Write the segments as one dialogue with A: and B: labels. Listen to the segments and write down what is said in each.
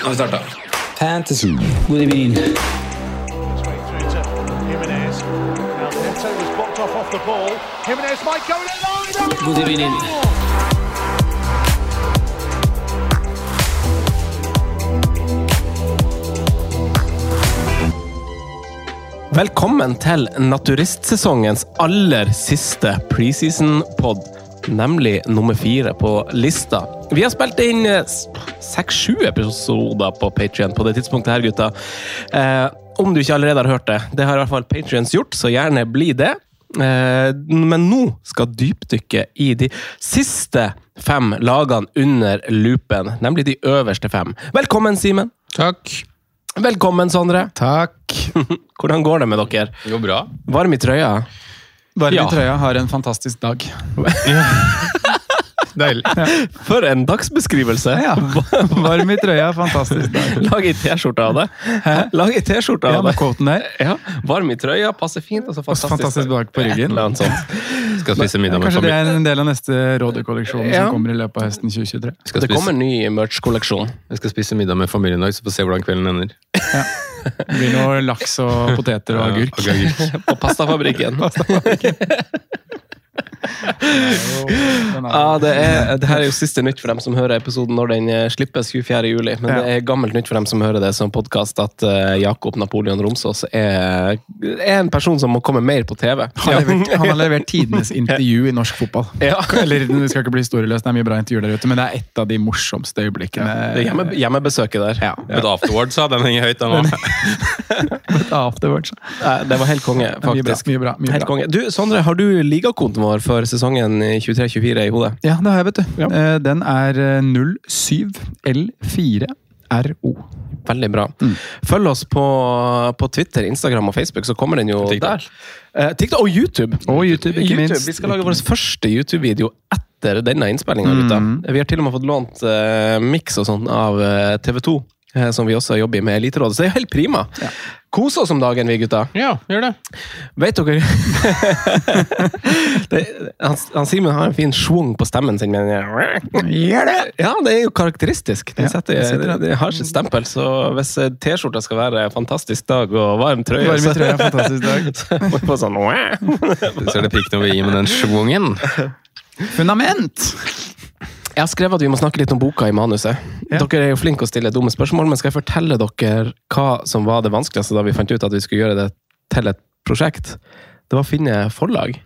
A: Nå har vi starta. Fantasy. God evening. God evening.
B: Velkommen til naturistsesongens aller siste preseason-pod, nemlig nummer fire på lista. Vi har spilt inn seks-sju episoder på Patrion på det tidspunktet her, gutta. Eh, om du ikke allerede har hørt det. Det har i hvert fall Patrions gjort, så gjerne bli det. Eh, men nå skal dypdykke i de siste fem lagene under loopen, nemlig de øverste fem. Velkommen, Simen.
A: Takk.
B: Velkommen, Sondre.
C: Takk.
B: Hvordan går det med dere?
A: Det går bra.
B: Varm i trøya?
C: Varm
A: Ja.
C: i trøya har en fantastisk dag. Deilig. Ja.
B: For en dagsbeskrivelse!
C: ja. Varm i trøya, fantastisk dag.
B: Lag ei T-skjorte av det. Lag ei T-skjorte av det.
C: der.
B: Ja, Varm i trøya, passer fint. Og så fantastisk,
C: fantastisk dag på ryggen.
A: Skal spise middag med
C: Kanskje det er en del av neste Rådet-kolleksjon
B: Ja.
C: som kommer i løpet av høsten 2023.
A: Skal
B: Det kommer en ny merch-kolleksjon.
A: jeg skal spise middag med familien i dag, så får vi se hvordan kvelden ender.
C: Det blir noe laks og poteter og agurk.
A: Ja, agurk.
B: På pastafabrikken.
C: Er-
B: Ja, det, er, det her er jo siste nytt for dem som hører episoden når den eh, slippes 24. juli. Men det er gammelt nytt for dem som hører det som podkast, at eh, Jakob Napoleon Romsås er, er en person som må komme mer på TV.
C: Han har, levert, han har levert tidenes intervju i norsk fotball.
B: Ja.
C: Eller, Det skal ikke bli historieløst, det er mye bra intervjuer der ute, men det er et av de morsomste øyeblikkene.
B: Det er hjemme, hjemmebesøket der.
C: Ja.
A: But afterwards, sa den henger høyt. Den også.
C: Afterwards.
B: Det var helt konge,
C: Mye bra.
B: faktisk.
C: Mye bra, mye
B: Helt
C: bra.
B: konge. Du, Sondre, har du ligakontoen vår for sesongen 23-24 i hodet?
C: Ja, det har jeg, vet du.
B: Ja.
C: Eh, Den er eh, 07L4RO.
B: Veldig bra.
C: Mm.
B: Følg oss på, på Twitter, Instagram og Facebook, så kommer den jo
A: TikTok.
B: der. Eh, TikTok og YouTube.
C: Og YouTube, ikke minst.
B: Vi skal lage vår første YouTube-video etter denne innspillinga.
C: Mm.
B: Vi har til og med fått lånt uh, miks og sånn av eh, TV 2. eh, Som vi også jobber med Eliterådet. Så det er helt prima. Kos oss om dagen, vi gutta.
A: Ja, gjør det.
B: Vet dere det, han, han Simen har en fin schwung på stemmen sin. Men
C: Gjør det!
B: ja, det er jo karakteristisk.
C: Ja,
B: setter,
C: det
B: det, har sitt stempel. Så hvis eh, T-skjorta skal være fantastisk dag og varm trøye,
C: Varm trøye
B: så-
C: fantastisk dag.
B: så må vi få sånn
A: Så er det pikk når vi gir med den schwungen.
C: Fundament!
B: Jeg har skrevet at vi må snakke litt om boka i manuset.
C: Ja.
B: Dere er jo flinke å stille dumme spørsmål, men skal jeg fortelle dere hva som var det vanskeligste da vi fant ut at vi skulle gjøre det til et prosjekt? Det var å finne forlag.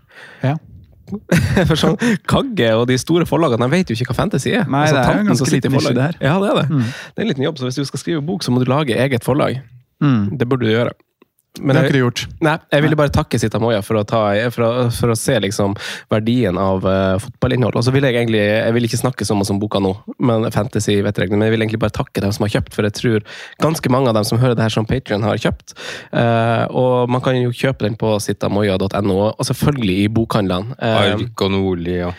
C: Ja.
B: For sånn Kagge og de store forlagene de vet jo ikke hva fantasy er.
C: Nei,
B: Altså,
C: det er jo en ganske liten nisje, det her.
B: Ja, det er det.
C: Mm.
B: Det er en liten jobb, så hvis du skal skrive bok, så må du lage eget forlag.
C: Mm.
B: Det burde du gjøre. Men
C: Det har ikke du gjort.
B: Nei, jeg ville bare takke Sita Moya for for for å se liksom verdien av uh, fotballinnhold. Og så vil jeg egentlig jeg vil ikke snakke så mye om boka nå, men fantasy vet jeg, men jeg vil egentlig bare takke dem som har kjøpt, for jeg tror ganske mange av dem som hører det her som Patrion har kjøpt. Uh, og man kan jo kjøpe den på sitamoya.no, og selvfølgelig i bokhandlene. Uh,
A: Ark og Nordli og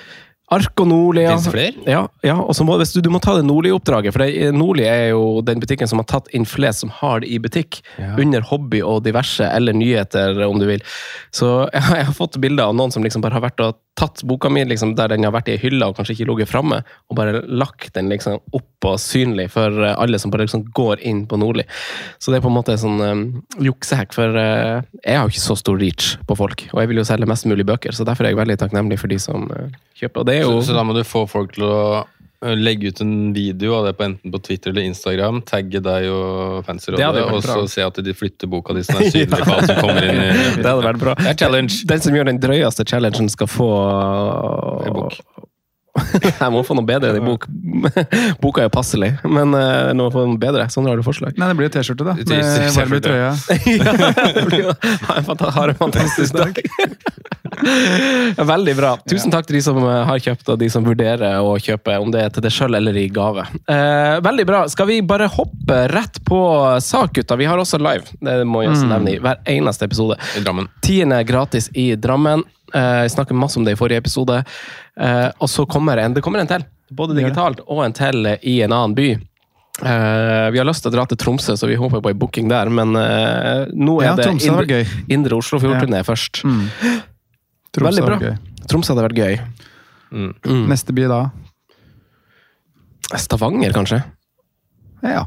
B: Ark og Nordli. Ja.
A: Finnes det flere?
B: Ja, ja og så må, du, du må ta det Nordli-oppdraget. For det, Nordli er jo den butikken som har tatt inn flest som har det i butikk.
A: Ja.
B: Under hobby og diverse, eller nyheter, om du vil. Så jeg, har- jeg har fått bilder av noen som liksom bare har vært og tatt boka mi liksom, der den har vært i hylla og kanskje ikke ligget framme, og bare lagt den liksom opp og synlig for eh, alle som bare liksom går inn på Nordli. Så det er på en måte sånn um, juksehekk, for uh, jeg har jo ikke så stor reach på folk, og jeg vil jo selge mest mulig bøker, så derfor er jeg veldig takknemlig for de som uh, kjøper. Og det er jo
A: så, så da må du få folk til å legge ut en video av det på enten på Twitter eller Instagram, tagge deg og
B: Det
A: Fancyrådet, og så se at de flytter boka di sånn er synlig som kommer inn i
B: Det hadde vært bra.
A: Det er challenge.
B: Den som gjør den drøyeste challengen, skal få
A: En bok.
B: Jeg må få noe bedre enn i bok. Boka er passelig, men uh, nå få noe bedre. Sånn har du forslag.
C: Nei, det blir jo T-skjorte, da. Med varm i trøya.
B: ja, det blir jo- ha en en fantastisk dag. Veldig bra. Tusen takk til de som eh, har kjøpt, og de som vurderer å kjøpe, om det er til deg sjøl eller i gave. Uh, veldig bra. Skal vi bare hoppe rett på sak, gutta? Vi har også live. Det må jeg også nevne i hver eneste episode.
A: i Drammen.
B: Tiende gratis i Drammen. Eh, Jeg snakket masse om det i forrige episode. Eh, og så kommer en, det kommer en til. Både digitalt og en til i en annen by. Eh, vi har lyst til å dra til Tromsø, så vi håper på en booking der. Men nå er
C: Ja,
B: det indre,
C: Oslo
B: indre Oslofjord-turné først.
C: Tromsø
B: Veldig bra. Tromsø hadde vært gøy.
C: Neste by da?
B: Stavanger, kanskje?
C: Ja.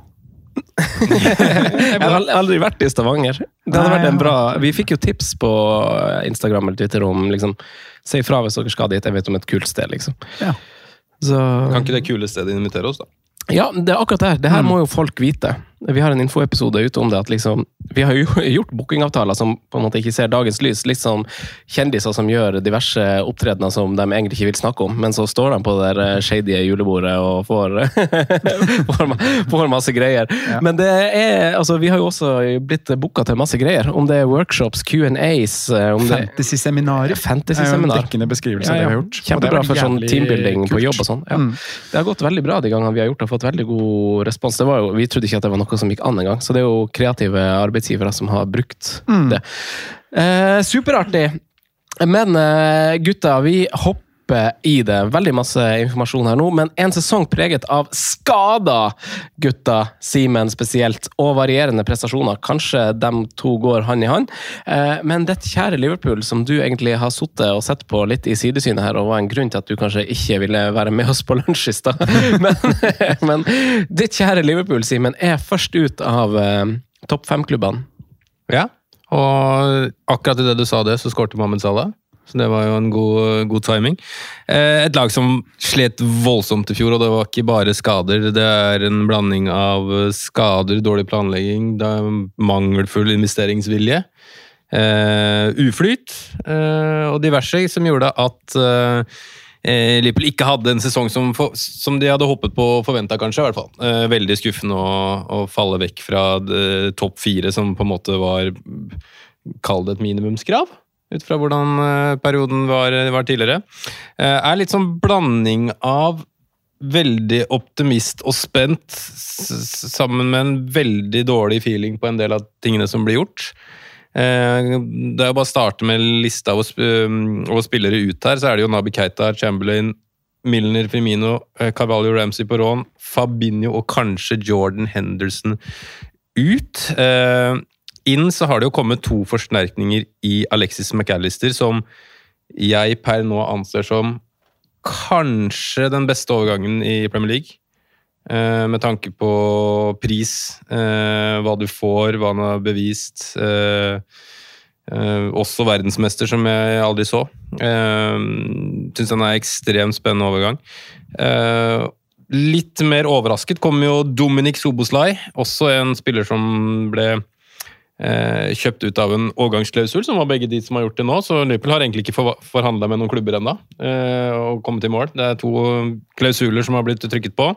B: Jeg har aldri vært i Stavanger. Det hadde
C: Nei,
B: vært en bra Vi fikk jo tips på Instagram eller Twitter om liksom Si ifra hvis dere skal dit. Jeg vet om et kult sted, liksom.
C: Ja.
B: Så
A: Kan ikke det kule stedet invitere oss, da?
B: Ja, det er akkurat det her. Det her må jo folk vite. Vi har en infoepisode ute om det. at liksom, Vi har jo gjort bookingavtaler som på en måte ikke ser dagens lys. Litt som kjendiser som gjør diverse opptredener som de egentlig ikke vil snakke om, men så står de på det der eh, shady julebordet og får, får, får masse greier. Men det er altså, vi har jo også blitt booka til masse greier. Om det er workshops, Q&As eh,
C: Fantasy-seminarer.
B: Fantasy-seminar.
C: Det er jo en dekkende beskrivelse av det vi har gjort.
B: Kjempebra for sånn
C: teambuilding
B: teambuilding på jobb og sånn. Ja.
C: Mm.
B: Det har gått veldig bra de gangene vi har gjort det, og fått veldig god respons. Det var jo, vi trodde ikke at det var noe som gikk an en gang. så det er jo kreative arbeidsgivere som har brukt
C: Mm.
B: det. Eh, superartig! Men eh, gutta, vi hopper i det. Veldig masse informasjon her nå, men en sesong preget av skader, gutter. Simen spesielt, og varierende prestasjoner. Kanskje de to går hand i hand. Eh, Men dette kjære Liverpool, som du egentlig har sittet og sett på litt i sidesynet her, og var en grunn til at du kanskje ikke ville være med oss på lunsj i stad, men, men ditt kjære Liverpool, Simen, er først ut av eh, topp fem-klubbene.
A: Ja, og akkurat i det du sa det, så skårte Mohammed Salah. Så det var jo en god, god timing. Eh, et lag som slet voldsomt i fjor, og det var ikke bare skader. Det er en blanding av skader, dårlig planlegging, mangelfull investeringsvilje, eh, uflyt eh, og diverse som gjorde at Liverpool ikke hadde en sesong som, som de hadde håpet på og forventa, kanskje. i hvert fall. Veldig skuffende å, å falle vekk fra topp fire, som på en måte var Kall det et minimumskrav, ut fra hvordan eh, perioden var, var tidligere. Eh, er litt sånn blanding av veldig optimist og spent, sammen med en veldig dårlig feeling på en del av tingene som blir gjort. Eh, Det er jo bare å starte med lista over, sp over spillere ut her, så er det jo Nabi Keita, Chamberlain, Milner, Firmino, Cavalio, Ramsey på rån, Fabinho og kanskje Jordan Henderson ut. Inn så har det jo kommet to forsterkninger i Alexis McAllister, som jeg per nå anser som kanskje den beste overgangen i Premier League. Eh, med tanke på pris, eh, hva du får, hva han har bevist. Eh, også verdensmester, som jeg aldri så. Syns han er ekstremt spennende overgang. Litt mer overrasket kom jo Dominic Soboslai, også en spiller som ble kjøpt ut av en overgangsklausul, som var begge de som har gjort det nå. Så Liverpool har egentlig ikke for, forhandla med noen klubber ennå eh, og kommet i mål. Det er to klausuler som har blitt trykket på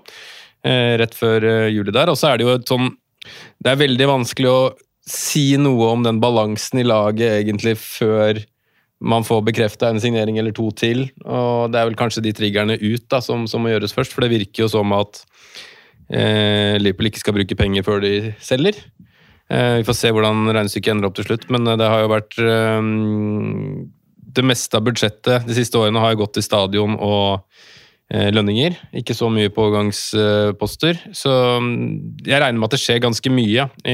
A: eh, rett før eh, juli der. Og så er det jo et sånn Det er veldig vanskelig å si noe om den balansen i laget egentlig før man får bekrefta en signering eller to til. Og det er vel kanskje de triggerne ut da, som, som må gjøres først, for det virker jo som at eh, Liverpool ikke skal bruke penger før de selger. Eh, vi får se hvordan regnestykket ender opp til slutt, men eh, det har jo vært eh, Det meste av budsjettet de siste årene har jo gått til stadion og lønninger. Ikke så mye pågangsposter. Så mm, jeg regner med at det skjer ganske mye i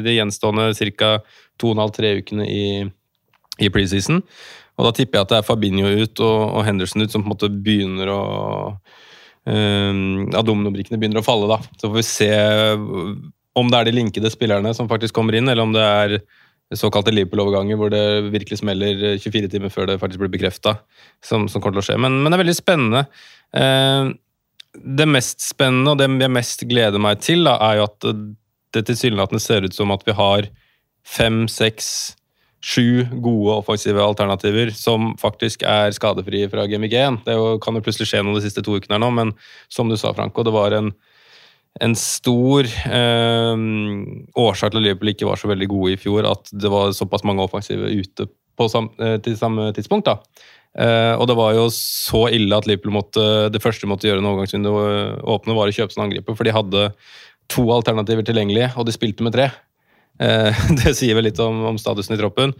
A: de gjenstående ca. to og en halv, tre ukene i, i preseason. Og da tipper jeg at det er Fabinho ut og, og Henderson ut som på en måte begynner å um, At dominobrikkene begynner å falle, da. Så får vi se om det er de linkede spillerne som faktisk kommer inn, eller om det er såkalte Liverpool-overganger hvor det virkelig smeller 24 timer før det faktisk blir bekrefta, som, som kommer til å skje. Men, men det er veldig spennende. Eh, det mest spennende, og det jeg mest gleder meg til, da, er jo at det tilsynelatende ser ut som at vi har fem, seks, sju gode offensive alternativer som faktisk er skadefrie fra Gaming 1. Det jo, kan jo plutselig skje noe de siste to ukene her nå, men som du sa, Franco, det var en, en stor eh, årsak til at Liverpool ikke var så veldig gode i fjor, at det var såpass mange offensive ute sam, eh, til samme tidspunkt. da. Uh, og det var jo så ille at Liverpool måtte, det første de måtte gjøre når overgangsvinduet åpne, var å kjøpe seg angriper, for de hadde to alternativer tilgjengelig, og de spilte med tre. Uh, det sier vel litt om, om statusen i troppen.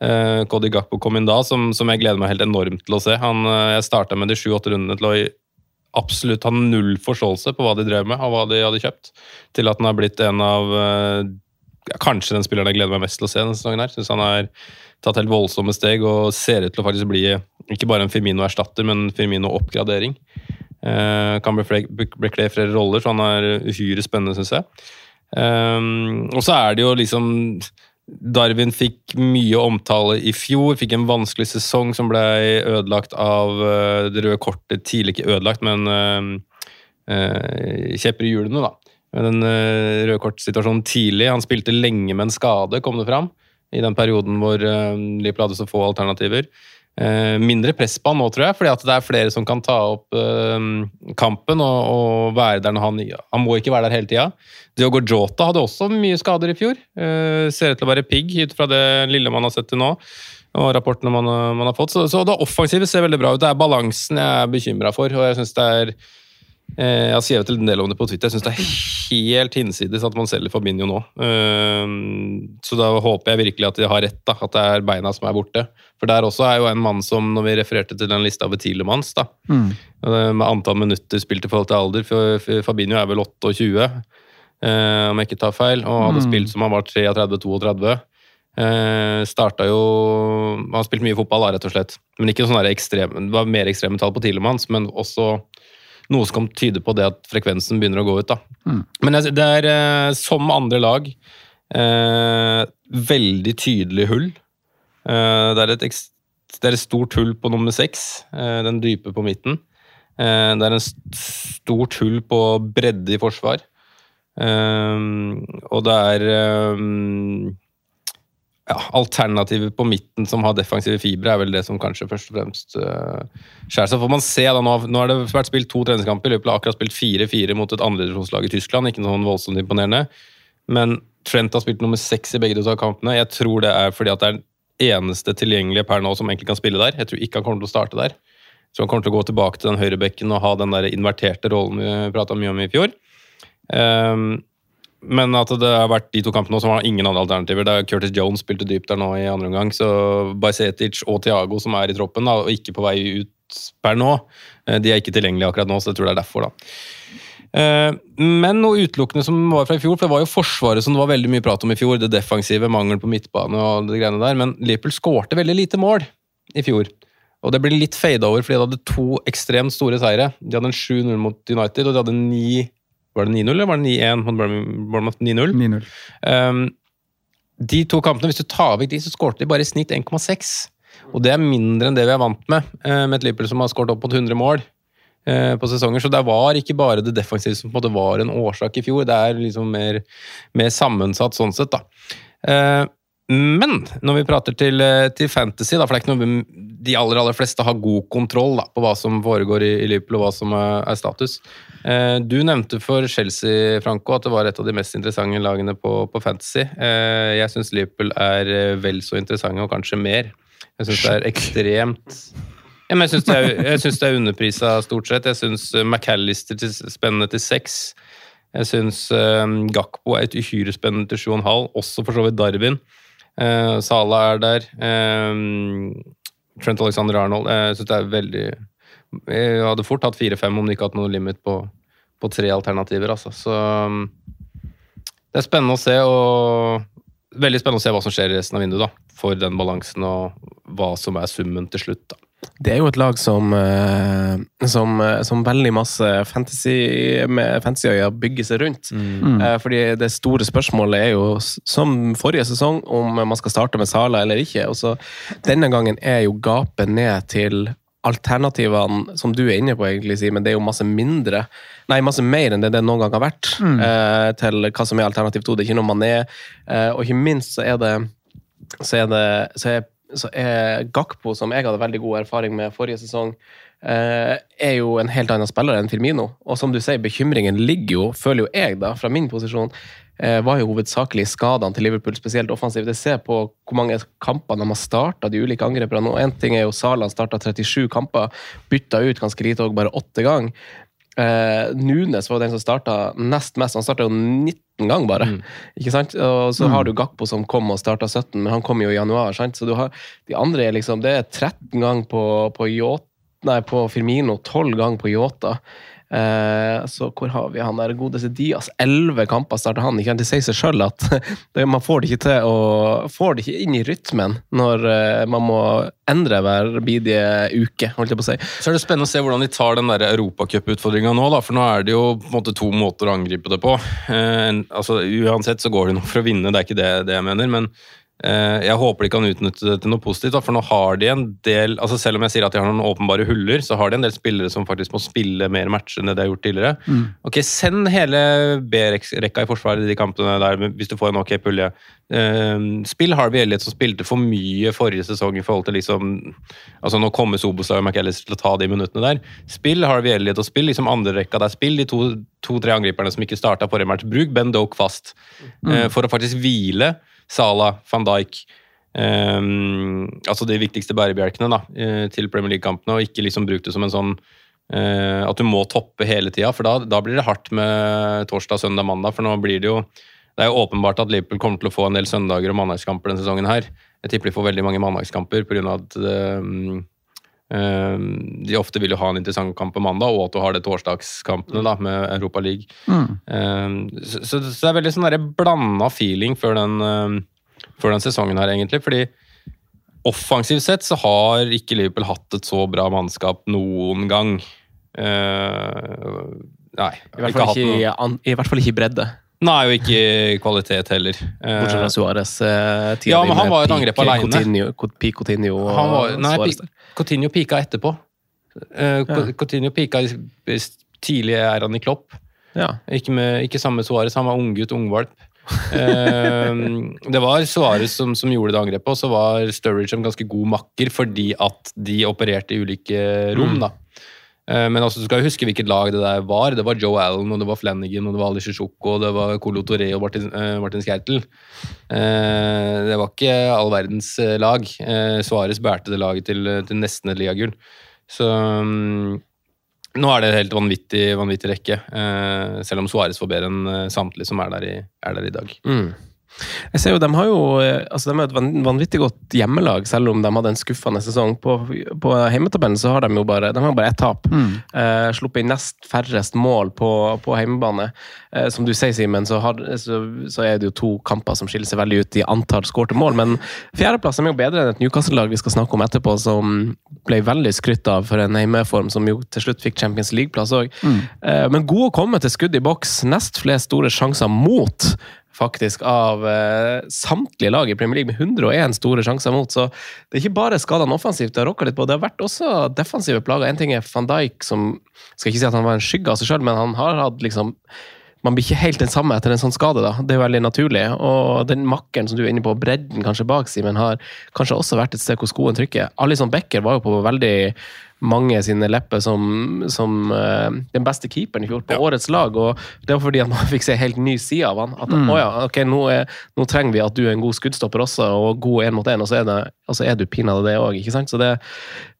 A: Uh, Cody Gakpo kom inn da, som, som, jeg gleder meg helt enormt til å se. Han, jeg starta med de sju-åtte rundene til å absolutt har null forståelse på hva de drev med, og hva de hadde kjøpt, til at han har blitt en av Kanskje den spilleren jeg gleder meg mest til å se denne sesongen. her. Synes han har tatt helt voldsomme steg og ser ut til å faktisk bli ikke bare en Firmino-erstatter, men Firmino-oppgradering. Uh, kan bekle flere roller, så han er uhyre spennende, syns jeg. Um, og så er det jo liksom Darwin fikk mye omtale i fjor, fikk en vanskelig sesong som ble ødelagt av uh, det røde kortet. Tidlig ikke ødelagt, men uh, uh, kjepper i hjulene, da. Med den røde kortsituasjonen tidlig. Han spilte lenge med en skade, kom det fram, i den perioden hvor Liverpool hadde så få alternativer. Eh, mindre press på han nå, tror jeg, fordi at det er flere som kan ta opp uh, kampen og, og, være der når han Han må ikke være der hele tida. Diogo Jota hadde også mye skader i fjor. Uh, ser ut til å være pigg ut fra det lille man har sett til nå. Og rapportene man, man har fått. Så, så, det offensive ser veldig bra ut. Det er balansen jeg er bekymra for. og jeg synes det er Eh, jeg har skrevet en del om det på Twitter. Jeg syns det er helt hinsides at man selger Fabinho nå. Eh, så da håper jeg virkelig at de har rett, da, at det er beina som er borte. For der også er jo en mann som, når vi refererte til den lista over Tilemans, da, mm. med antall minutter spilt i forhold til alder for Fabinho er vel 28, eh, om jeg ikke tar feil, og hadde mm. spilt som han var 33-32. Uh, starta jo Han har spilt mye fotball, da, rett og slett. Men ikke sånn ekstrem, det var mer ekstreme tall på Tilemans, men også noe som kan tyde på det at frekvensen begynner å gå ut. da. Mm. Men det er, eh, som andre lag, eh, veldig tydelig hull. Eh, det, er et, det, er et, stort hull på nummer seks, eh, den dype på midten. Det er en stort hull på bredde i forsvar. Og det er ja, alternativet på midten som har defensive fibre, er vel det som kanskje først og fremst uh, skjærer seg. Får man se da, nå, nå har det vært spilt to treningskamper. Liverpool har akkurat spilt 4-4 mot et andredivisjonslag i Tyskland. Ikke sånn voldsomt imponerende. Men Trent har spilt nummer seks i begge de to kampene. Jeg tror det er fordi at det er den eneste tilgjengelige per nå som egentlig kan spille der. Jeg tror ikke han kommer til å starte der. Så han kommer til å gå tilbake til den høyrebekken og ha den der inverterte rollen vi prata mye om i fjor. Um, men at det har vært de to kampene som har ingen andre alternativer. Det er Curtis Jones spilte dypt der nå i andre omgang, så Bajsetic og Thiago som er i troppen, da, og ikke på vei ut per nå, eh, de er ikke tilgjengelige akkurat nå, så jeg tror det er derfor. da. Eh, men noe utelukkende som var fra i fjor, for det var jo Forsvaret som det var veldig mye prat om i fjor. Det defensive, mangel på midtbane og det greiene der. Men Liverpool skårte veldig lite mål i fjor. Og det ble litt fada over fordi de hadde to ekstremt store seire. De hadde en 7-0 mot United, og de hadde 9 var det 9-0 eller var det 9-1 mot 9-0? Um, de to kampene, hvis du tar vekk de, så skårte de bare i snitt 1,6. Og det er mindre enn det vi er vant med, uh, med et Liverpool som har skåret opp mot 100 mål uh, på sesonger. Så det var ikke bare det defensive som på en måte var en årsak i fjor. Det er liksom mer, mer sammensatt sånn sett, da. Men når vi prater til, til, fantasy, da, for det er ikke noe de aller aller fleste har god kontroll da, på hva som foregår i, i Liverpool, og hva som er, er status. Eh, du nevnte for Chelsea Franco, at det var et av de mest interessante lagene på, på Fantasy. Eh, jeg syns Liverpool er eh, vel så interessante, og kanskje mer. Jeg syns det er ekstremt ja, Jeg syns det, det, er underprisa stort sett. Jeg syns McAllister til, spennende til seks. Jeg syns um, Gakpo er et uhyre spennende til sju og en halv. Også for så vidt Darwin. Uh, Sala er der. Um, Trent Alexander Arnold. Jeg syns det er veldig jeg hadde fort hatt fire-fem om de ikke hadde noe limit på, på tre alternativer. Altså. Så um, det er spennende å se, og veldig spennende å se hva som skjer i resten av vinduet. da, For den balansen og hva som er summen til slutt. da.
B: Det er jo et lag som, eh, som, eh, som veldig masse fantasy med fantasyøya bygger seg rundt. Mm. Eh, fordi det store spørsmålet er jo, som forrige sesong, om man skal starte med Sala eller ikke. Og så Denne gangen er jo gapet ned til alternativene som du er inne på, egentlig, men det er jo masse mindre Nei, masse mer enn det det noen gang har vært
C: Mm.
B: til hva som er alternativ to. Det er ikke noe man er. og ikke minst så er det så er det så er, så er Gakpo, som jeg hadde veldig god erfaring med forrige sesong, eh, er jo en helt annen spiller enn Firmino. Og som du sier, bekymringen ligger jo, føler jo jeg, da, fra min posisjon, eh, var jo hovedsakelig skadene til Liverpool, spesielt offensivt. Jeg ser på hvor mange kamper de har starta de ulike angreperne Og én ting er jo Salah starta 37 kamper, bytta ut ganske lite og bare åtte ganger. Eh, Nunes var den som starta nest mest. Han starta jo 19 ganger, bare. Ikke sant? Og så har du Gakpo som kom og starta 17, men han kom jo i januar. sant? Så du har, de andre er liksom Det er 13 ganger på, på, nei, på Firmino, 12 ganger på Yota. Eh, så hvor har vi han der godeste Diaz? Elleve kamper starter han. Ikke? Det sier seg sjøl at man får det ikke til å Får det ikke inn i rytmen når eh, man må endre hver bidige uke, holdt jeg på å si.
A: Så er det spennende å se hvordan de tar den europacuputfordringa nå, da, for nå er det jo på en måte to måter å angripe det på. Eh, altså, uansett så går det nok for å vinne, det er ikke det, det jeg mener, men jeg håper de kan utnytte det til noe positivt, for nå har de en del altså Selv om jeg sier at de har noen åpenbare huller, så har de en del spillere som faktisk må spille mer matcher enn det de har gjort tidligere.
C: Mm.
A: Ok, Send hele B-rekka i forsvaret i de kampene der, hvis du får en ok pulje. Eh, spill Harvey Elliot som spilte for mye forrige sesong i forhold til liksom altså Nå kommer Sobosa og McAllister til å ta de minuttene der. Spill Harvey Elliot og spill liksom andre rekka der. Spill de to-tre to, angriperne som ikke starta forrige match. Bruk Ben Doke fast mm. for å faktisk hvile Salah, van Dijk um, Altså de viktigste bærebjelkene da, eh, til Premier League-kampene, og ikke liksom bruk det som en sånn uh, at du må toppe hele tida, for da, da blir det hardt med torsdag, søndag, mandag. For nå blir det jo Det er jo åpenbart at Liverpool kommer til å få en del søndager og mandagskamper denne sesongen her. Jeg tipper de får veldig mange mandagskamper pga. at eh, de ofte vil jo ha en interessant kamp på mandag, og at du har det torsdagskampene da, med Europa League. Mm. så, så, så det er veldig sånn blanda feeling før den, eh, før den sesongen her, egentlig. Fordi offensivt sett så har ikke Liverpool hatt et så bra mannskap noen gang. Eh, nei.
B: I hvert fall ikke, ikke, an- i, hvert fall ikke i bredde.
A: Nei, og ikke kvalitet heller.
B: Bortsett fra Suárez. Eh,
A: Ja, men han var et angrep alene.
B: Coutinho, peak Coutinho og
A: han var, nei,
B: Suárez
A: Coutinho pika etterpå. Uh, ja. Coutinho pika tidlig er han i Klopp.
B: Ja.
A: Ikke, med, ikke samme Suárez, han var unggutt, ungvalp. uh, det var Suárez som, som gjorde det angrepet, og så var Sturridge en ganske god makker fordi at de opererte i ulike rom.
B: Mm.
A: da. Eh, Men altså, du skal huske hvilket lag det der var. Det var Joe Allen, og det var Flanagan, og det var Ali Shishoko, og det var Colo Toré og Martin, eh, Martin Skertel. Eh, det var ikke all verdens lag. Suárez bærte det laget til, til nesten et ligagull. Så mm, nå er det en helt vanvittig, vanvittig rekke. Selv om Suárez får bedre enn samtlige som er der i, er der i dag.
B: Mm. Jeg ser jo, De har jo eh, altså de er et vanvittig godt hjemmelag, selv om de hadde en skuffende sesong. På, på heimetabellen så har de jo bare de har bare ett tap. Eh, sluppet inn nest færrest mål på, på heimebane. Eh, som du sier, Simen, så, så, så er det jo to kamper som skiller seg veldig ut i antall skårte mål. Men fjerdeplass er jo bedre enn et Newcastle-lag vi skal snakke om etterpå, som ble veldig skrytt av for en heimeform, som jo til slutt fikk Champions League-plass òg. Eh, men god å komme til skudd i boks. Nest flest store sjanser mot faktisk av eh, samtlige lag i Premier League, med 101 store sjanser mot. Så det er ikke bare skadene offensivt det har rokka litt på, det har vært også defensive plager. En ting er van Dijk, som skal ikke si at han var en skygge av seg sjøl, men han har hatt liksom man blir ikke helt den samme etter en sånn skade. da. Det er veldig naturlig. Og den makkeren som du er inne på, bredden kanskje bak Simen, har kanskje også vært et sted hvor skoen trykker. Alison Becker var jo på veldig mange sine lepper som, som uh, den beste keeperen i fjor på årets lag. og Det var fordi at man fikk se helt ny side av han. At
C: Mm.
B: å ja, ok, nå, er, nå trenger vi at du er en god skuddstopper også, og god én mot én, og så og så er du pinadø det òg. Så det,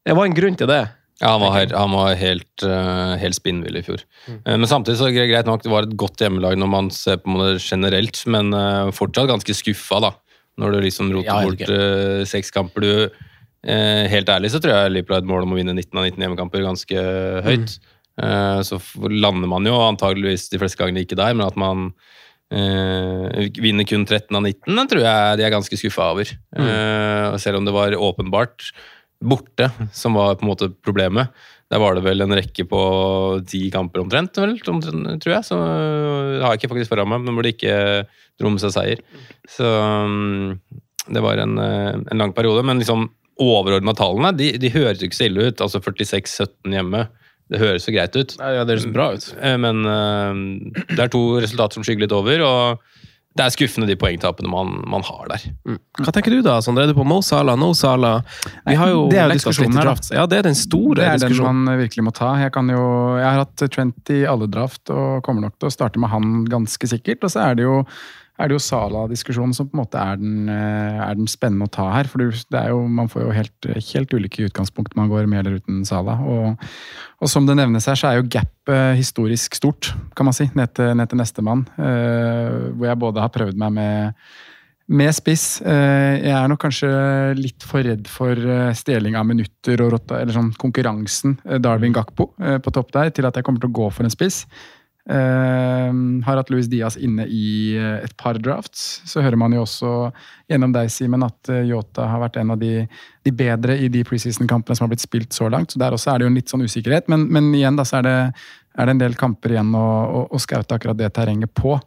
B: det var en grunn til det.
A: Ja, han var, helt- han var helt, uh, helt spinnvill i fjor. Eh, men samtidig så er det greit nok, det var et godt hjemmelag når man ser på det generelt, men uh, fortsatt ganske skuffa, da. Når du liksom roter
B: Ja,
A: bort seks kamper. Du, helt ærlig så tror jeg Liverpool har et mål om å vinne 19 av 19 hjemmekamper ganske høyt. Eh, så lander man jo antageligvis de fleste gangene ikke der, men at man eh, vinner kun 13 av 19, den tror jeg de er ganske skuffa over. Eh, selv om det var åpenbart borte som var på en måte problemet. Der var det vel en rekke på ti kamper omtrent, vel, omtrent, tror jeg. Så det har jeg ikke faktisk foran meg, men hvor det ikke dro med seg seier. Så mm, det var en, eh, en lang periode. Men liksom overordna tallene, de, de høres jo ikke så ille ut. Altså 46-17 hjemme. Det høres jo greit ut.
B: Ja, det høres bra ut.
A: Eh, Men uh, det er to resultater som skygger litt over, og det er skuffende de poengtapene man, man har der.
B: Hva tenker du da, Sondre? Er du på Mo Salah, No Salah? Vi har jo
C: det er jo diskusjonen her, da.
B: Ja, det er den store
C: Det er den man virkelig må ta. Jeg, kan jo, jeg har hatt Trent i alle draft og kommer nok til å starte med han ganske sikkert. Og så er det jo, er det jo Sala-diskusjonen som på en måte er den, eh, er den spennende å ta her. For det er jo, man får jo helt, helt ulike utgangspunkt man går med eller uten Sala. Og, og som det nevnes her, så er jo gapet historisk stort, kan man si, ned til, ned til nestemann. Uh, hvor jeg både har prøvd meg med med spiss. Eh, Jeg er nok kanskje litt for redd for eh, stjeling av minutter og rotta, eller sånn konkurransen eh, Darwin Gakpo eh, på topp der, til at jeg kommer til å gå for en spiss. Eh, har hatt Luis Diaz inne i eh, et par drafts. Så hører man jo også gjennom deg, Simen, at eh, Yota har vært en av de, de bedre i de preseason-kampene som har blitt spilt så langt. Så der også er det jo en litt sånn usikkerhet. Men, men igjen da, så er det, er det en del kamper igjen å, å, å skaute akkurat det terrenget på.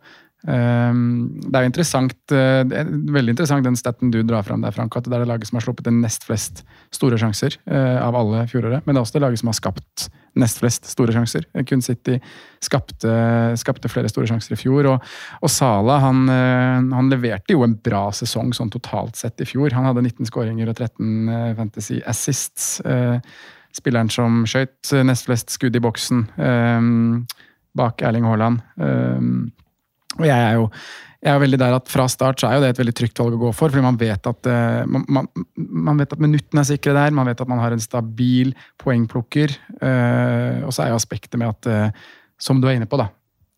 C: Um, det er jo interessant, uh, veldig interessant den staten du drar fram der, Frank, at det er det laget som har sluppet inn nest flest store sjanser uh, av alle fjoråret. Men det er også det laget som har skapt nest flest store sjanser. Kun City skapte, skapte flere store sjanser i fjor. Og, og Sala han, uh, han leverte jo en bra sesong sånn totalt sett i fjor. Han hadde 19 skåringer og 13 uh, fantasy assists. Uh, spilleren som skøyt nest flest skudd i boksen bak Erling Haaland. Og jeg er jo jeg er veldig der at Fra start så er jo det et veldig trygt valg å gå for, fordi man vet at, uh, man, man, vet at minuttene er sikre der. Man vet at man har en stabil poengplukker. Uh, og så er jo aspektet med at, uh, som du er inne på, da,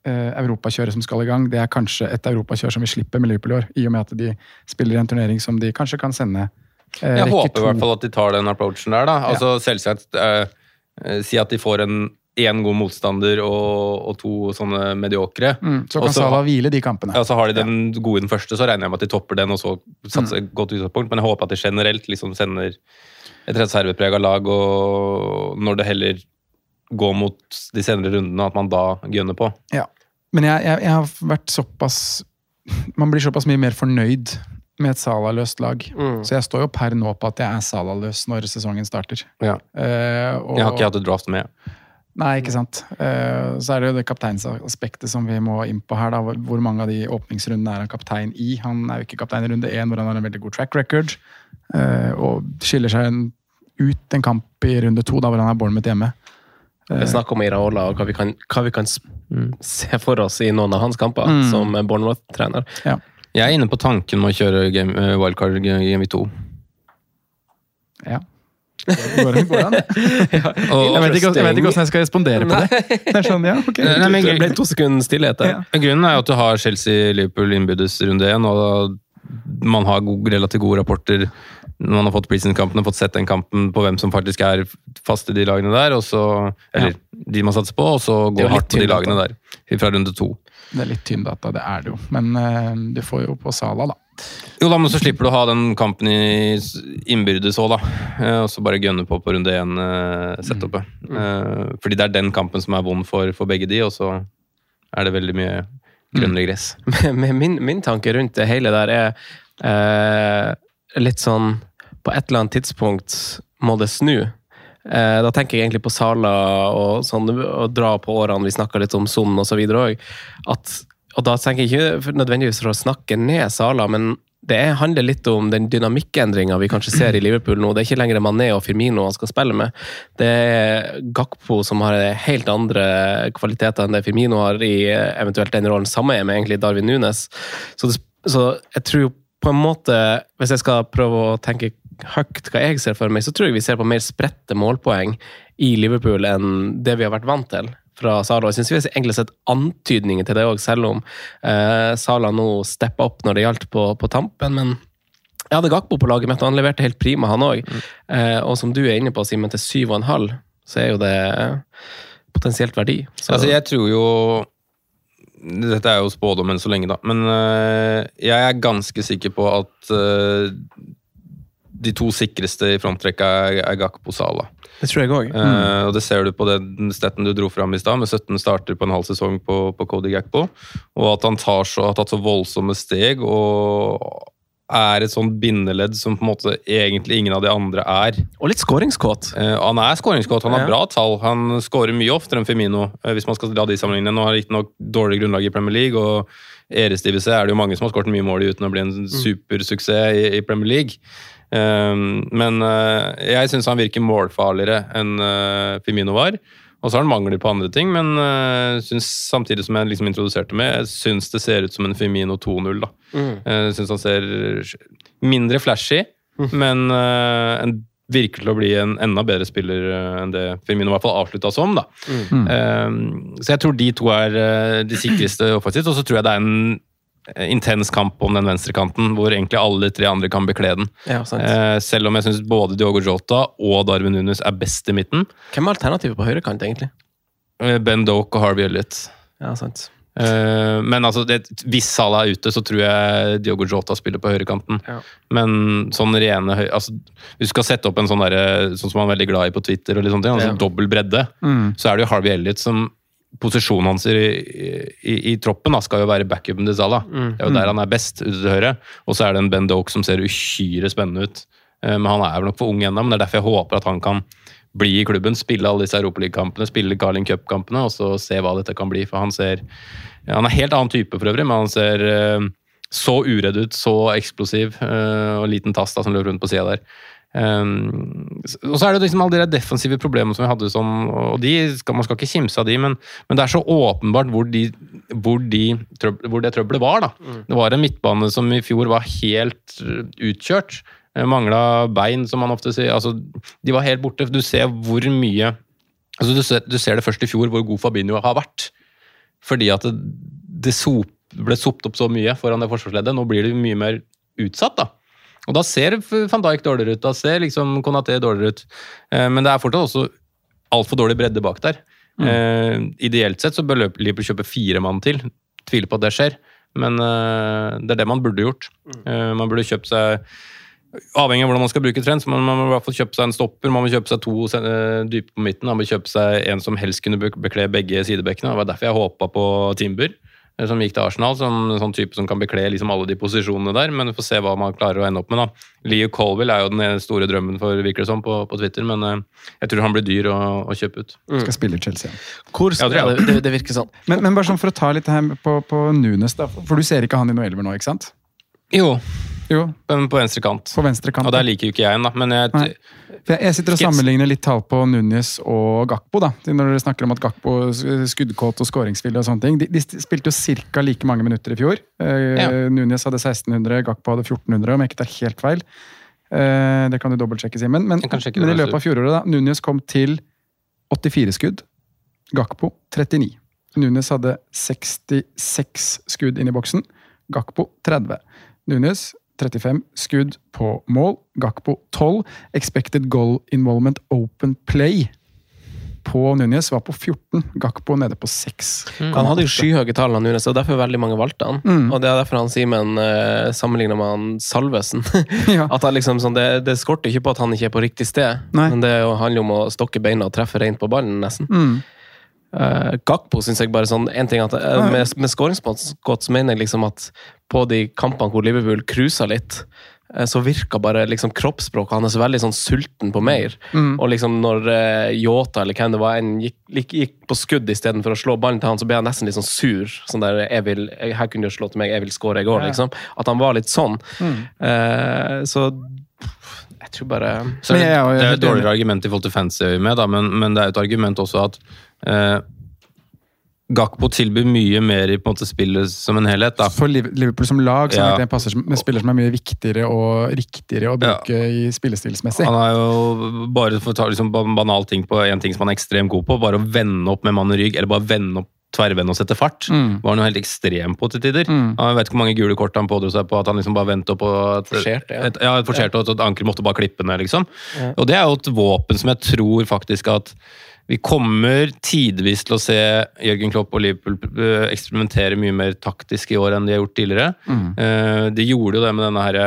C: europakjøret som skal i gang, det er kanskje et europakjør som vi slipper med Liverpool i år. I og med at de spiller i en turnering som de kanskje kan sende
A: Jeg håper i hvert fall at de tar den approachen der, da. Altså selvsagt Si at de får en én god motstander og, og to sånne mediokre.
C: Mm, så kan Salah hvile de kampene.
A: Ja, så har de den gode den første, så regner jeg med at de topper den og så satser
C: Mm.
A: godt utgangspunkt. Men jeg håper at de generelt liksom sender et reserveprega lag, og når det heller går mot de senere rundene, at man da gønner på.
C: Ja. Men jeg, jeg, jeg har vært såpass Man blir såpass mye mer fornøyd med et Salah-løst lag.
B: Mm.
C: Så jeg står jo per nå på at jeg er Salah-løs når sesongen starter.
A: Ja.
C: Uh, og-
A: Jeg har ikke hatt et draft med.
C: Nei, ikke sant. Eh, så er det jo det kapteinsaspektet som vi må inn på her. da, Hvor mange av de åpningsrundene er han kaptein i? Han er jo ikke kaptein i runde én, hvor han har en veldig god track record. eh, og skiller seg ut en kamp i runde to, da hvor han har Bournemouth hjemme.
B: Det er snakk om Iraola og hva vi kan, hva vi kan se for oss i noen av hans kamper
C: Mm.
B: som Bournemouth-trener.
C: Ja.
A: Jeg er inne på tanken med å kjøre game, eh, wildcard game i to.
C: ja. Går går an?
A: ja.
C: jeg, vet ikke, jeg vet ikke hvordan jeg skal respondere på det. Det sånn, ja, okay.
A: Nei, men-
B: Det ble to sekunder stillhet der.
C: Ja.
A: Grunnen er jo at du har Chelsea-Liverpool innbyrdes runde én, og man har god, relativt gode rapporter når man har fått preseason-kampene, fått sett den kampen på hvem som faktisk er fast i de lagene der, og så, eller de man satser på, og så
C: Det er
A: gå hardt på de lagene der fra runde to.
C: Det er litt tynn data, det er det jo. Men uh, du får jo på Sala, da.
A: Jo da, men så slipper du å ha den kampen i innbyrdes òg, da. Eh, Og så bare gønne på på runde én-setupet.
C: Mm.
A: Fordi det er den kampen som er vond for, for begge de, og så er det veldig mye grønnere gress.
B: Mm. min, min tanke rundt det hele der er eh, litt sånn På et eller annet tidspunkt må det snu. Eh, da tenker jeg egentlig på Sala og sånn, og dra på årene vi snakka litt om Son osv. òg. Og da tenker jeg ikke nødvendigvis for å snakke ned Sala, men det er- handler litt om den dynamikkendringa vi kanskje ser i Liverpool nå. Det er ikke lenger Mané og Firmino han skal spille med. Det er Gakpo som har helt andre kvaliteter enn det Firmino har i eh, eventuelt den rollen. Samme er med egentlig Darwin Nunes. Så, det, så jeg tror på en måte, hvis jeg skal prøve å tenke høyt hva jeg ser for meg, så tror jeg vi ser på mer spredte målpoeng i Liverpool enn det vi har vært vant til fra Sala. Jeg synes vi har egentlig sett antydninger til det òg, selv om eh, Sala nå steppa opp når det gjaldt på, på tampen. Men jeg hadde Gakbo på laget mitt, og han leverte helt prima, han òg. Eh, og som du er inne på, Simen, til 7,5, så er jo det potensielt verdi. Så,
A: Altså, jeg tror jo Dette er jo spådommen så lenge, da. Men øh, jeg er ganske sikker på at øh, de to sikreste i fronttrekka er, Gakpo Sala.
B: det tror jeg òg.
A: Eh, og det ser du på den stetten du dro fram i stad, med 17 starter på en halv sesong på, på Cody Gakpo. Og at han tar så, har tatt så voldsomme steg og er et sånt bindeledd som på en måte egentlig ingen av de andre er.
B: Og litt skåringskåt.
A: Uh, han er skåringskåt, han har
B: Ja.
A: bra tall. Han skårer mye oftere enn Firmino, uh, hvis man skal la de sammenligne. Nå har han riktignok dårlig grunnlag i Premier League, og æresdivisé er det jo mange som har skåret mye mål i uten å bli en supersuksess i, i Premier League. Um, men eh, jeg syns han virker målfarligere enn eh, Firmino var. Og så har han mangler på andre ting, men uh, synes, samtidig som jeg liksom introduserte med, jeg syns det ser ut som en Firmino 2-0. da.
B: Mm.
A: Jeg syns han ser mindre flashy, men eh, en, virker til å bli en enda bedre spiller eh, enn det Firmino i hvert fall avslutta som. da. Eh, så jeg tror de to er eh, de sikreste offensivt, og så tror jeg det er en eh, intens kamp om den venstrekanten, hvor egentlig alle tre andre kan bekle den.
B: Ja, sant.
A: Eh, selv om jeg syns både Diogo Jota og Darwin Nunes er best i midten.
B: Hvem er alternativet på høyrekant, egentlig?
A: Eh, Ben Doke og Harvey Elliot.
B: Ja, sant.
A: Eh, men altså, det, hvis Salah er ute, så tror jeg Diogo Jota spiller på høyrekanten.
B: Ja.
A: Men sånn rene høy... Altså, hvis du skal sette opp en sånn derre, sånn som han er veldig glad i på Twitter, og litt sånne ting, altså
B: Ja.
A: dobbel bredde,
C: Mm.
A: så er det jo Harvey Elliot som Posisjonen hans i, i, i troppen da, skal jo være backupen til Salah.
B: Mm.
A: Det er jo der han er best, ute til høyre. Og så er det en Ben Doke som ser uhyre spennende ut. Eh, Men han er vel nok for ung ennå, men det er derfor jeg håper at han kan bli i klubben, spille alle disse Europaliga-kampene, spille Carling Cup-kampene, og så se hva dette kan bli. For han ser Han er helt annen type for øvrig, men han ser eh, så uredd ut, så eksplosiv, eh, og liten tass da, som løper rundt på sida der. Um, og så er det liksom alle de defensive problemene som vi hadde, som, og de skal, man skal ikke kimse av de, men, men det er så åpenbart hvor, de, hvor, de, hvor det trøbbelet var. da. Det var en midtbane som i fjor var helt uh, utkjørt. Mangla bein, som man ofte sier. altså De var helt borte. Du ser hvor mye altså du ser, du ser det først i fjor, hvor god Fabinho har vært. Fordi at det, det sop, ble sopt opp så mye foran det forsvarsleddet. Nå blir det mye mer utsatt. da. Og da ser van Dijk dårligere ut, da ser liksom Konaté dårligere ut. Eh, men det er fortsatt også altfor dårlig bredde bak der. Mm. ideelt sett så bør Liverpool kjøpe fire mann til. Tviler på at det skjer, men eh, det er det man burde gjort. Eh, man burde kjøpt seg Avhengig av hvordan man skal bruke trend, så man, man må i hvert fall kjøpe seg en stopper, man må kjøpe seg to eh, dype på midten, man må kjøpe seg en som helst kunne bekle begge sidebekkene. Det var derfor jeg håpa på Timber, eh, som gikk til Arsenal, som en sånn type som kan bekle liksom alle de posisjonene der, men vi får se hva man klarer å ende opp med. da. Leo Colville er jo den store drømmen for virker det som på, på Twitter, men uh, jeg tror han blir dyr å, å kjøpe ut.
C: Skal spille Chelsea.
B: Hvor
A: Ja, det
B: ja, det, det, det virker sånn.
C: Men, men bare sånn for å ta litt her på, på Nunes, da. For du ser ikke han i noe elver nå, ikke sant?
A: Jo,
C: Jo,
A: på venstre kant.
C: på venstre kant.
A: Og der liker jo ikke jeg en, da, men jeg,
C: jeg, sitter og sammenligner litt tall på Núñez og Gakpo. da. Når dere snakker om at Gakpo skuddkåt og skåringsvillig og sånne ting. De, de spilte jo ca. like mange minutter i fjor. Eh,
A: Ja.
C: Núñez hadde 1600, Gakpo hadde 1400, om jeg ikke tar helt feil. Eh, det kan du dobbeltsjekke, Simen. Men, men i løpet av fjoråret, da. Núñez kom til 84 skudd. Gakpo 39. Núñez hadde 66 skudd inn i boksen. Gakpo 30. Núñez 35 skudd på mål. Gakpo 12. Expected goal involvement open play på Núñez var på 14. Gakpo nede på 6.
B: Han hadde jo skyhøye tall, han Nunes, og derfor veldig mange valgte han.
C: Mm.
B: Og det er derfor han Simen uh, sammenligner med han Salvesen.
C: Ja.
B: At han liksom, sånn, det, det skorter ikke på at han ikke er på riktig sted,
C: Nei.
B: men det handler jo- om å stokke beina og treffe rent på ballen, nesten.
C: Mm.
B: Eh, Gakpo synes jeg bare sånn en ting at, eh, Med, med skåringsgodt mener jeg liksom at på de kampene hvor Liverpool cruisa litt, eh, så virka bare liksom kroppsspråket hans veldig sånn sulten på mer.
C: Mm.
B: Og liksom når Yota eller hvem det var en gikk, gikk, på skudd istedenfor å slå ballen til han, så ble han nesten litt sånn sur. Sånn der, jeg vil, jeg, 'Her kunne du slå til meg, jeg vil skåre i går',
C: Ja.
B: liksom. At han var litt sånn.
C: Mm.
B: Eh, så jeg tror bare
A: Så
C: Men
A: det,
C: ja, er
A: det er et dårligere argument i forhold til fancy med, da, men, men det er et argument også at eh, Gakpo tilbyr mye mer i på en måte spillet som en helhet. da.
C: For Liverpool som lag så
A: Ja.
C: er det en passer som, med spiller som er mye viktigere og riktigere å
A: Ja.
C: bruke i spillestilsmessig.
A: Han er jo bare for å ta liksom banal ting på en ting som han er ekstremt god på, bare å vende opp med mann i rygg, eller bare vende opp tverrvende og sette fart,
C: Mm.
A: var jo helt ekstrem på til tider.
C: Mm.
A: Jeg vet ikke hvor mange gule kort han pådro seg på at han liksom bare vendte opp og at,
B: Forserte, ja.
A: et, ja, forserte, ja. og at anker måtte bare klippe ned, liksom.
B: Ja.
A: Og det er jo et våpen som jeg tror faktisk at vi kommer tidvis til å se Jørgen Klopp og Liverpool eh, eksperimentere mye mer taktisk i år enn de har gjort tidligere.
C: Mm.
A: Eh, De gjorde jo det med denne herre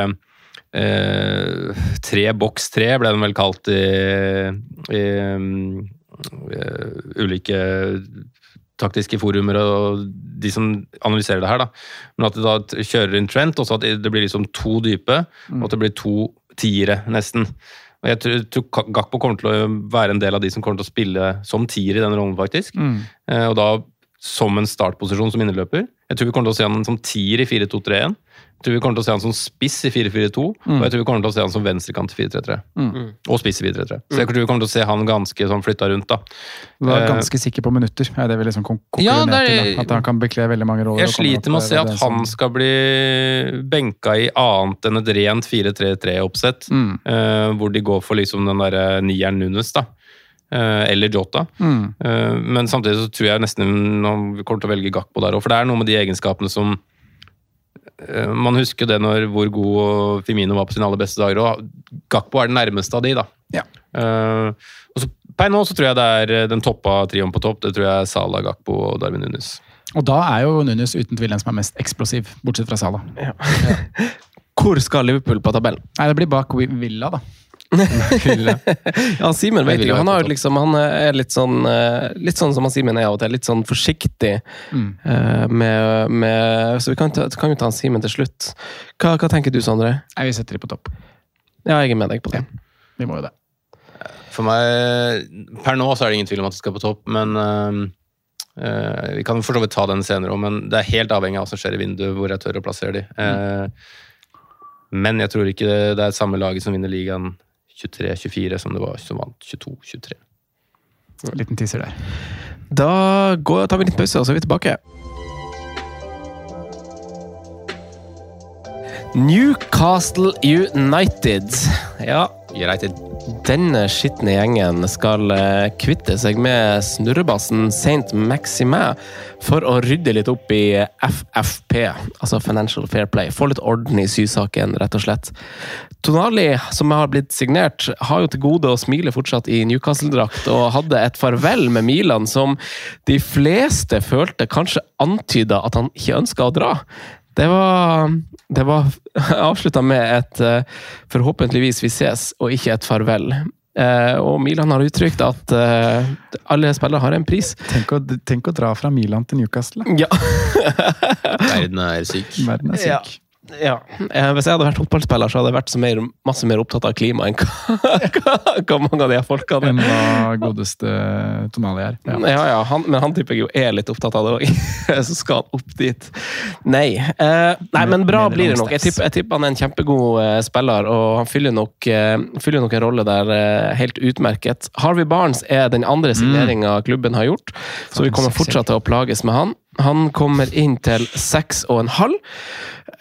A: eh, Tre boks tre, ble den vel kalt i, i eh, ulike taktiske forumer og de som analyserer det her, da. Men at de da kjører inn Trent, og så at det blir liksom to dype, og at det blir to tiere, nesten. Og jeg tror, tror Gakpo kommer til å være en del av de som kommer til å spille som tier i den rollen, faktisk.
C: Mm.
A: Eh, og da som en startposisjon som inneløper. Jeg tror vi kommer til å se han som tier i 4-2-3-1. Jeg tror vi kommer til å se han som spiss i 4-4-2, og jeg tror vi kommer til å se han som venstrekant i 4-3-3.
C: Mm.
A: Og spiss i 4-3-3. Så jeg tror vi kommer til å se han ganske sånn flytta rundt, da.
C: Du var
A: Eh,
C: ganske sikker på minutter, er det vi liksom kon-
A: Ja, det er-
C: til. Da. At han kan bekle veldig mange roller.
A: Jeg sliter med å se
C: eh,
A: at han skal bli benka i annet enn et rent 4-3-3-oppsett,
C: Mm.
A: eh, hvor de går for liksom den derre nieren Nunes, da. Eh, eller Jota.
C: Mm.
A: Eh, men samtidig så tror jeg nesten han kommer til å velge Gakpo der òg, for det er noe med de egenskapene som eh, Man husker det når hvor god Femino var på sine aller beste dager, og Gakpo er den nærmeste av de, da.
C: Ja.
A: Uh, og så Per nå så tror jeg det er eh, den toppa trioen på topp. Det tror jeg er Salah, Gakpo og Darwin Nunes.
C: Og da er jo Nunes uten tvil den som er mest eksplosiv, bortsett fra Salah.
B: Hvor skal Liverpool på tabellen?
C: Nei, det blir bak Villa, da.
B: Ja, Simen vet
A: ikke
B: jo, han, liksom, han er litt sånn eh, Litt sånn som han Simen er av og til. Litt sånn forsiktig.
C: Mm.
B: eh, med, med, så vi kan, ta, kan jo ta han Simen til slutt. Hva, hva tenker du, Sondre?
C: Vi setter dem på topp.
B: Ja, jeg er med deg på det.
C: Vi må jo det.
A: For meg, per nå så er det ingen tvil om at det skal på topp, men øh, Vi kan for så vidt ta den senere òg, men det er helt avhengig av hva som skjer i vinduet, hvor jeg tør å plassere de. Eh, men jeg tror ikke det, det er samme laget som vinner ligaen 23-24 som det var som vant 22-23.
C: Liten teaser der.
B: Da går, tar vi litt pause, og så er vi tilbake. Newcastle United. Ja,
A: United.
B: denne skitne gjengen skal eh, kvitte seg med snurrebassen Saint Maximin for å rydde litt opp i FFP, altså Financial Fair Play. Få litt orden i sysaken, rett og slett. Tonali, som har blitt signert, har jo til gode å smile fortsatt i Newcastle-drakt, og hadde et farvel med Milan som de fleste følte kanskje antyda at han ikke ønska å dra. Det var, det var avslutta med et uh, 'forhåpentligvis vi ses', og ikke et farvel. Uh, og Milan har uttrykt at uh, alle spillere har en pris.
C: Tenk å, tenk å dra fra Milan til Newcastle.
B: Ja.
A: Verden er syk.
C: Verden er syk.
B: ja. Eh, hvis jeg hadde vært fotballspiller, så hadde jeg vært så mer, masse mer opptatt av klima enn hva, hva, hva mange av de folkene
C: Enn hva godeste Tonali er. Ja.
B: Ja, ja, han, men han tipper jeg jo er litt opptatt av det òg. Så skal han opp dit. Nei. Eh, nei, men bra blir det nok. Jeg tipper, jeg tipper han er en kjempegod eh, spiller, og han fyller nok, eh, fyller nok en rolle der helt utmerket. Harvey Barnes er den andre signeringa klubben har gjort, så vi kommer fortsatt til å plages med han. Han kommer inn til seks og en halv.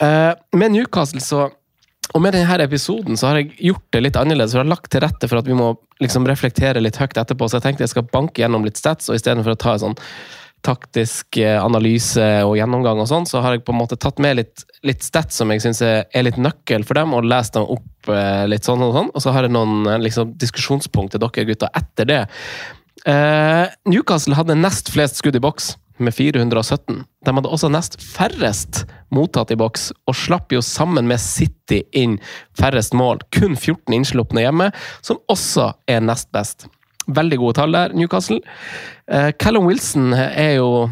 B: Eh, med Newcastle så og med denne episoden så har jeg gjort det litt annerledes. Jeg har lagt til rette for at vi må liksom reflektere litt høyt etterpå. Så jeg tenkte jeg skal banke gjennom litt stats, og istedenfor å ta en sånn taktisk eh, analyse og gjennomgang, og sånn, så har jeg på en måte tatt med litt, litt stats som jeg syns er, litt nøkkel for dem, og lest dem opp eh, litt sånn og sånn. Og så har jeg noen liksom, diskusjonspunkt til dere gutter etter det. Uh, Newcastle hadde nest flest skudd i boks, med 417. De hadde også nest færrest mottatt i boks, og slapp jo sammen med City inn færrest mål. Kun 14 innslupne hjemme, som også er nest best. Veldig gode tall der, Newcastle. Eh, Callum Wilson er jo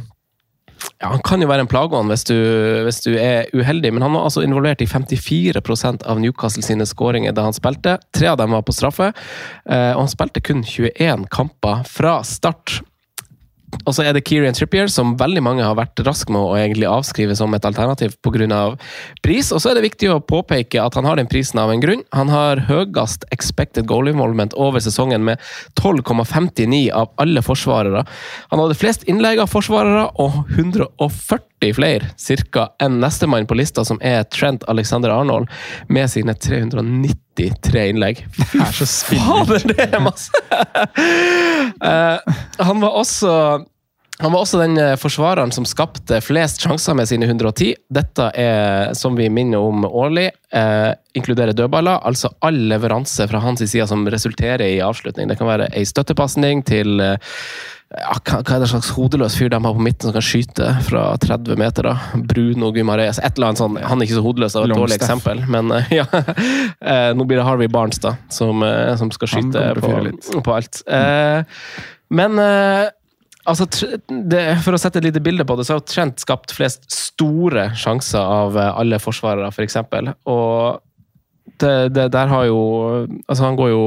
B: ja, Han kan jo være en plageånd hvis, hvis du er uheldig, men han var altså involvert i 54% av Newcastle sine skåringer da han spilte. Tre av dem var på straffe, eh, og han spilte kun 21 kamper fra start. Og så er det Kieran Trippier, som veldig mange har vært raske med å egentlig avskrive som et alternativ pga. pris. Og så er det viktig å påpeke at han har den prisen av en grunn. Han har høyest expected goal involvement over sesongen med 12,59 av alle forsvarere. Han hadde flest innlegg av forsvarere og 140 flere cirka enn nestemann på lista, som er Trent Alexander Arnold, med sine 393 innlegg.
C: Spinnvilt.
B: Fader, det er masse! uh, han var også han var også den eh, forsvareren som skapte flest sjanser med sine 110. Dette er, som vi minner om årlig, eh, inkluderer dødballer. Altså all leveranse fra hans side som resulterer i avslutning. Det kan være ei støttepasning til eh, ja, hva er det slags hodeløs fyr de har på midten som kan skyte fra 30 meter? da? Bruno Gumares. Et eller annet sånn. Han er ikke så hodeløs, det var et dårlig eksempel. Men eh, ja, Eh, nå blir det Harvey Barnes da, som, eh, som skal skyte på, på alt. Eh, men Altså, det, For å sette et lite bilde på det, så har Trent skapt flest store sjanser av alle forsvarere, f.eks. Og det, det, der har jo Altså, han går jo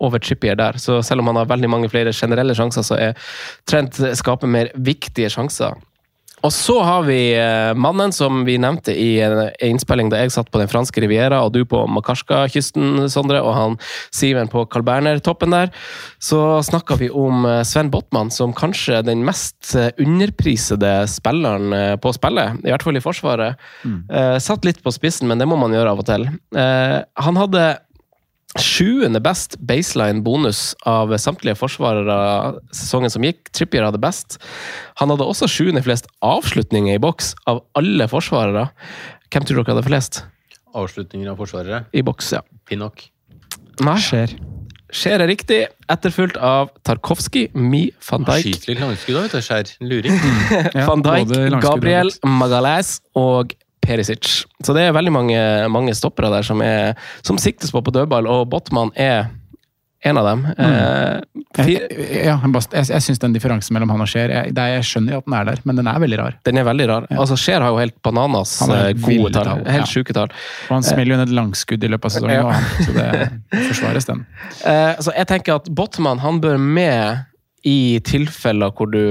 B: over Trippier der, så selv om han har veldig mange flere generelle sjanser, så er Trent skaper mer viktige sjanser. Og så har vi eh, mannen som vi nevnte i en innspilling da jeg satt på den franske riviera, og du på Makarska-kysten, Sondre, og han Siven på Carl Berner-toppen der. Så snakka vi om eh, Sven Botman som kanskje den mest eh, underprisede spilleren på spillet. I hvert fall i Forsvaret. Mm. satt litt på spissen, men det må man gjøre av og til. Han hadde sjuende best baseline bonus av samtlige forsvarere sesongen som gikk. Trippier hadde best. Han hadde også sjuende flest avslutninger i boks av alle forsvarere. Hvem tror dere hadde flest?
A: Avslutninger av forsvarere.
B: I boks, ja.
A: Pinnock.
B: Nei.
C: Skjer.
B: Skjer er riktig, etterfulgt av Tarkovskij, Mi van Dijk,
A: Skyter litt langskudd òg, vet du. Skjær. Luring.
C: Ja,
B: van Dijk Gabriel Magalais og Perisic. Så det er veldig mange, mange stoppere der som, er, som siktes på på dødball, og Botman er en av dem. Eh,
C: Jeg, ja, jeg, jeg, syns den differansen mellom han og Skjer jeg, jeg skjønner jo at den er der, men den er veldig rar.
B: den er veldig rar. Altså, Skjer har jo helt bananas eh, gode tall. Helt
C: ja.
B: sjuke tall.
C: Og han smeller jo inn et langskudd i løpet av sesongen,
B: Ja.
C: så det forsvares den.
B: Eh, så jeg tenker at Botman han bør med i tilfeller hvor du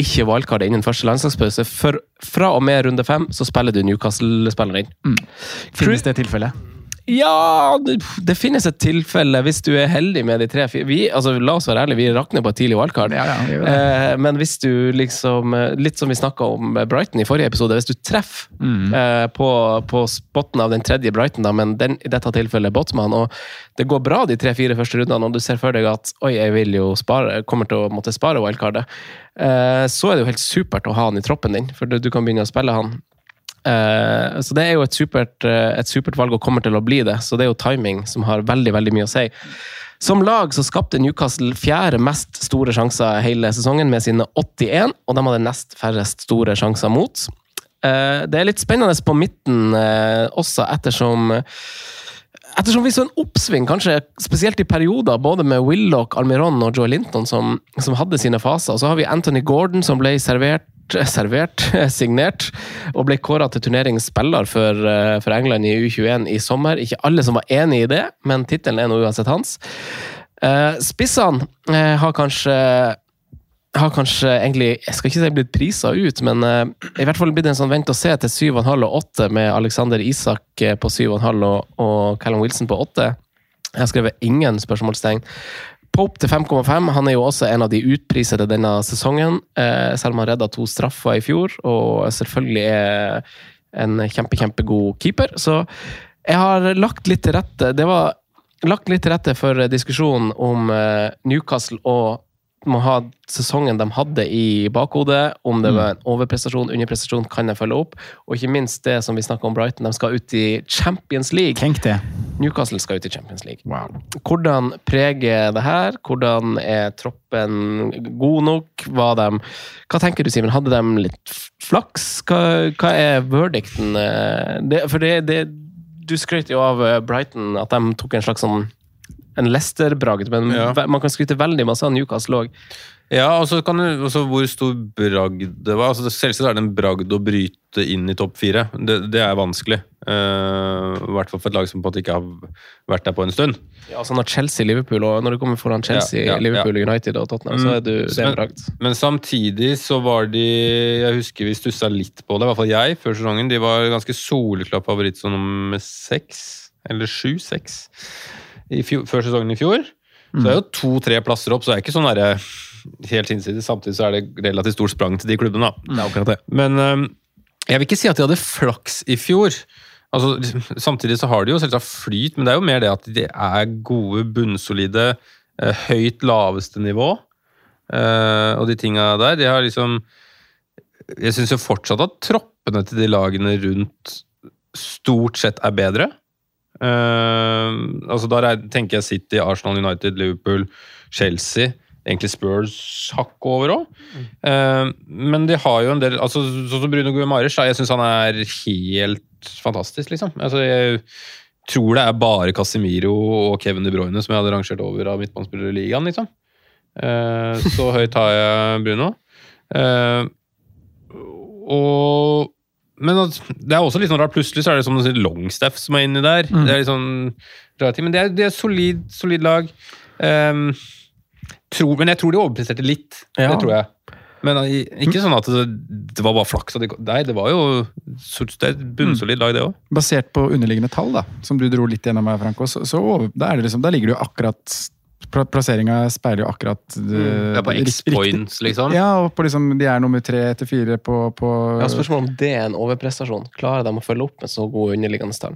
B: ikke wildcarder innen første landslagspause. For fra og med runde fem så spiller du Newcastle-spilleren inn.
C: Finnes det tilfellet?
B: Ja, det, det finnes et tilfelle hvis du er heldig med de tre vi, altså, La oss være ærlige, vi rakner på et tidlig wildcard.
C: Ja, ja.
B: Eh, men hvis du liksom eh, Litt som vi snakka om Brighton i forrige episode. Hvis du treffer
C: Mm.
B: eh, på, på spotten av den tredje Brighton, da, men den, i dette tilfellet Botman, og det går bra de tre-fire første rundene, og du ser for deg at oi, jeg vil jo spare, kommer til å måtte spare wildcardet, eh, så er det jo helt supert å ha han i troppen din, for du, du kan begynne å spille han. Eh, så det er jo et supert, eh, et supert valg og kommer til å bli det. Så det er jo timing som har veldig veldig mye å si. Som lag så skapte Newcastle fjerde mest store sjanser hele sesongen med sine 81, og de hadde nest færrest store sjanser mot. Eh, det er litt spennende på midten også, ettersom Ettersom vi så en oppsving, kanskje spesielt i perioder, både med Willoch, Almiron og Joe Linton, som, som hadde sine faser. Så har vi Anthony Gordon, som ble servert, servert signert, og ble kåra til turneringsspiller for, eh, for England i U21 i sommer. Ikke alle som var enig i det, men tittelen er nå uansett hans. Eh, Spissene eh, har kanskje har kanskje egentlig Jeg skal ikke si blitt prisa ut, men i hvert fall blitt en sånn vent og se til 7,5 og 8 med Alexander Isak på 7,5 og, og Callum Wilson på 8. Jeg har skrevet ingen spørsmålstegn. Pope til 5,5. Han er jo også en av de utprisede denne sesongen, eh, selv om han redda to straffer i fjor, og selvfølgelig er en kjempe, kjempegod keeper. Så jeg har lagt litt til rette Det var lagt litt til rette for diskusjonen om eh, Newcastle og må ha sesongen de hadde i bakhodet. Om det var en overprestasjon, underprestasjon, kan de følge opp. Og ikke minst det som vi snakka om Brighton, de skal ut i Champions League.
C: Tenk det.
B: Newcastle skal ut i Champions League.
C: Wow.
B: Hvordan preger det her? Hvordan er troppen god nok? De, hva tenker du, Simen? Hadde de litt flaks? Hva, hva er verdicten? eh, Det, for det, det, du skrøt jo av eh, Brighton, at de tok en slags sånn en Leicester-bragd, men
A: Ja.
B: man kan skryte veldig masse av Newcastle òg.
A: Ja, og så kan du, også hvor stor bragd det var. Altså, Selvsagt er det en bragd å bryte inn i topp fire. Det, det er vanskelig. Uh, I hvert fall for et lag som på en måte ikke har vært der på en stund.
B: Ja, altså når Chelsea-Liverpool, og når du kommer foran Chelsea,
A: Ja, ja,
B: Liverpool,
A: ja.
B: United og Tottenham, så er du, det er en bragd.
A: Men samtidig så var de Jeg husker vi stussa litt på det, i hvert fall jeg, før sesongen. De var ganske soleklar favoritt som nummer seks, eller sju, seks, før sesongen i fjor. Så det er jo to-tre plasser opp, så det er ikke sånn derre helt hinsides. Samtidig så er det relativt stort sprang til de klubbene, da.
B: Det er akkurat det.
A: Men øhm, jeg vil ikke si at de hadde flaks i fjor. Altså, samtidig så har de jo selvsagt flyt, men det er jo mer det at de er gode, bunnsolide, eh, høyt laveste nivå. Eh, og de tinga der. De har liksom Jeg syns jo fortsatt at troppene til de lagene rundt stort sett er bedre. Uh, altså er, tenker jeg City, Arsenal, United, Liverpool, Chelsea. Egentlig Spurs hakk over òg. men de har jo en del altså Sånn som Bruno Guimaraes, jeg syns han er helt fantastisk, liksom. Altså, jeg tror det er bare Casemiro og Kevin De Bruyne som jeg hadde rangert over av midtbanespillere i ligaen, liksom. Eh, så høyt har jeg Bruno. Eh, og Men det er også litt sånn rart. Plutselig så er det som sånn Longstaff som er inni der.
C: Mm.
A: Det er litt sånn ting, Men det er, det er solid, solid lag. Eh, tror, men jeg tror de overpresterte litt.
B: Ja.
A: Det tror jeg. Men eh, ikke sånn at det, det var bare flaks. Nei, det var jo det er et bunnsolid lag, det òg.
C: Basert på underliggende tall, da, som du dro litt gjennom her, Franco, så, så over, da, er det liksom, da ligger du akkurat pla- Plasseringa speiler jo akkurat
A: Det Ja, på X-points, liksom.
C: Ja, og på liksom, de er nummer tre etter fire på, på
B: Ja, Spørsmålet om det er en overprestasjon. Klarer de å følge opp med så gode underliggende tall?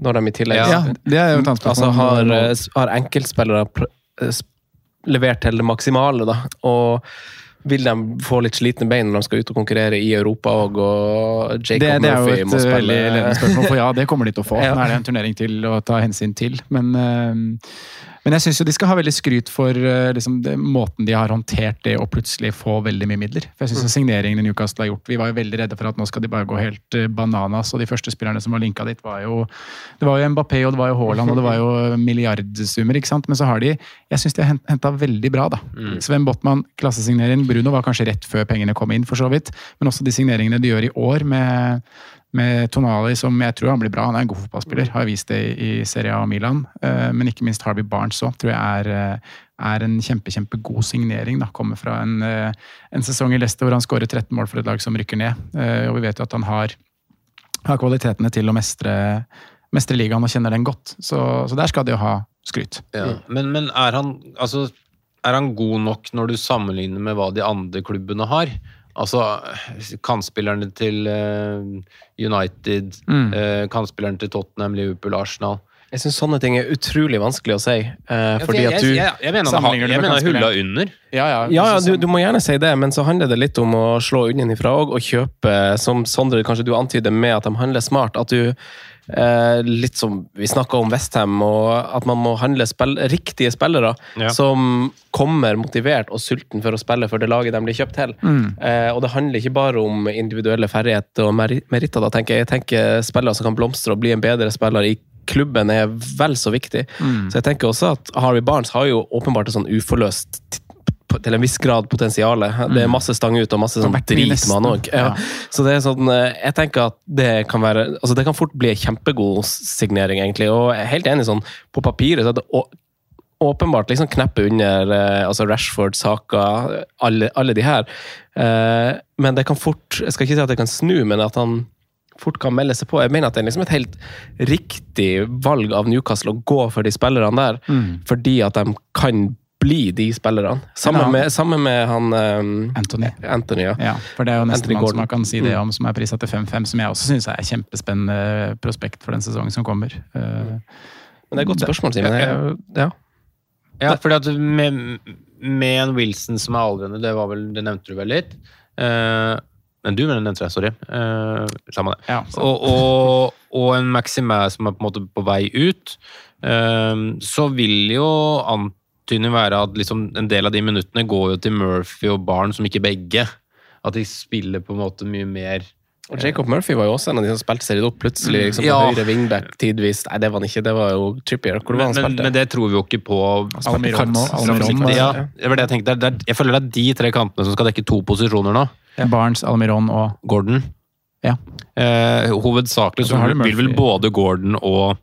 B: Når de i tillegg
C: Ja, det er jo et annet
B: Altså, har, eh, har enkeltspillere eh, levert til det maksimale, da? Og vil de få litt slitne bein når de skal ut og konkurrere i Europa og, og Jacob
C: det, det er jo
B: Murphy
C: et
B: må
C: eh,
B: spille
C: veldig ledende spørsmål, for ja, det kommer de til å få.
B: Ja.
C: Nå er det en turnering til å ta hensyn til. Men, eh, men jeg syns jo de skal ha veldig skryt for eh, liksom, det, måten de har håndtert det å plutselig få veldig mye midler. For jeg
B: Mm.
C: signeringen signeringene Newcastle har gjort Vi var jo veldig redde for at nå skal de bare gå helt eh, bananas, og de første spillerne som var linka dit, var jo Det var jo Mbappé og det var jo Haaland og det var jo milliardsummer, ikke sant. Men så har de Jeg syns de har henta veldig bra, da. Sven Botman, klassesignering. Bruno var kanskje rett før pengene kom inn, for så vidt. Men også de signeringene de gjør i år med med Tonali, som jeg tror han blir bra. Han er en god fotballspiller, har vist det i Serie A og Milan. Eh, Men ikke minst Harvey Barnes òg, tror jeg er, eh, er en kjempe, kjempegod signering. da. Kommer fra en, eh, en sesong i Leicester hvor han skårer 13 mål for et lag som rykker ned. Eh, Og vi vet jo at han har, har kvalitetene til å mestre, mestre ligaen og kjenner den godt. Så, så der skal de jo ha skryt.
A: Ja. Men, men er, han, altså, er han god nok når du sammenligner med hva de andre klubbene har? Altså, kantspillerne til eh, United,
C: Mm.
A: eh, kantspillerne til Tottenham, Liverpool, Arsenal.
B: Jeg syns sånne ting er utrolig vanskelig å si. eh, fordi at du
A: jeg, jeg, jeg mener han jeg mener hulla under.
C: Ja, ja.
B: Ja, ja du, du må gjerne si det, men så handler det litt om å slå unnifra òg, og kjøpe, som Sondre kanskje du antyder med at de handler smart. At du eh, Litt som vi snakka om Westham, og at man må handle spill, riktige spillere
A: Ja.
B: som kommer motivert og sulten for å spille for det laget de blir kjøpt til.
C: Mm.
B: Eh, og det handler ikke bare om individuelle ferdigheter og mer meritter. da, tenker Jeg Jeg tenker spillere som kan blomstre og bli en bedre spiller i klubben, er vel så viktig.
C: Mm.
B: Så jeg tenker også at Harvey Barnes har jo åpenbart et sånn uforløst til en viss grad potensialet. Det er masse stang ut og masse
C: Mm.
B: Sånn drit med han òg. Ja. Så det er sånn, eh, jeg tenker at det kan være altså Det kan fort bli kjempegod signering, egentlig. Og jeg er helt enig sånn, på papiret så er det åpenbart liksom kneppe under eh, altså Rashford, Saka, alle, alle de her. Eh, men det kan fort Jeg skal ikke si at det kan snu, men at han fort kan melde seg på. Jeg mener at det er liksom et helt riktig valg av Newcastle å gå for de spillerne der,
C: Mm.
B: fordi at de kan bli de spillerne. Sammen
C: Ja.
B: med, sammen med han um,
C: Anthony.
B: Anthony, ja.
C: Ja, for det er jo
B: nesten
C: nestemann som man kan si det
B: Mm.
C: om, som er prisa til 5-5, som jeg også syns er kjempespennende prospekt for den sesongen som kommer. Mm.
B: Men det er et godt spørsmål, Simen. Ja.
A: Ja, fordi at med, med en Wilson som er aldrende, det, var vel, det nevnte du vel litt. Uh, men du, mener det tror jeg, sorry. Eh, Samme det.
C: Ja,
A: og, og, og en Maximæ som er på en måte på vei ut. eh, så vil jo antydning være at liksom en del av de minuttene går jo til Murphy og Barn, som ikke begge. At de spiller på en måte mye mer
B: Og Jacob Murphy var jo også en av de som spilte seg litt opp plutselig. liksom
A: Ja.
B: Høyre wingback tidvis. Nei, det var han ikke. Det var jo Trippier. Hvor var han
A: men, men,
B: spilte?
A: men det tror vi jo ikke på.
C: Almiron
A: ja,
C: ja.
A: jeg tenkte. Det er, jeg føler det er de tre kantene som skal dekke to posisjoner nå.
C: Barnes, Almiron og
A: Gordon.
C: Ja.
A: Eh, hovedsakelig
C: så
A: så vil vel både Gordon og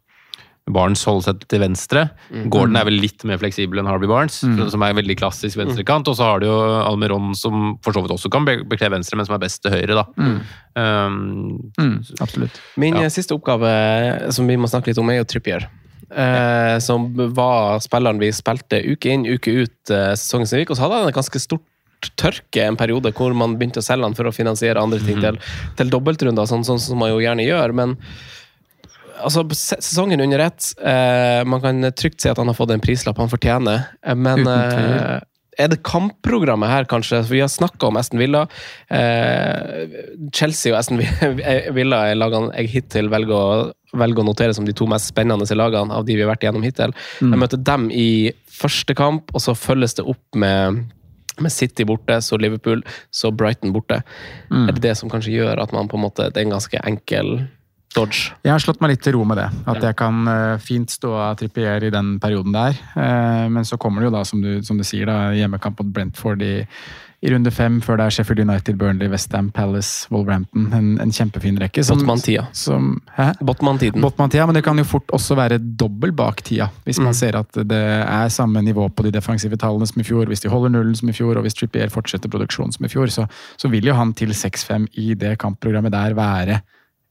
A: Barnes holder seg til venstre. Gordon er vel litt mer fleksibel enn Harvey Barnes,
C: Mm.
A: som er veldig klassisk venstrekant. Og så har du jo Almiron, som for så vidt også kan be- bekle venstre, men som er best til høyre. da.
C: Mm.
A: Um,
C: Mm, absolutt.
B: Min
A: Ja.
B: eh, siste oppgave som vi må snakke litt om, er jo Trippier. Eh, som var spilleren vi spilte uke inn, uke ut eh, sesongen som gikk. Og så hadde han et ganske stort tørke en periode hvor man begynte å selge han for å finansiere andre ting til, til dobbeltrunder, sånn, sånn som man jo gjerne gjør. Men altså, sesongen under ett eh, Man kan trygt si at han har fått en prislapp han fortjener, eh, men eh, er det kampprogrammet her, kanskje? For vi har snakka om Aston Villa. Eh, Chelsea og Aston Villa er lagene jeg hittil velger å, velger å notere som de to mest spennende lagene av de vi har vært igjennom hittil.
C: Mm.
B: Jeg møter dem i første kamp, og så følges det opp med, med City borte, så Liverpool, så Brighton borte.
C: Mm.
B: Er det det som kanskje gjør at man på en måte Det er en ganske enkel Dodge.
C: Jeg har slått meg litt til ro med det. At jeg kan eh, fint stå av Trippier i den perioden der. Eh, men så kommer det jo da, som du, som du sier, da, hjemmekamp mot Brentford i, i runde fem, før det er Sheffield United, Burnley, Westham, Palace, Wolverhampton. En, en kjempefin rekke. som-
B: Botman-tida. Botman-tiden.
C: Botman-tida, men det kan jo fort også være dobbel bak tida. Hvis man
B: Mm.
C: ser at det er samme nivå på de defensive tallene som i fjor, hvis de holder nullen som i fjor, og hvis Trippier fortsetter produksjonen som i fjor, så, så vil jo han til 6-5 i det kampprogrammet der være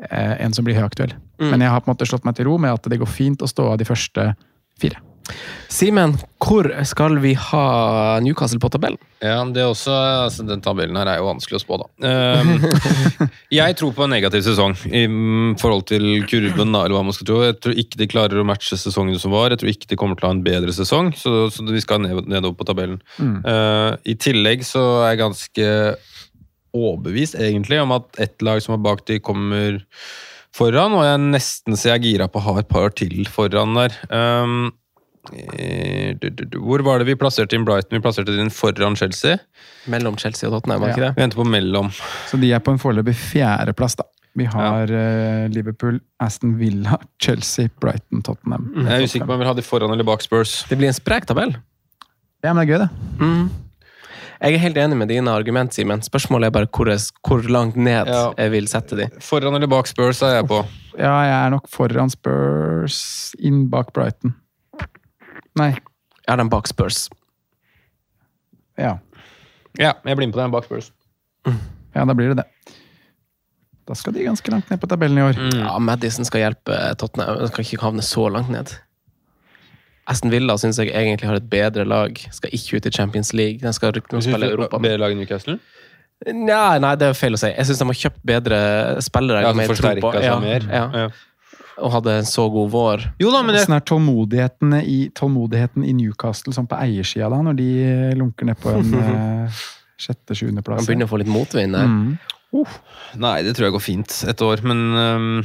C: en som blir høyaktuell.
B: Mm.
C: Men jeg har på en måte slått meg til ro med at det går fint å stå av de første fire.
B: Simen, hvor skal vi ha Newcastle på tabellen?
A: Ja, det er også, altså, Den tabellen her er jo vanskelig å spå, da. Um, jeg tror på en negativ sesong i mm, forhold til kurven. da, eller hva man skal tro. Jeg tror ikke de klarer å matche sesongen som var. Jeg tror ikke de kommer til å ha en bedre sesong, så, så vi skal ned, nedover på tabellen.
C: Mm.
A: Uh, I tillegg så er jeg ganske overbevist egentlig om at ett lag som er bak de, kommer foran, og jeg nesten så jeg er gira på å ha et par til foran der. Um, eh, hvor var det vi plasserte inn Brighton? Vi plasserte den foran Chelsea.
B: Mellom Chelsea og Tottenham, var det
C: Ja.
B: ikke
A: Vi
B: venter
A: endte på mellom.
C: Så de er på en foreløpig fjerdeplass, da. Vi har eh, Liverpool, Aston Villa, Chelsea, Brighton, Tottenham.
A: Jeg er usikker på om jeg vil ha de foran eller bak Spurs.
B: Det blir en sprek tabell.
C: Ja, men det er gøy, det.
B: Mm. Jeg er helt enig med dine argument, Simen. Spørsmålet er bare hvor, jeg, hvor langt ned
A: Ja.
B: jeg vil sette de.
A: Foran eller bak Spurs er jeg på.
C: Ja, jeg er nok foran Spurs, inn bak Brighton. Nei.
B: Jeg har den bak Spurs.
C: Ja.
A: Ja, jeg blir med på den bak Spurs.
C: ja, da blir det det. Da skal de ganske langt ned på tabellen i år.
A: Mm.
B: Ja, Madison skal hjelpe Tottenham. Den skal ikke havne så langt ned. Aston Villa syns jeg egentlig har et bedre lag. Skal ikke ut i Champions League. Den skal spille Europa.
A: Bedre lag enn Newcastle?
B: Nei, nei, det er feil å si. Jeg syns de har kjøpt bedre spillere.
A: Ja,
B: tro
A: Forsterka
B: på.
A: seg
B: Ja,
A: mer.
B: Ja.
A: Ja.
B: Og hadde en så god vår.
A: Jo da, men det,
C: er tålmodigheten i, tålmodigheten i Newcastle sånn på eiersida, da, når de lunker ned på en sjette-sjuendeplass?
B: Han begynner å få litt motvind der.
C: Mm.
A: Nei, det tror jeg går fint et år, men um,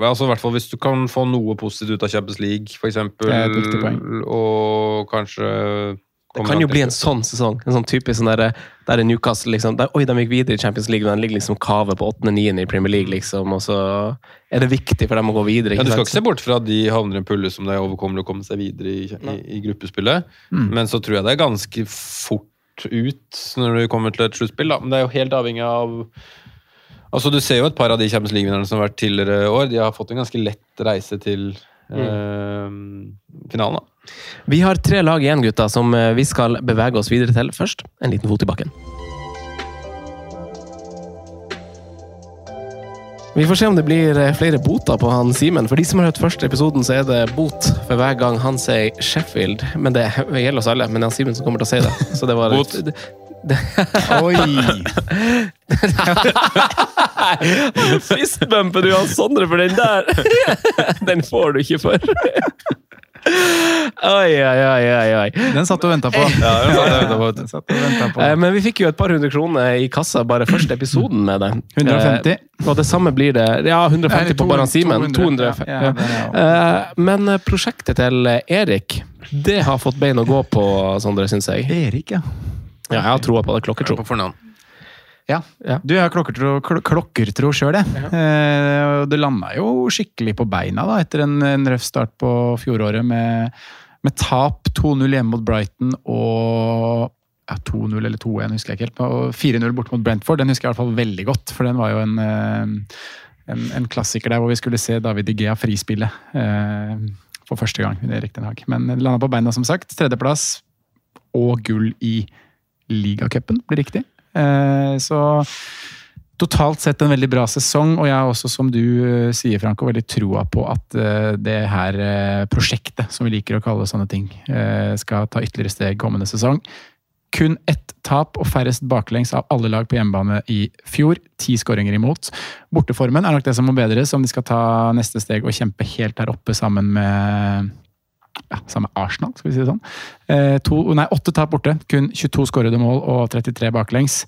A: altså, hvert fall hvis du kan få noe positivt ut av Champions League,
C: poeng.
A: og kanskje
B: Det kan jo bli en sånn sesong. En sånn typisk sånn der, der er Newcastle liksom der, Oi, de gikk videre i Champions League, men de ligger liksom kave på 8.-9. i Premier League, liksom. Og så er det viktig for dem å gå videre.
A: ja, Du skal
B: sant?
A: ikke se bort fra at de havner i en pulle som det er overkommelig å komme seg videre i, i, i gruppespillet,
C: Mm.
A: men så tror jeg det er ganske fort ut når du kommer til et sluttspill. da. Men det er jo helt avhengig av Altså, Du ser jo et par av de Champions League-vinnerne som har vært tidligere år. De har fått en ganske lett reise til eh, finalen. da.
B: Vi har tre lag igjen, gutta, som eh, vi skal bevege oss videre til. Først en liten fot i bakken. Vi får se om det blir eh, flere boter på han Simen. For de som har hørt første episoden, så er det bot for hver gang han sier Sheffield. Men det gjelder oss alle. Men det er han Simen som kommer til å si det. Så det var
A: Bot.
B: Det, det,
C: Oi!
B: Fistbumper du han Sondre for den der! Den får du ikke for. Oi, oi, oi, oi.
C: Den satt og venta på. Den satt og ventet på.
B: Eh, Men vi fikk jo et par hundre kroner i kassa bare første episoden med det.
C: 150.
B: Eh, Og det samme blir det. Ja, 150
C: Nei,
B: på Baran Simen.
C: 200.
B: 200.
C: Ja, ja,
B: Eh, Men prosjektet til Erik, det har fått bein å gå på, Sondre, syns jeg.
C: Erik, ja.
B: Ja, jeg har troa på det. Klokkertro.
A: På fornavn.
C: Ja.
B: Ja.
C: Du, er klokkertro, kl klokkertro sjøl, jeg. Eh, du det landa jo skikkelig på beina da, etter en, en røff start på fjoråret med, med tap 2-0 hjemme mot Brighton og ja, 2-0 eller 2-1, husker jeg ikke helt. Og 4-0 borte mot Brentford, den husker jeg i hvert fall veldig godt. For den var jo en, eh, en, en klassiker der hvor vi skulle se David Igea frispille eh, for første gang Haag. Men landa på beina, som sagt. Tredjeplass og gull i ligacupen, blir riktig. Eh, Så totalt sett en veldig bra sesong, og jeg har også, som du eh, sier, Franco, veldig troa på at eh, det her prosjektet, som vi liker å kalle sånne ting, skal ta ytterligere steg kommende sesong. Kun ett tap og færrest baklengs av alle lag på hjemmebane i fjor. Ti skåringer imot. Borteformen er nok det som må bedres om de skal ta neste steg og kjempe helt der oppe sammen med ja, samme Arsenal, skal vi si det sånn. Eh, to, nei, åtte tap borte, kun 22 skårede mål og 33 baklengs.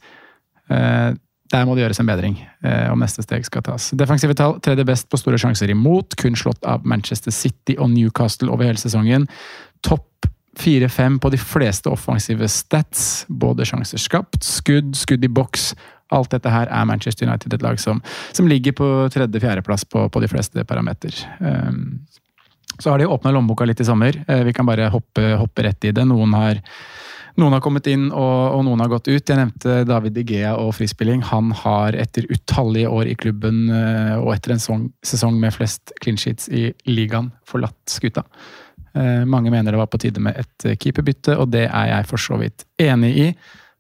C: Eh, der må det gjøres en bedring eh, om neste steg skal tas. Defensive tall tredje best på store sjanser imot, kun slått av Manchester City og Newcastle over hele sesongen. Topp 4-5 på de fleste offensive stats. Både sjanser skapt, skudd, skudd i boks Alt dette her er Manchester United et lag som, som ligger på tredje-fjerdeplass på, på de fleste parameter. Um, så har de åpna lommeboka litt i sommer. Uh, vi kan bare hoppe, hoppe, rett i det. Noen har, noen har kommet inn, og, og, noen har gått ut. Jeg nevnte David De og frispilling. Han har etter utallige år i klubben uh, og etter en song, sesong med flest clean sheets i ligaen forlatt skuta. Uh, mange mener det var på tide med et keeperbytte, og det er jeg for så vidt enig i.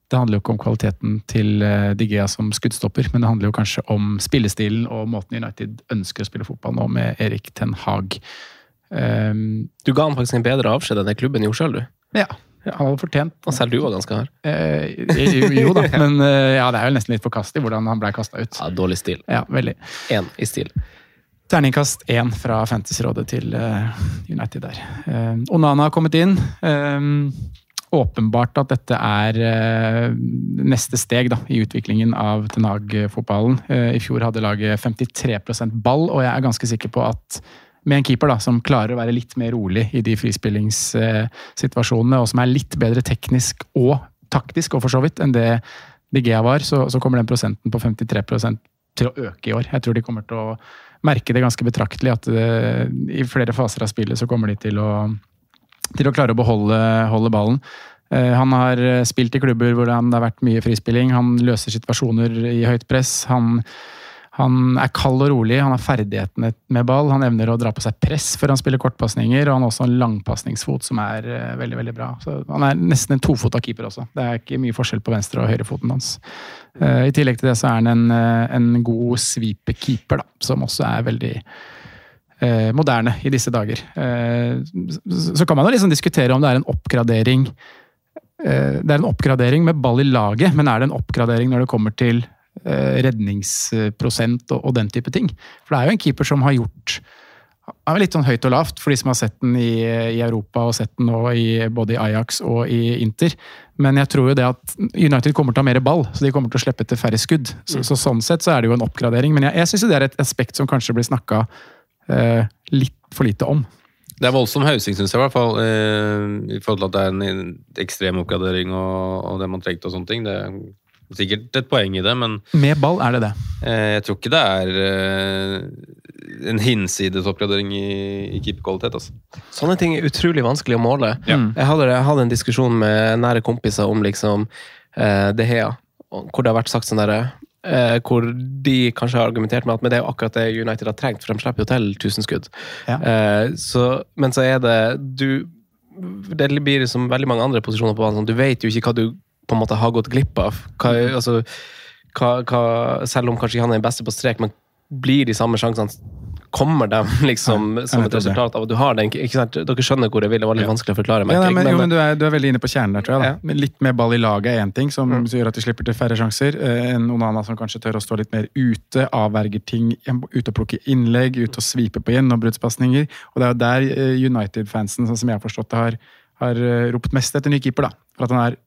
C: Det handler jo ikke om kvaliteten til eh, Digea som skuddstopper, men det handler jo kanskje om spillestilen og måten United ønsker å spille fotball nå, med Erik Ten Hag.
B: Um, du ga han faktisk en bedre avskjed enn det klubben gjorde sjøl, du.
C: Ja. Han hadde fortjent.
B: Og selv du var ganske hard.
C: Eh, jo, jo, da, men eh, ja, det er jo nesten litt forkastelig hvordan han ble kasta ut.
B: Ja, Dårlig stil.
C: Ja, veldig.
B: Én i stil.
C: Terningkast én fra Fantasyrådet til uh, United der. Uh, Onana har kommet inn. Uh, åpenbart at dette er uh, neste steg da, i utviklingen av Tenag-fotballen. I fjor hadde laget 53% ball, og jeg er ganske sikker på at med en keeper da, som klarer å være litt mer rolig i de frispillingssituasjonene, og som er litt bedre teknisk og taktisk, og for så vidt, enn det Digea var, så, så kommer den prosenten på 53 til å øke i år. Jeg tror de kommer til å merke det ganske betraktelig, at det, uh, i flere faser av spillet så kommer de til å til å klare å beholde ballen. Eh, han har eh, spilt i klubber hvor det har vært mye frispilling. Han løser situasjoner i høyt press. Han, han er kald og rolig, han har ferdighetene med ball. Han evner å dra på seg press før han spiller kortpasninger, og han har også en langpasningsfot som er eh, veldig veldig bra. Så han er nesten en tofota keeper også. Det er ikke mye forskjell på venstre- og høyrefoten hans. I tillegg til det så er han en, en god sweeper-keeper, som også er veldig eh, moderne i disse dager. Eh, så kan man jo liksom diskutere om det er en oppgradering eh, Det er en oppgradering med ball i laget, men er det en oppgradering når det kommer til eh, redningsprosent og, og, den type ting? For det er jo en keeper som har gjort er litt sånn høyt og lavt for de som har sett den i, i Europa og sett den nå i, både i Ajax og i Inter. Men jeg tror jo det at United kommer til å ha mer ball, så de kommer til å slippe til færre skudd. Så, så Sånn sett så er det jo en oppgradering. Men jeg, jeg syns det er et aspekt som kanskje blir snakka eh, litt for lite om.
A: Det er voldsom hausing, syns jeg, i hvert fall. Eh, I forhold til at det er en ekstrem oppgradering og, og det man trengte og sånne ting. Det sikkert et poeng i det, men
C: Med ball er det det.
A: Eh, jeg tror ikke det er eh, en hinsides oppgradering i, i keeperkvalitet. Altså.
B: Sånne ting er utrolig vanskelig å måle. Ja. Jeg, hadde, jeg, hadde, en diskusjon med nære kompiser om liksom eh, De Hea, hvor det har vært sagt sånn derre Eh, hvor de kanskje har argumentert med at men det er jo akkurat det United har trengt, for de slipper jo til 1000 skudd. Ja. Eh, så, men så er det du Det blir som veldig mange andre posisjoner på banen. Sånn, du vet jo ikke hva du på en måte har gått glipp av. Hva, altså, hva, hva, selv om kanskje han er den beste på strek, men blir de samme sjansene kommer de liksom ja, som et resultat av at du har den? ikke sant? Dere skjønner hvor jeg vil, det var litt ja. vanskelig å forklare.
C: Ja, nei, men, jo, men du, er, du, er, veldig inne på kjernen der, tror jeg. Da. Litt mer ball i laget er én ting, som mm. gjør at de slipper til færre sjanser. Eh, en Onana som kanskje tør å stå litt mer ute, avverger ting, ute og plukke innlegg, ute og svipe på gjennombruddspasninger. Og det er jo der eh, United-fansen, sånn som jeg har forstått det, har, har eh, ropt mest etter ny keeper. da. For at han er,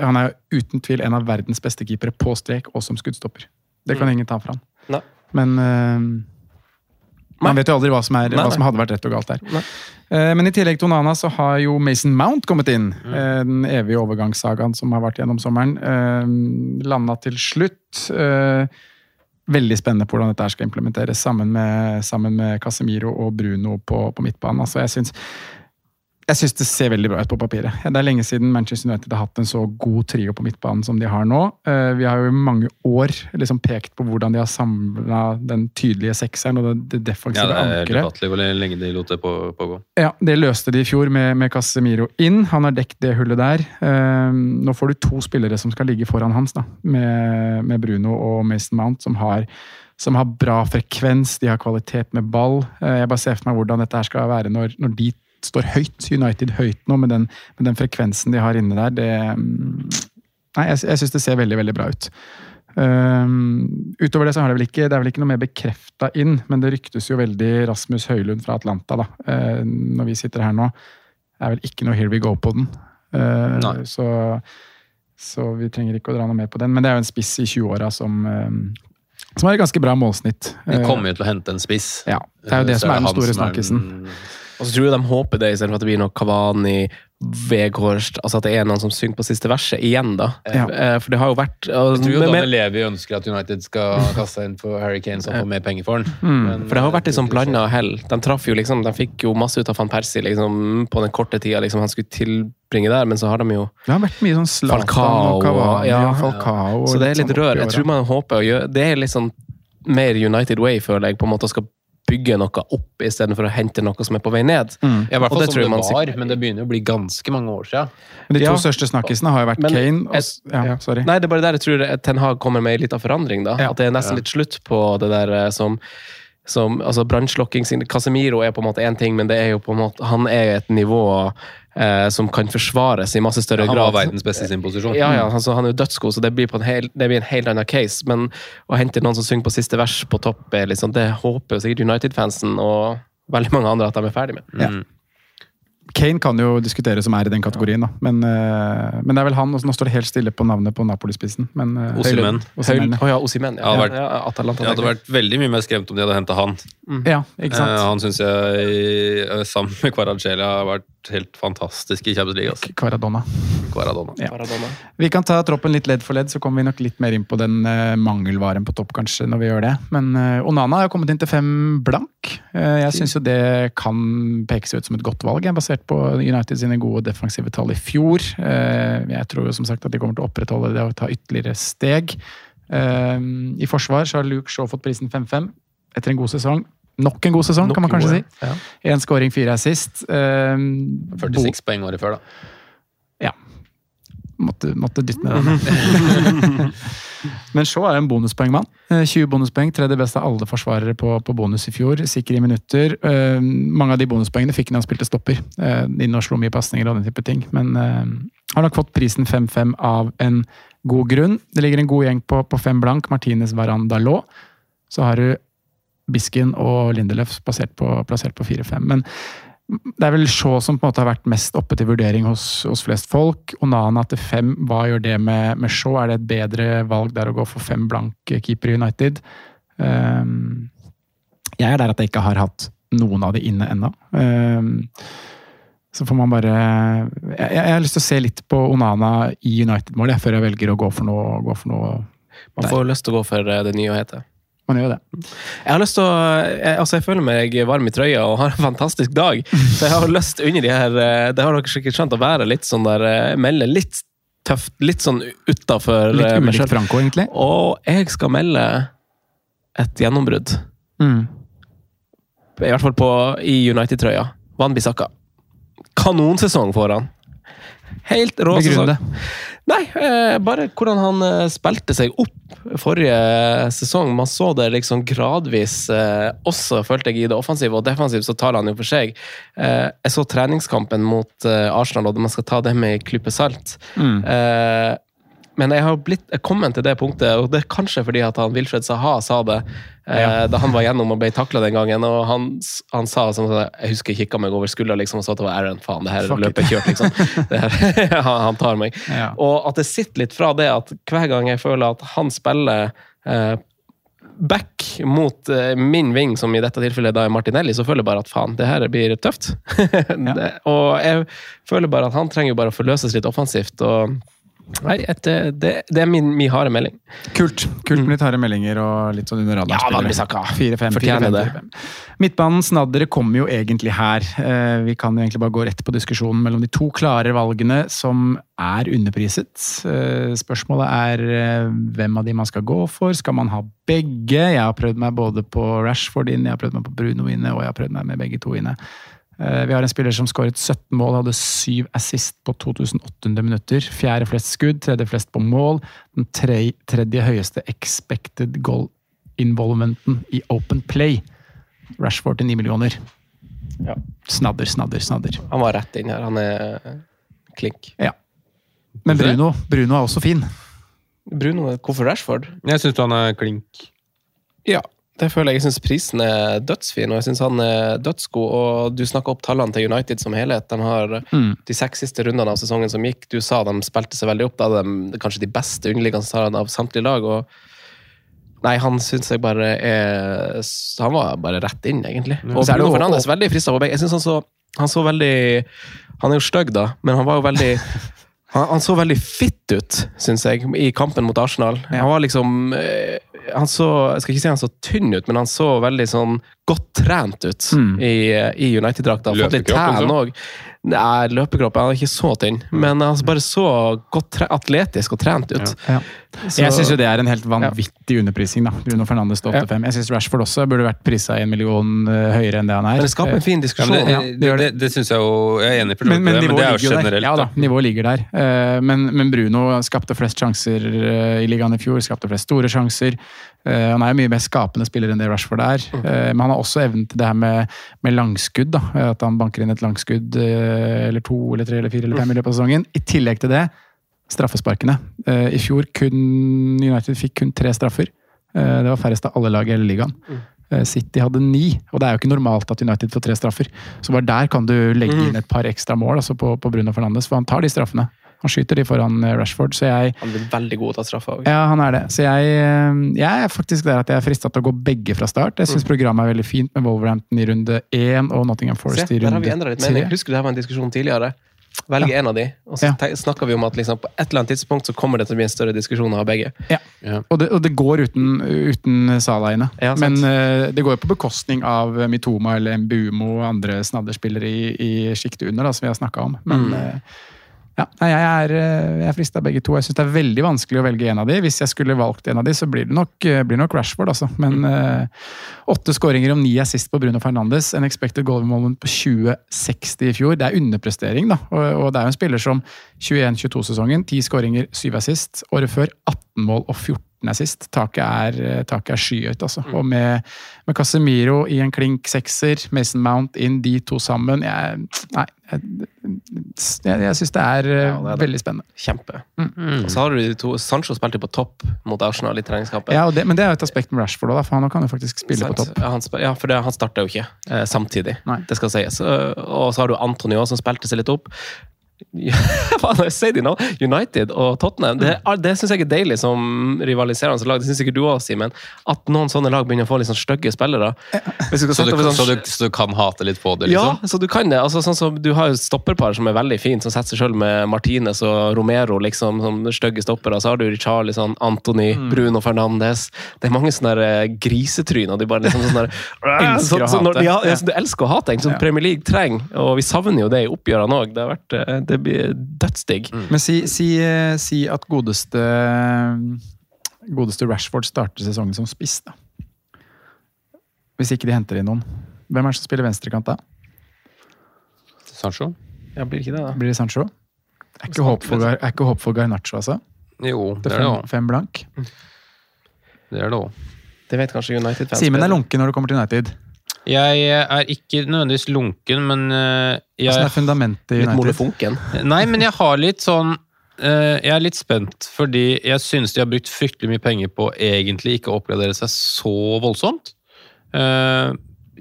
C: han er uten tvil en av verdens beste keepere på strek og som skuddstopper. Det kan mm. ingen ta fra han. Men man vet jo aldri hva som, er, hva som hadde vært rett og galt der. Nei. Eh, men i tillegg til Onana så har jo Mason Mount kommet inn. Mm. Uh, den evige overgangssagaen som har vært gjennom sommeren. Landa til slutt. Veldig spennende på hvordan dette skal implementeres sammen med, sammen med Casemiro og Bruno på, på midtbanen. Altså, jeg synes jeg syns det ser veldig bra ut på papiret. Det er lenge siden Manchester United har hatt en så god trio på midtbanen som de har nå. Eh, vi har jo i mange år liksom pekt på hvordan de har samla den tydelige sekseren og det defensive ankeret. Ja, det er
A: ufattelig hvor lenge de lot det pågå.
C: Ja, det løste de i fjor med, med Casemiro inn. Han har dekket det hullet der. Eh, nå får du to spillere som skal ligge foran hans, da, med, med Bruno og Mason Mount, som har som har bra frekvens, de har kvalitet med ball. Eh, jeg bare ser for meg hvordan dette her skal være når, når de står høyt. United høyt nå, med den, med den frekvensen de har inne der. Det, mm, nei, jeg, jeg syns det ser veldig, veldig bra ut. Um, utover det så har det vel ikke det er vel ikke noe mer bekrefta inn, men det ryktes jo veldig Rasmus Høylund fra Atlanta da, uh, når vi sitter her nå. Det er vel ikke noe here we go på den. Uh, så, så, vi trenger ikke å dra noe mer på den. Men det er jo en spiss i 20-åra som, uh, som har et ganske bra målsnitt.
A: De kommer jo til å hente en spiss.
C: Ja, Det er jo det som er den store snakkisen.
B: Og så tror jeg de håper det, istedenfor at det blir noe Kavani, Veghorst Altså at det er noen som synger på siste verset igjen, da.
C: Ja.
B: Eh, For det har jo vært og-
A: Jeg tror jo
B: Danne
A: Daniel Levi ønsker at United skal kaste seg inn for Harry Kane så han får mer penger for den.
C: Mm.
A: Men,
B: For det har jo vært litt
A: eh,
B: sånn blanda hell. De traff jo liksom, de fikk jo masse ut av van Persie liksom, på den korte tida liksom, han skulle tilbringe der, men så har de jo
C: Det har vært mye sånn Zlatan
B: Falcao
C: og Cavani
B: ja.
C: og Falcao. og
B: Så det er litt
C: sånn
B: rør.
C: oppi
B: Jeg tror man håper å gjøre Det er litt sånn mer United way, føler jeg, på en måte skal bygge noe opp istedenfor å hente noe som er på vei ned.
C: Mm.
A: Ja, I hvert fall
B: det
A: som det
B: man
A: var,
B: sikkert-
A: men det begynner å bli ganske mange år siden.
C: Men de to
B: Ja.
C: største snakkisene har jo vært
B: Men
C: Kane og
B: et-
C: ja, Sorry.
B: Nei, det er bare der jeg tror Ten Hag kommer med litt av forandring. da.
C: Ja.
B: At det er nesten litt slutt på det der eh, som som, altså Brannslokking Casemiro er på en måte én ting, men det er jo på en måte, han er et nivå eh, som kan forsvares i masse større
A: Han
B: grad.
A: var verdens beste i sin posisjon.
B: Ja, ja, altså, han er jo dødsgod, så det blir, på en hel, det blir en helt annen case. Men å hente noen som synger på siste vers på topp, er liksom, det håper jo sikkert United-fansen og veldig mange andre at de er ferdig med.
C: Ja. Kane kan jo diskuteres som er i den kategorien, da. Men, eh, men det er vel han. og Nå står det helt stille på navnet på Napoli-spissen. men, Osimen.
A: Oh,
C: Høylund- Osimhen,
B: ja, Osimen. Ja.
A: Ja, hadde
B: ja,
A: Jeg hadde vært veldig mye mer skremt om de hadde henta han.
C: Ja, ikke sant?
A: Eh, han syns jeg, eh, sammen med Kvaradskhelia, har vært helt fantastisk i Champions League. Altså.
C: Kvaradonna.
A: Kvaradona.
C: Ja.
B: Maradona.
C: Vi kan ta troppen litt ledd for ledd, så kommer vi nok litt mer inn på den uh, mangelvaren på topp, kanskje, når vi gjør det. Men uh, Onana har kommet inn til fem blank. Uh, jeg syns jo det kan pekes ut som et godt valg, basert på United sine gode defensive tall i fjor. Eh, jeg tror jo som sagt at de kommer til å opprettholde det og ta ytterligere steg. I forsvar så har Luke Shaw fått prisen 5-5 etter en god sesong. Nok en god sesong,
B: Nok
C: kan man kanskje
B: gode.
C: si.
B: ja.
C: Én scoring, fire assist. Eh,
A: 46 poeng året før, da.
C: Måtte, måtte dytte ned den. Men Shaw er en bonuspoengmann. Eh, 20 bonuspoeng, tredje beste av alle forsvarere på, på bonus i fjor. Sikker i minutter. Uh, mange av de bonuspoengene fikk han da han spilte stopper. Uh, inn og slo mye pasninger og den type ting. Men uh, har nok fått prisen 5-5 av en god grunn. Det ligger en god gjeng på, på fem blank. Martinez Varandalå. Så har du Bisken og Lindelöf plassert på, plassert på 4-5. Men det er vel Shaw som på en måte har vært mest oppe til vurdering hos, hos flest folk. Onana til fem, hva gjør det med, med Shaw? Er det et bedre valg der å gå for fem blanke keeper i United? Um, jeg er der at jeg ikke har hatt noen av de inne ennå. Um, så får man bare jeg, jeg har lyst til å se litt på Onana i United-målet før jeg velger å gå for noe. Gå for noe
B: Man får lyst til å gå for eh, det nye å hete.
C: Man gjør det.
B: Jeg har lyst til å jeg, altså jeg føler meg varm i trøya og har en fantastisk dag. Så jeg har lyst under de her eh, Det har dere sikkert skjønt å være litt sånn der eh, Melde litt tøft, litt sånn utafor
C: Litt ulikt. Franco, egentlig.
B: Og jeg skal melde et gjennombrudd.
C: Mm.
B: I hvert fall på, i United-trøya. Van Bissaka. Kanonsesong får han. Helt rå sesong. Nei, eh, bare hvordan han eh, spilte seg opp forrige sesong. Man så det liksom gradvis eh, også, følte jeg, i det offensive og defensive, så tar han jo for seg. Eh, jeg så treningskampen mot Arsenal, og man skal ta det med en klype salt.
C: Mm.
B: Eh, men jeg har blitt, jeg kommet til det punktet, og det er kanskje fordi at han Wilfred Saha sa det eh, da han var gjennom og ble takla den gangen. og Han, han sa sånn Jeg husker jeg kikka meg over skuldra liksom, og så at det var Aaron. Faen, det her
C: Fuck
B: løpet kjørt, liksom. Det her, han, tar meg.
C: Ja.
B: Og at det sitter litt fra det at hver gang jeg føler at han spiller eh, back mot eh, min ving, som i dette tilfellet da er Martinelli, så føler jeg bare at faen, det her blir tøft. det, og jeg føler bare at han trenger jo bare å forløses litt offensivt. og Nei, et, det, det er min, min harde melding.
C: Kult. Kult med litt harde meldinger og litt sånn under
B: Ja,
C: radaren.
B: Van Bissaka.
C: 4-5.
B: Fortjener det.
C: Midtbanens snaddere kommer jo egentlig her. Eh, Vi kan jo egentlig bare gå rett på diskusjonen mellom de to klare valgene som er underpriset. Eh, Spørsmålet er eh, hvem av de man skal gå for. Skal man ha begge? Jeg har prøvd meg både på Rashford inne, jeg har prøvd meg på Bruno inne, og jeg har prøvd meg med begge to inne. Eh, Vi har en spiller som skåret 17 mål, hadde 7 assist på 2800 minutter. Fjerde flest skudd, tredje flest på mål. Den tre, tredje høyeste expected goal involvementen i Open Play. Rashford til 9 millioner.
B: Ja.
C: Snadder, snadder, snadder.
B: Han var rett inn her. Han er klink.
C: Ja. Men Bruno, Bruno er også fin.
B: Bruno, hvorfor Rashford?
A: Jeg syns han er klink.
B: Ja, det føler jeg. Jeg syns prisen er dødsfin, og jeg syns han er dødsgod. Og du snakka opp tallene til United som helhet. De har
C: Mm.
B: de seks siste rundene av sesongen som gikk. Du sa de spilte seg veldig opp. Da hadde de kanskje de beste underliggende tallene av samtlige lag. og Nei, han syns jeg bare er Han var bare rett inn, egentlig. Og
C: Så det
B: Bruno Fernandes veldig frista på begge. Jeg synes han så, han så veldig Han er jo stygg, da, men han var jo veldig Han, han så veldig fit ut, syns jeg, i kampen mot Arsenal. Han var liksom eh, han så, Jeg skal ikke si han så tynn ut, men han så veldig sånn godt trent ut
C: Mm.
B: i, i United-drakta. Fått litt
A: tæn
B: tan
A: liksom?
B: òg. Nei, løpekroppen han er ikke så tynn, men han bare så godt tre atletisk og trent ut.
C: Ja.
B: Så-
C: Jeg syns jo det er en helt vanvittig underprising. da. Bruno Fernandes til 8-5. Jeg syns Rashford også burde vært prisa en million eh, høyere enn det han er.
B: Men det skaper en fin diskusjon.
A: men det,
C: Ja,
A: det,
C: det
A: det, det syns jeg jo Jeg er enig på
C: men, men
A: det, men det er jo generelt.
C: Ja da, nivået ligger der. Eh, Men, men Bruno skapte flest sjanser eh, i ligaen i fjor. Skapte flest store sjanser. Eh, Han er jo mye mer skapende spiller enn det Rashford er. Eh, Men han har også evnen til det her med, med langskudd. da. At han banker inn et langskudd eh, eller to eller tre eller fire eller fem i løpet av sesongen. I tillegg til det, straffesparkene. Eh, I fjor kun United fikk kun tre straffer. Eh, Det var færrest av alle lag i hele ligaen. Eh, City hadde ni, og det er jo ikke normalt at United får tre straffer. Så bare der kan du legge inn et par ekstra mål altså på, på Bruno Fernandes, for han tar de straffene. Han skyter de foran eh, Rashford, så jeg
B: Han blir veldig god til å ta straffer.
C: Ja, han er det. Så jeg, eh, jeg er faktisk der at jeg er frista til å gå begge fra start. Jeg syns programmet er veldig fint med Wolverhampton i runde én og Nottingham Forest
B: Se,
C: i runde tre.
B: Husker du det var en diskusjon tidligere? Velge en av de, og så
C: Ja.
B: snakker vi om at liksom, på et eller annet tidspunkt så kommer det til å bli en større diskusjon av begge.
C: Ja. Og, det, og det går uten, uten Salah inne.
B: Ja.
C: Men uh, det går jo på bekostning av Mitoma eller Mbumo og andre snadderspillere i, i sjiktet under, da, som vi har snakka om. Men
B: Mm.
C: eh, ja, nei, jeg er, eh, jeg er frista begge to. Jeg syns det er veldig vanskelig å velge en av de. Hvis jeg skulle valgt en av de, så blir det nok, eh, blir nok Rashford, altså. Men
B: Mm.
C: uh, åtte skåringer om ni assist på Bruno Fernandes. En expected goal moment på 2060 i fjor. Det er underprestering, da. Og, og det er jo en spiller som 21-22-sesongen, Ti skåringer, syv assist. Året før 18 mål og 14 assist. Taket er, eh, taket er skyhøyt, altså. Og med, med Casemiro i en klink sekser, Mason Mount inn, de to sammen jeg, Nei. Jeg, jeg, jeg syns det er eh,
B: Ja, det er det.
C: veldig spennende.
B: Kjempe.
C: Mm.
B: Og så har du de to Sancho spilte på topp mot Arsenal i treningskampen.
C: Ja, og det, Men det er jo et aspekt med Rashford òg, for han kan jo faktisk spille på topp.
B: Ja, han, ja, for det, han starta jo ikke eh, samtidig.
C: Nei.
B: Det skal sies. Og så har du Antonio som spilte seg litt opp. Jeg sier de nå? United og Tottenham. Det, er- det syns jeg er deilig som rivaliserende lag. Det syns sikkert du òg, Simen. At noen sånne lag begynner å få litt sånn stygge spillere.
A: Så du,
B: sånn,
A: så,
B: sånn-
A: du, så du kan hate litt på det,
B: ja,
A: liksom?
B: så du kan det. Altså, sånn som, du har jo stopperpar som er veldig fint, som setter seg selv med Martinez og Romero liksom, som stygge stoppere. Så har du Charlison, Anthony,
C: Mm.
B: Bruno Fernandes. Det er mange sånne der, eh, grisetryner. De bare liksom sånne
C: Elsker å hate.
B: Ja,
C: Ja.
B: du elsker å hate, En som
C: Ja.
B: Premier League trenger. Og vi savner jo det i oppgjørene òg. Det, har vært, eh, det blir dødsdigg.
A: Mm.
C: Men si, si, eh, si at godeste, godeste Rashford starter sesongen som spiss, da. Hvis ikke de henter inn noen. Hvem er det som spiller venstrekant da?
A: Sancho?
B: Ja, blir ikke det, da?
C: Blir det Sancho? Er ikke håp for, er ikke håp for Garnaccio, altså?
A: Jo,
C: Til
A: det er det
C: fem,
A: òg.
C: fem blank.
A: Det er det òg.
B: Det vet kanskje United-fans.
C: Simen er lunken når det kommer til United.
A: Jeg er ikke nødvendigvis lunken, men jeg
C: Hvordan er fundamentet i
B: Litt
C: United?
B: molefonken.
A: Nei, men jeg har litt sånn eh, Jeg er litt spent, fordi jeg synes de har brukt fryktelig mye penger på egentlig ikke å oppgradere seg så voldsomt. Eh,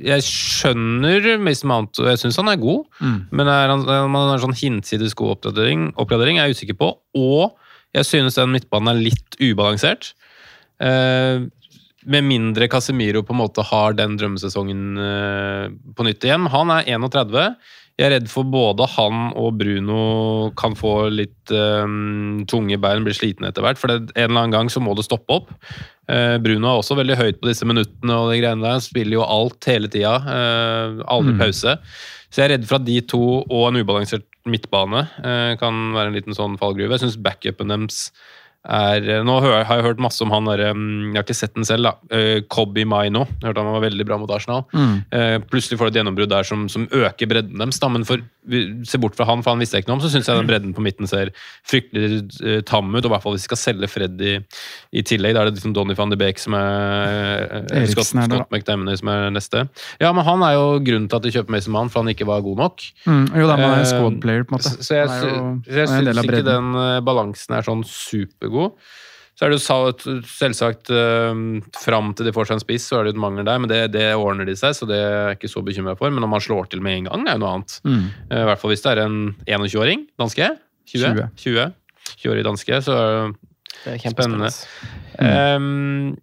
A: jeg skjønner Mason Mount, og jeg syns han er god,
C: Mm.
A: men er han, om han har sånn hinsides god oppgradering, oppgradering er jeg usikker på. Og jeg synes den midtbanen er litt ubalansert. Med mindre Casemiro på en måte har den drømmesesongen eh, på nytt igjen. Han er 31. Jeg er redd for både han og Bruno kan få litt eh, tunge bein, bli slitne etter hvert. For det, en eller annen gang så må det stoppe opp. Uh, Bruno er også veldig høyt på disse minuttene og de greiene der. Han spiller jo alt hele tida. Uh, aldri
C: Mm.
A: pause. Så jeg er redd for at de to og en ubalansert midtbane uh, kan være en liten sånn fallgruve. Jeg syns backupen deres er eh, Nå har jeg hørt masse om han derre Jeg har ikke sett den selv, da. Cobby Maino. Jeg hørte han var veldig bra mot Arsenal.
C: Mm.
A: Eh, plutselig får du et gjennombrudd der som, som øker bredden deres. Men for, se bort fra han, for han visste jeg ikke noe om, så syns jeg den bredden på midten ser fryktelig eh, tam ut. Og i hvert fall hvis de skal selge Freddy i tillegg. Da er det liksom Donny van de Beek som er eh, Scott,
C: er.
A: Scott McDamoney som er neste. Ja, men han er jo grunnen til at de kjøper Mason Mann, for han ikke var god nok.
C: Mm. Jo da, man er en
A: Eh,
C: squad player, på en måte.
A: Så, jeg,
C: jo-
A: jeg
C: del
A: syns ikke den eh, balansen er sånn supergod. Så er det jo selvsagt uh, Fram til de får seg en spiss, så er det jo et mangel der, men det, det ordner de seg, så det er jeg ikke så bekymra for. Men om man slår til med en gang, er jo noe annet.
C: Mm.
A: Eh, I hvert fall hvis det er en 21-åring danske. 20?
C: 20.
A: 20. 20-årig danske, så er det
B: er spennende.
A: spennende. Um,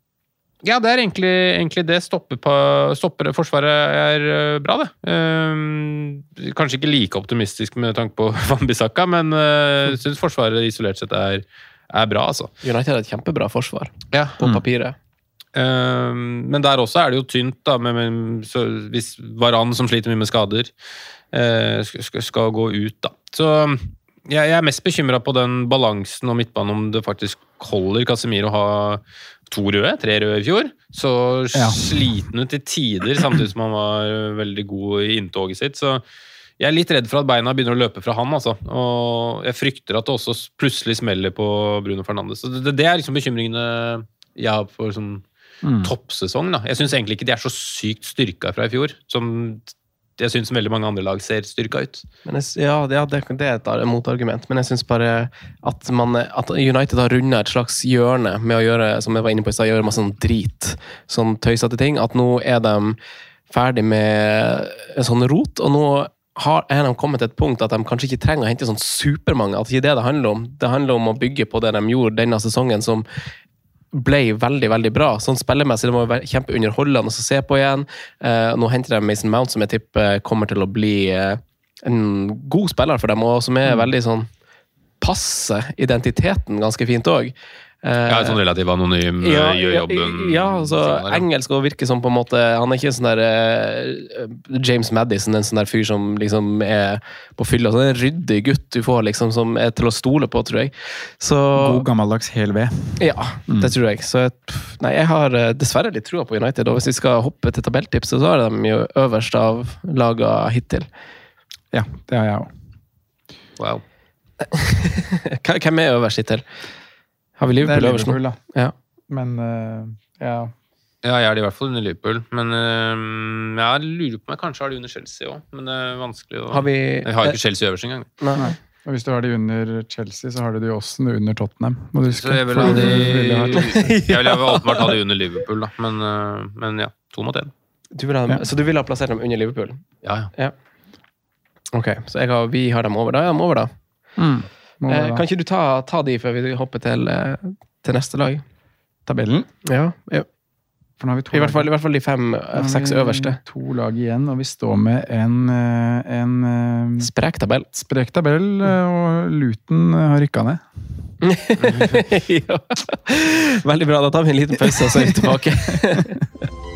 A: Ja, det er egentlig, egentlig det. Stopper, på, stopper Forsvaret er eh, bra, det. Um, kanskje ikke like optimistisk med tanke på Van-Bissaka, men uh, syns Forsvaret isolert sett er, er bra, altså.
B: United har et kjempebra forsvar
A: Ja.
B: på papiret.
A: Um, men der også er det jo tynt, da. Med, med, så hvis Varan, som sliter mye med skader, uh, skal, skal- skal gå ut, da. Så jeg, jeg er mest bekymra på den balansen og midtbanen, om det faktisk holder Casemiro å ha to røde, tre røde i fjor. Så
C: Ja.
A: sliten ut til tider, samtidig som han var veldig god i inntoget sitt. Så jeg er litt redd for at beina begynner å løpe fra han, altså. Og jeg frykter at det også plutselig smeller på Bruno Fernandes. Så det, det er liksom bekymringene jeg har for sånn
C: Mm.
A: toppsesong. da. Jeg syns egentlig ikke de er så sykt styrka fra i fjor, som jeg syns veldig mange andre lag ser styrka ut.
B: Men jeg, ja, det, det, det er et motargument, men jeg syns bare at, man, at United har runda et slags hjørne med å gjøre som jeg var inne på i sted, gjøre masse sånn drit. Sånn tøysete ting. At nå er de ferdig med en sånn rot, og nå har, er de kommet til et punkt at de kanskje ikke trenger å hente sånn supermange. At det ikke det det handler om. Det handler om å bygge på det de gjorde denne sesongen, som ble veldig veldig bra. Sånn Spillemessig det må være kjempeunderholdende å se på igjen. Eh, nå henter de Mason Mount, som jeg tipper kommer til å bli eh, en god spiller for dem, og som er veldig sånn passe identiteten ganske fint òg.
A: Ja, sånn relativt anonym,
B: ja,
A: gjør
B: ja,
A: jobben
B: Ja, altså
A: sånn der,
B: engelsk og virker som på en måte Han er ikke sånn der uh, James Madison, en sånn der fyr som liksom er på fylla. Sånn en ryddig gutt du får, liksom, som er til å stole på, tror jeg. Så
C: God gammeldags hel ved.
B: ja, det tror jeg. Så jeg- nei, jeg har eh, dessverre litt trua på United. Og hvis vi skal hoppe til tabelltipset, så har de jo øverst av laga hittil.
C: Ja, det har jeg òg.
A: Wow.
B: Hvem er øverst hittil? Har vi
C: er
B: Liverpool øverst nå?
C: Liverpool, da.
B: Ja.
C: Men uh, ja.
A: Ja, jeg er det i hvert fall under Liverpool, men øhm, jeg lurer på om jeg kanskje har det under Chelsea òg. Men det er vanskelig å
B: Har vi
A: Jeg har ikke Chelsea øverst engang.
B: Nei. Nei.
C: Og hvis du har de under Chelsea, så har du de også under Tottenham. Må du huske.
A: Så jeg vil ha
C: du
A: de Jeg vil åpenbart ha de under Liverpool, da. Men, øh, men ja. To mot én.
B: Vil
C: Ja.
B: Så du ville ha plassert dem under Liverpool?
A: Ja, ja. ja.
B: Ok, så jeg har, vi har dem over. Da Ja, dem over, da.
C: Mm.
B: Eh, kan ikke du ta, ta de før vi hopper til, eh, til neste lag?
C: tabellen.
B: Ja, ja. I, hvert fall, I hvert fall de fem,
C: Nå
B: eh, øverste.
C: To lag igjen, og vi står med en, eh, en
B: Sprek tabell.
C: sprek tabell, og Luton har rykka ned.
B: ja. Veldig bra. Da tar vi en liten pause, og så er vi tilbake.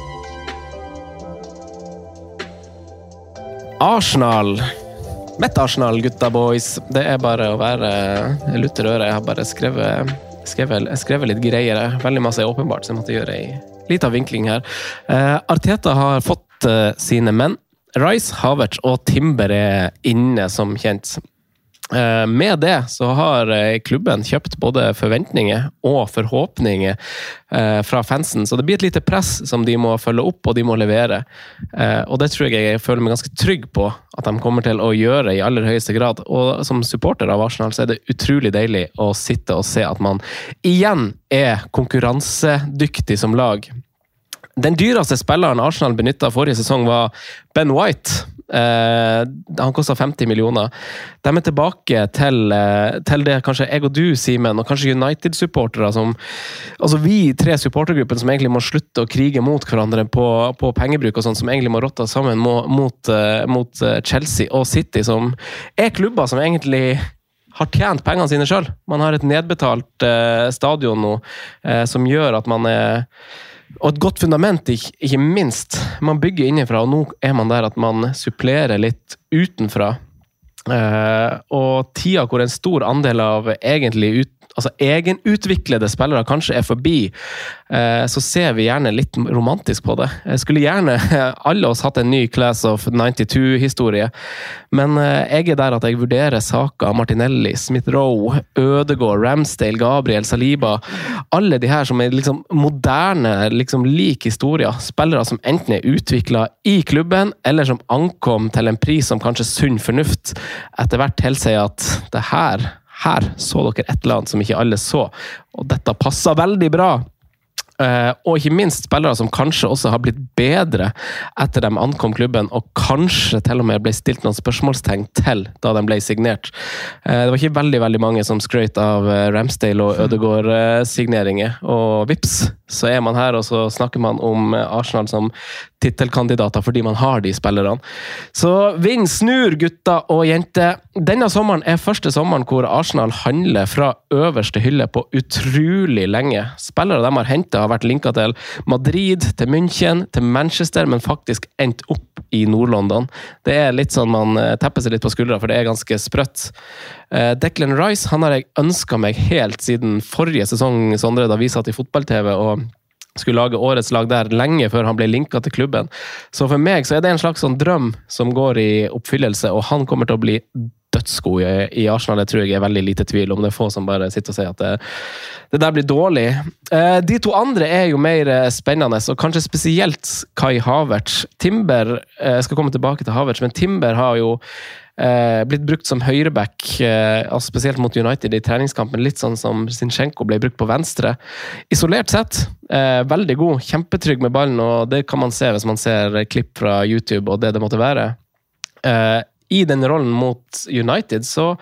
B: Arsenal. Mitt Arsenal, gutta boys. Det er bare å være lutter øre. Jeg har bare skrevet, skrevet, skrevet litt greier. Veldig masse er åpenbart, så jeg måtte gjøre ei lita vinkling her. Uh, Arteta har fått uh, sine menn. Rice, Havertz og Timber er inne, som kjent. Eh, Med det så har eh, klubben kjøpt både forventninger og forhåpninger eh, fra fansen, så det blir et lite press som de må følge opp og de må levere. Og det tror jeg jeg føler meg ganske trygg på at de kommer til å gjøre i aller høyeste grad. Og som supporter av Arsenal så er det utrolig deilig å sitte og se at man igjen er konkurransedyktig som lag. Den dyreste spilleren Arsenal benytta forrige sesong, var Ben White. Eh, han kosta 50 millioner. De er tilbake til, uh, til det kanskje jeg og du, Simen, og kanskje United-supportere som Altså vi tre supportergruppene som egentlig må slutte å krige mot hverandre på, på pengebruk og sånn, som egentlig må rotte sammen må, mot, uh, mot Chelsea og City, som er klubber som egentlig har tjent pengene sine sjøl. Man har et nedbetalt stadion nå som gjør at man er og et godt fundament, ikke, minst. Man bygger innenfra, og nå er man der at man supplerer litt utenfra. Eh, og tida hvor en stor andel av egentlig ut, altså egenutviklede spillere kanskje er forbi, eh, så ser vi gjerne litt romantisk på det. Jeg skulle gjerne alle oss hatt en ny Class of 92-historie, men eh, jeg er der at jeg vurderer saker Martinelli, Smith-Roe, Ødegaard, Ramsdale, Gabriel, Saliba. Alle de her som er liksom moderne, liksom lik historier. Spillere som enten er utvikla i klubben, eller som ankom til en pris som kanskje sunn fornuft etter hvert tilsier at det her her så dere et eller annet som ikke alle så, og dette passa veldig bra. Eh, og ikke minst spillere som kanskje også har blitt bedre etter de ankom klubben, og kanskje til og med ble stilt noen spørsmålstegn til da de ble signert. Eh, det var ikke veldig veldig mange som skrøt av eh, Ramsdale og Ødegaard-signeringer. Og vips, så er man her, og så snakker man om Arsenal som tittelkandidater fordi man har de spillerne. Så vind snur, gutter og jenter. Denne sommeren er første sommeren hvor Arsenal handler fra øverste hylle på utrolig lenge. Spillere de har henta, har vært linka til Madrid, til München, til Manchester, men faktisk endt opp i Nord-London. Det er litt sånn man tepper seg litt på skuldra, for det er ganske sprøtt. Declan Rice han har jeg ønska meg helt siden forrige sesong, Sondre, da vi satt i fotball-TV. og skulle lage årets lag der lenge før han ble linka til klubben. Så for meg så er det en slags sånn drøm som går i oppfyllelse, og han kommer til å bli dødsgod i Arsenal. Det tror jeg er veldig lite tvil om. Det er få som bare sitter og sier at det, det der blir dårlig. De to andre er jo mer spennende, og kanskje spesielt Kai Havertz. Timber Jeg skal komme tilbake til Havertz, men Timber har jo Eh, blitt brukt som høyreback, eh, spesielt mot United i treningskampen. Litt sånn som Zinchenko ble brukt på venstre. Isolert sett, eh, veldig god. Kjempetrygg med ballen, og det kan man se hvis man ser klipp fra YouTube og det det måtte være. I den rollen mot United så,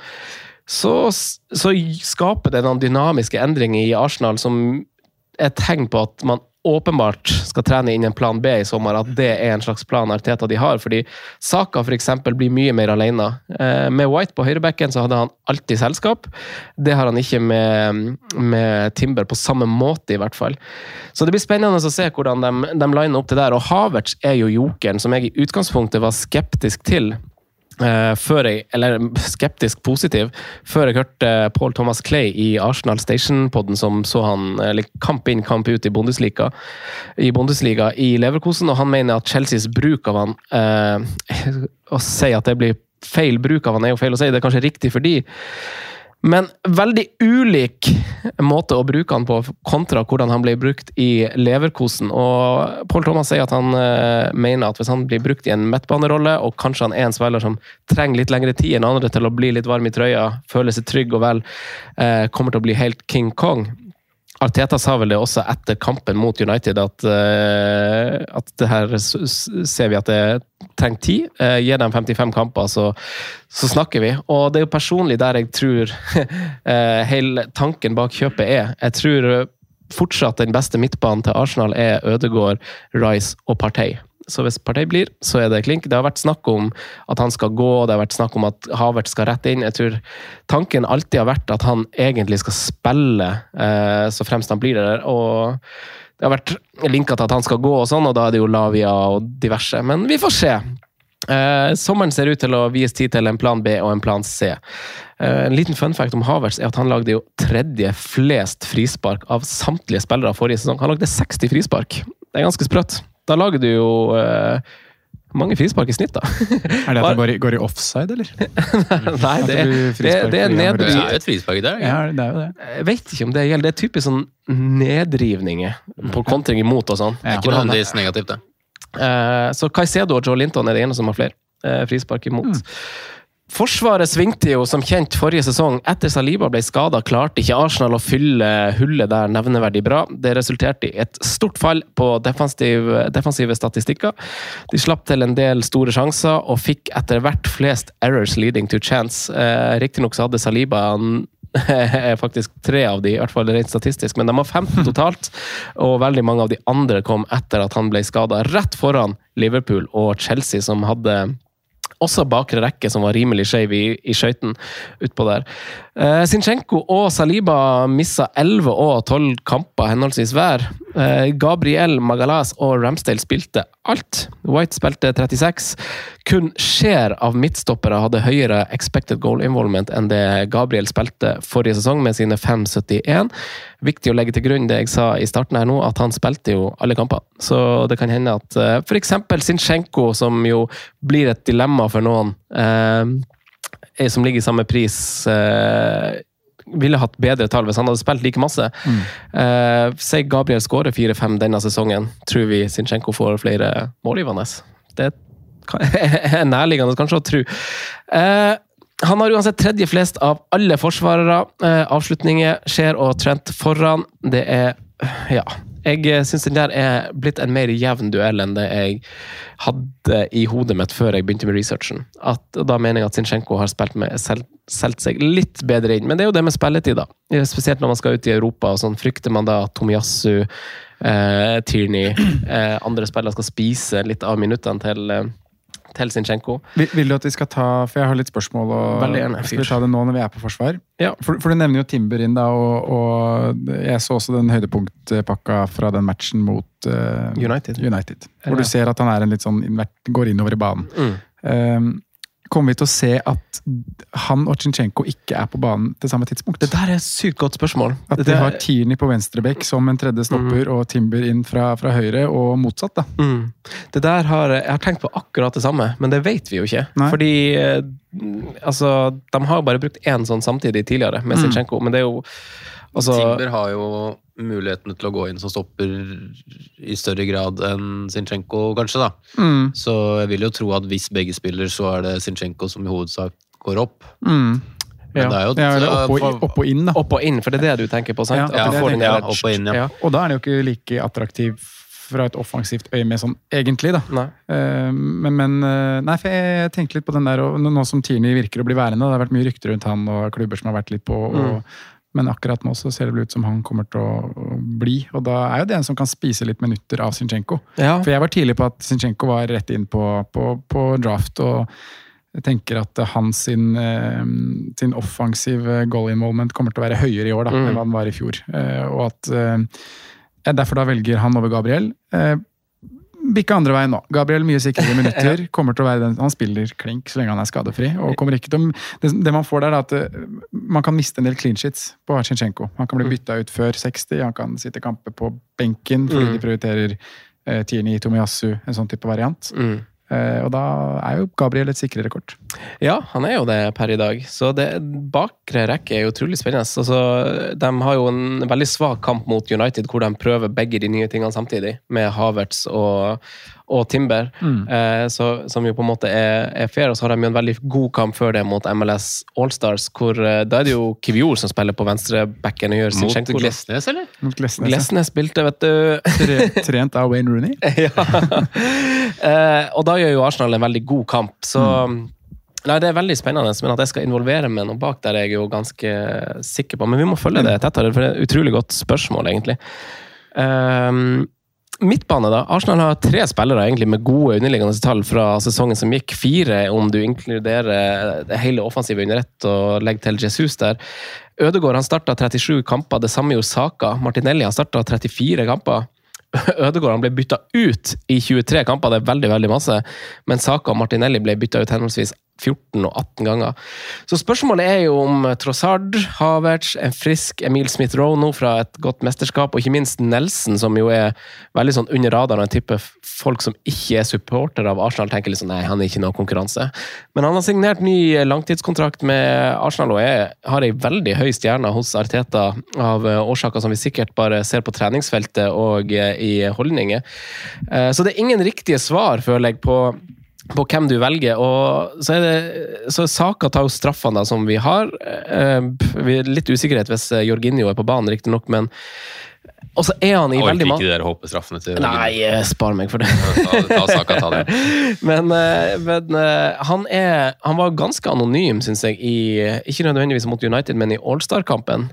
B: så, så skaper det noen dynamiske endringer i Arsenal som er tegn på at man åpenbart skal trene inn en plan B i sommer, at det er en slags plan Arteta de har. fordi Saka for eksempel, blir mye mer alene. Eh, med White på høyrebekken så hadde han alltid selskap. Det har han ikke med, med, Timber på samme måte, i hvert fall. Så det blir spennende å se hvordan de, de liner opp det der. Og Havertz er jo jokeren som jeg i utgangspunktet var skeptisk til. Uh, før jeg, eller skeptisk positiv, før jeg hørte Paul Thomas Clay i Arsenal Station-podden, som så han eller kamp inn, kamp ut i Bundesliga, i Bundesliga i Leverkosen, og han mener at Chelseas bruk av han uh, Å si at det blir feil bruk av han, er jo feil å si, det er kanskje riktig fordi men veldig ulik måte å bruke han på, kontra hvordan han ble brukt i Leverkosen. Og Paul Thomas sier at han uh, mener at hvis han blir brukt i en midtbanerolle, og kanskje han er en spiller som trenger litt lengre tid enn andre til å bli litt varm i trøya, føle seg trygg og vel, uh, kommer til å bli helt King Kong. Arteta sa vel det også etter kampen mot United, at, uh, at det her ser vi at det trenger tid. Uh, Gi dem 55 kamper, så, så, snakker vi. Og det er jo personlig der jeg tror uh, hele tanken bak kjøpet er. Jeg tror fortsatt den beste midtbanen til Arsenal er Ødegaard, Rice og Partey. Så hvis Partey blir, så er det klink. Det har vært snakk om at han skal gå, det har vært snakk om at Havert skal rette inn. Jeg tror tanken alltid har vært at han egentlig skal spille eh, så fremst han blir der. og det har vært linka til at han skal gå, og sånn, og da er det jo Lavia og diverse. Men vi får se. Eh, sommeren ser ut til å vies tid til en plan B og en plan C. Eh, en liten fun fact om Havertz er at han lagde jo tredje flest frispark av samtlige spillere forrige sesong. Han lagde 60 frispark. Det er ganske sprøtt. Da lager du jo uh, mange frispark i snitt, da.
C: er det at det bare går i offside, eller?
B: Nei, det, det, det er nedrivning.
A: Det er jo et frispark der.
C: Ja, det er jo det.
B: Jeg vet ikke om det gjelder. Det er typisk sånn nedrivninger på kontring imot og sånn.
A: Ja, ikke nødvendigvis negativt, det.
B: Uh, så Caicedo og Joe Linton er det ene som har flere uh, frispark imot. Mm. Forsvaret svingte jo som kjent forrige sesong. Etter Saliba ble skada, klarte ikke Arsenal å fylle hullet der nevneverdig bra. Det resulterte i et stort fall på defensive, defensive statistikker. De slapp til en del store sjanser, og fikk etter hvert flest errors leading to chance. Eh, Riktignok så hadde Saliba faktisk tre av de, i hvert fall rent statistisk, men de har 15 totalt. Og veldig mange av de andre kom etter at han ble skada, rett foran Liverpool og Chelsea, som hadde også bakre rekke som var rimelig skeiv i, i skøyten utpå der. Uh, Sinchenko og Saliba missa 11 og 12 kamper henholdsvis hver. Uh, Gabriel Magalas og Ramsdale spilte alt. White spilte 36. Kun Scheer av midtstoppere hadde høyere expected goal involvement enn det Gabriel spilte forrige sesong, med sine 5,71. Viktig å legge til grunn det jeg sa i starten her nå, at han spilte jo alle kamper. Så det kan hende at uh, f.eks. Zinchenko, som jo blir et dilemma for noen eh, som ligger i samme pris, eh, ville hatt bedre tall hvis han hadde spilt like masse. Mm. Eh, Si Gabriel skårer 4-5 denne sesongen. Tror vi Zinchenko får flere målgivende? Det er nærliggende kanskje å tro. Eh, han har uansett tredje flest av alle forsvarere. Eh, avslutninger skjer og Trent foran. Det er Ja. Jeg eh, syns den der er blitt en mer jevn duell enn det jeg hadde i hodet mitt før jeg begynte med researchen. At, da mener jeg at Zinchenko har spilt med, selv, solgt seg litt bedre inn. Men det er jo det med spilletid, da. Spesielt når man skal ut i Europa, og sånn frykter man da at Tomiyasu, eh, Tierney, eh, andre spillere skal spise litt av minuttene til eh, til Zinchenko.
C: Vil, vil, du at vi skal ta For jeg har litt spørsmål. og
B: gjerne.
C: Skal vi ta det nå når vi er på forsvar?
B: Ja.
C: For, for, du nevner jo Timber inn, da, og, og, jeg så også den høydepunktpakka fra den matchen mot uh,
B: United.
C: United hvor du ser at han er en litt sånn går innover i banen. Mm. Um, kommer vi til å se at han og Chinchenko ikke er på banen til samme tidspunkt?
B: Det der er et sykt godt spørsmål.
C: At de har Tierney på venstrebekk som en tredje stopper, mm. og Timber inn fra, fra, høyre, og motsatt. da.
B: Mm. Det der har, Jeg har tenkt på akkurat det samme, men det vet vi jo ikke. Nei. Fordi eh, altså, De har jo bare brukt én sånn samtidig tidligere, med mm. Men det er jo
A: altså, Timber har jo muligheten til å gå inn som stopper i større grad enn Zinchenko, kanskje. da. Mm. Så jeg vil jo tro at hvis begge spiller, så er det Zinchenko som i hovedsak går opp.
C: Mm. Men ja. det er jo ja, opp, og, opp, og, inn, da.
B: Opp og inn, for det er det du tenker på? sant?
A: Ja, ja, ja opp og inn, ja.
C: Og da er det jo ikke like attraktiv fra et offensivt øye med sånn egentlig, da. Nei. Uh, men, men uh, Nei, for jeg tenkte litt på den der, og nå som Tierney virker å bli værende, det har vært mye rykter rundt han og klubber som har vært litt på. og mm. Men akkurat nå så ser det ut som han kommer til å bli. Og da er jo det en som kan spise litt minutter av Zinchenko. Ja. For jeg var tidlig på at Zinchenko var rett inn på, på, på draft. og jeg tenker at hans sin, eh, sin offensive goal involvement kommer til å være høyere i år da, mm. enn hva den var i fjor. Eh, og at jeg eh, derfor da velger han over Gabriel bikke andre veien nå. Gabriel mye sikrere minutter. kommer til å være den, Han spiller klink så lenge han er skadefri. og kommer ikke til det, det man får der, er at eh, man kan miste en del clean sheets på Hachinchenko. Han kan bli mm. bytta ut før 60, han kan sitte kamper på benken fordi mm. de prioriterer eh, Tierney Tomiyasu, en sånn type variant. Mm. Eh, og da er jo Gabriel et sikrere kort.
B: Ja, han er jo det per i dag. Så det bakre rekke er utrolig spennende. Altså, de har jo en veldig svak kamp mot United, hvor de prøver begge de nye tingene samtidig, med Havertz og, og Timber, mm. eh, så, som jo på en måte er, er, fair. Og så har de jo en veldig god kamp før det mot MLS Allstars, hvor eh, da er det jo Kivior som spiller på venstrebacken og gjør
A: sin. Mot Glesnes, eller?
B: Mot Glesnes, Glesnes spilte, vet du.
C: Trent av Wayne Rooney?
B: ja. eh, og da gjør jo Arsenal en veldig god kamp, så mm. Nei, Det er veldig spennende, men at jeg skal involvere meg noe bak der, er jeg jo ganske sikker på. Men vi må følge det tettere, for det er et utrolig godt spørsmål, egentlig. Um, midtbane, da. Arsenal har tre spillere egentlig med gode underliggende tall fra sesongen som gikk. Fire om du inkluderer det hele offensivet under ett og legger til Jesus der. Ødegaard han starta 37 kamper, det samme gjorde Saka. Martinelli han starta 34 kamper. Ødegaard han ble bytta ut i 23 kamper, det er veldig veldig masse. Men Saka og Martinelli ble bytta ut henholdsvis 14 og 18 ganger. Så spørsmålet er jo om Trossard, Havertz, en frisk Emil Smith-Roe nå fra et godt mesterskap, og ikke minst Nelson, som jo er veldig sånn under radaren. En type folk som ikke er supporter av Arsenal, tenker liksom nei, han er ikke noe konkurranse. Men han har signert ny langtidskontrakt med Arsenal og er, har ei veldig høy stjerne hos Arteta, av årsaker som vi sikkert bare ser på treningsfeltet og i holdninger. Eh, så det er ingen riktige svar, føler jeg, på på hvem du velger. og Så er det, så Saka tar jo straffene som vi har. Eh, vi litt usikkerhet hvis eh, Jorginho er på banen, riktignok, men og så er han i veldig
A: mange ikke de håpestraffene til
B: Nei, eh, spar meg for det.
A: ta, ta saka, ta det.
B: men, men han, er, han var ganske anonym, syns jeg, i, ikke nødvendigvis mot United, men i Allstar-kampen.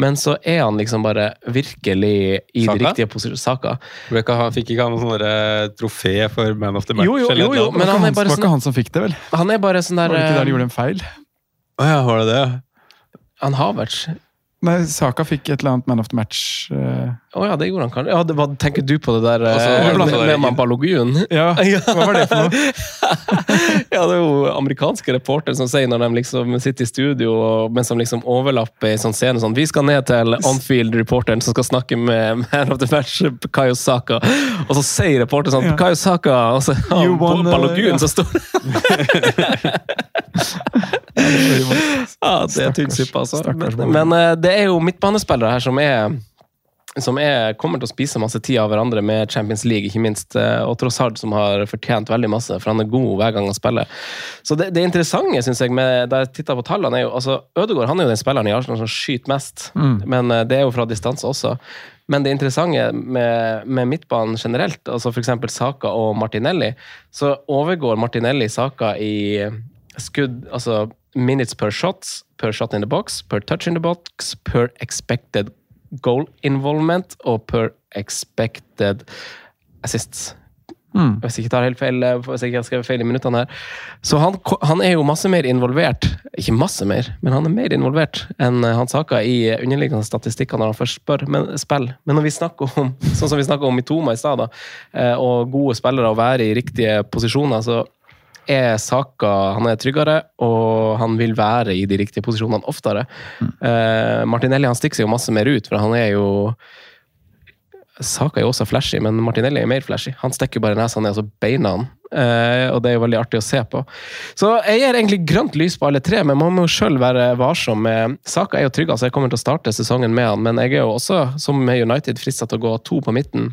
B: Men så er han liksom bare virkelig i Saka? de riktige posisjonene.
A: Fikk ikke han noe sånn eh, trofé for Man of the Match?
B: Jo, jo, jo, jo men han er bare
C: sånn... var ikke han som fikk det, vel?
B: Han er bare sånn der...
C: Var det ikke der de gjorde en feil?
A: Å ja, var det det?
B: Han Havertz.
C: Nei, Saka fikk et eller annet Man of the Match.
B: Å uh... oh, ja, det gjorde han kanskje. Ja, det, hva tenker du på det der Også, med, med, med Mambalogun?
C: Ja, hva var det for noe?
B: ja, det er jo amerikanske reportere som sier når de liksom sitter i studio mens de liksom overlapper i sånn scene sånn Vi skal ned til Onfield-reporteren som skal snakke med Man of the Match, Kayo Saka. Og så sier reporteren sånn ja. Kayo Saka, og så ja, Balogun som står ja, det er tynn suppe, altså. Men, men, eh, det er jo midtbanespillere her som er som er, kommer til å spise masse tid av hverandre med Champions League, ikke minst. Eh, og Trossard, som har fortjent veldig masse, for han er god hver gang han spiller. Så det, det interessante, synes jeg, med, da jeg titta på tallene, er jo altså Ødegaard han er jo den spilleren i Arsenal som skyter mest, mm. men eh, det er jo fra distanse også. Men det interessante med, med midtbanen generelt, altså f.eks. Saka og Martinelli, så overgår Martinelli Saka i skudd Altså minutes per shots, per shot in the box, per touch in the box, per expected goal involvement og per expected assists.
C: Mm.
B: Hvis jeg ikke tar helt feil, eh, hvis jeg ikke har skrevet feil i minuttene her. Så han, han, er jo masse mer involvert. Ikke masse mer, men han er mer involvert enn eh, han Saka i underliggende statistikker når han først spør, men, spiller. Men når vi snakker om sånn som vi snakka om i Toma i stad, eh, og gode spillere å være i riktige posisjoner, så er Saka han er tryggere, og han vil være i de riktige posisjonene oftere. Mm. Uh, Martinelli han stikker seg jo masse mer ut, for han er jo Saka er jo også flashy, men Martinelli er mer flashy. Han stikker bare nesa ned og så beina han. Uh, og det er jo veldig artig å se på. Så jeg gir egentlig grønt lys på alle tre, men man må jo sjøl være varsom. med Saka er jo trygg, altså jeg kommer til å starte sesongen med han, men jeg er jo også, som med United, frista til å gå to på midten.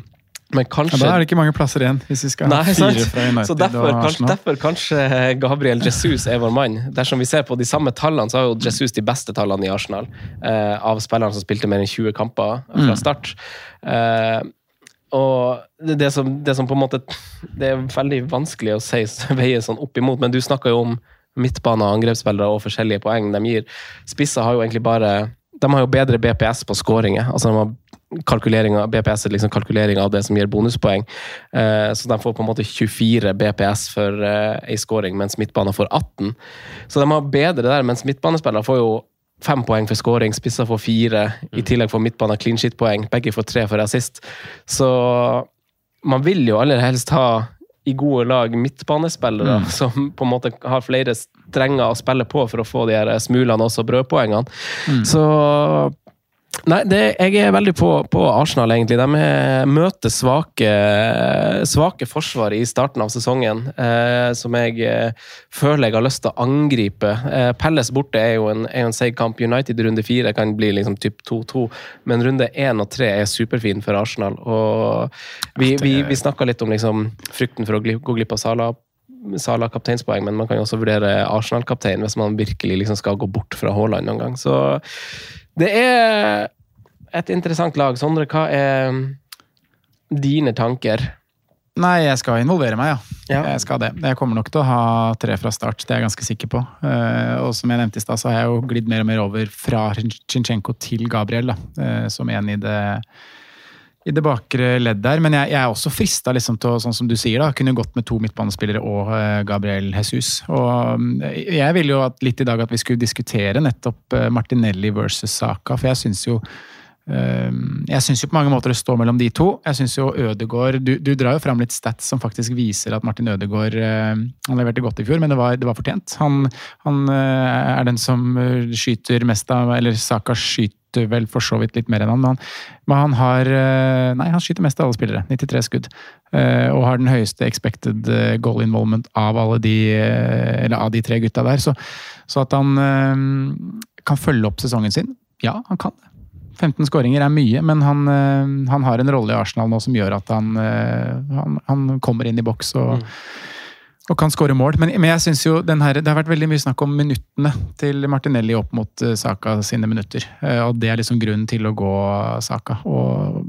B: Men kanskje...
C: Ja, da er det ikke mange plasser igjen, hvis vi skal
B: Nei,
C: ha fire fra United
B: så derfor,
C: og
B: kanskje, derfor kanskje Gabriel Jesus er vår mann. Dersom vi ser på de samme tallene, så har jo Jesus de beste tallene i Arsenal. Eh, av spillerne som spilte mer enn 20 kamper fra
C: Mm.
B: start. Eh, og det, som, det som på en måte Det er veldig vanskelig å si, veie sånn opp imot, men du snakka jo om midtbane og angrepsspillere og forskjellige poeng de gir. Spisser har jo egentlig bare De har jo bedre BPS på skåringer. Altså de har kalkulering av BPS er liksom kalkulering av det som gir bonuspoeng. Eh, så de får på en måte 24 BPS for eh, ei scoring, mens midtbanen får 18. Så de har bedre der, mens midtbanespillere får jo fem poeng for scoring, spisser får fire. I tillegg får midtbanen clean shit-poeng. Begge får tre for assist. Så man vil jo aller helst ha i gode lag midtbanespillere
C: Mm.
B: som på en måte har flere strenger å spille på for å få de her smulene, også brødpoengene.
C: Mm.
B: Så Nei, det, jeg er veldig på, på Arsenal, egentlig. De er, møter svake, svake forsvar i starten av sesongen, eh, som jeg eh, føler jeg har lyst til å angripe. Eh, Pelles borte er jo en, er jo en seig kamp. United runde fire kan bli liksom typ 2-2, men runde én og tre er superfin for Arsenal. Og vi, vi, vi snakka litt om liksom, frykten for å gli, gå glipp av Salah. Sala kapteinspoeng, men man kan jo også vurdere Arsenal-kaptein hvis man virkelig liksom skal gå bort fra Haaland noen gang. Så det er et interessant lag. Sondre, hva er dine tanker?
C: Nei, jeg skal involvere meg, ja.
B: Ja.
C: Jeg skal det. Jeg kommer nok til å ha tre fra start, det er jeg ganske sikker på. Eh, og som jeg nevnte i stad, så har jeg jo glidd mer og mer over fra Chinchenko til Gabriel, da. eh, som en i det i det bakre ledd der, men jeg, jeg er også frista liksom til å, sånn som du sier, da, kunne gått med to midtbanespillere og eh, Gabriel Jesus. Og mm, jeg ville jo at, litt i dag at vi skulle diskutere nettopp eh, Martinelli versus Saka, for jeg syns jo eh, jeg syns jo på mange måter det står mellom de to. Jeg synes jo Ødegaard, du, du drar jo fram litt stats som faktisk viser at Martin Ødegaard Han leverte godt i fjor, men det var, det var fortjent. Han, han er den som skyter mest av Eller Saka skyter vel for så vidt litt mer enn han, men han, men han har eh, Nei, han skyter mest av alle spillere. 93 skudd. Eh, og har den høyeste expected eh, goal involvement av alle de Eller av de tre gutta der. Så, så at han kan følge opp sesongen sin, ja, han kan det. 15 skåringer er mye, men han, han har en rolle i Arsenal nå som gjør at han, han, han kommer inn i boks og, og kan skåre mål. Men, men jeg synes jo den her, det har vært veldig mye snakk om minuttene til Martinelli opp mot eh, Saka sine minutter. Eh, Og det er liksom grunnen til å gå Saka. Og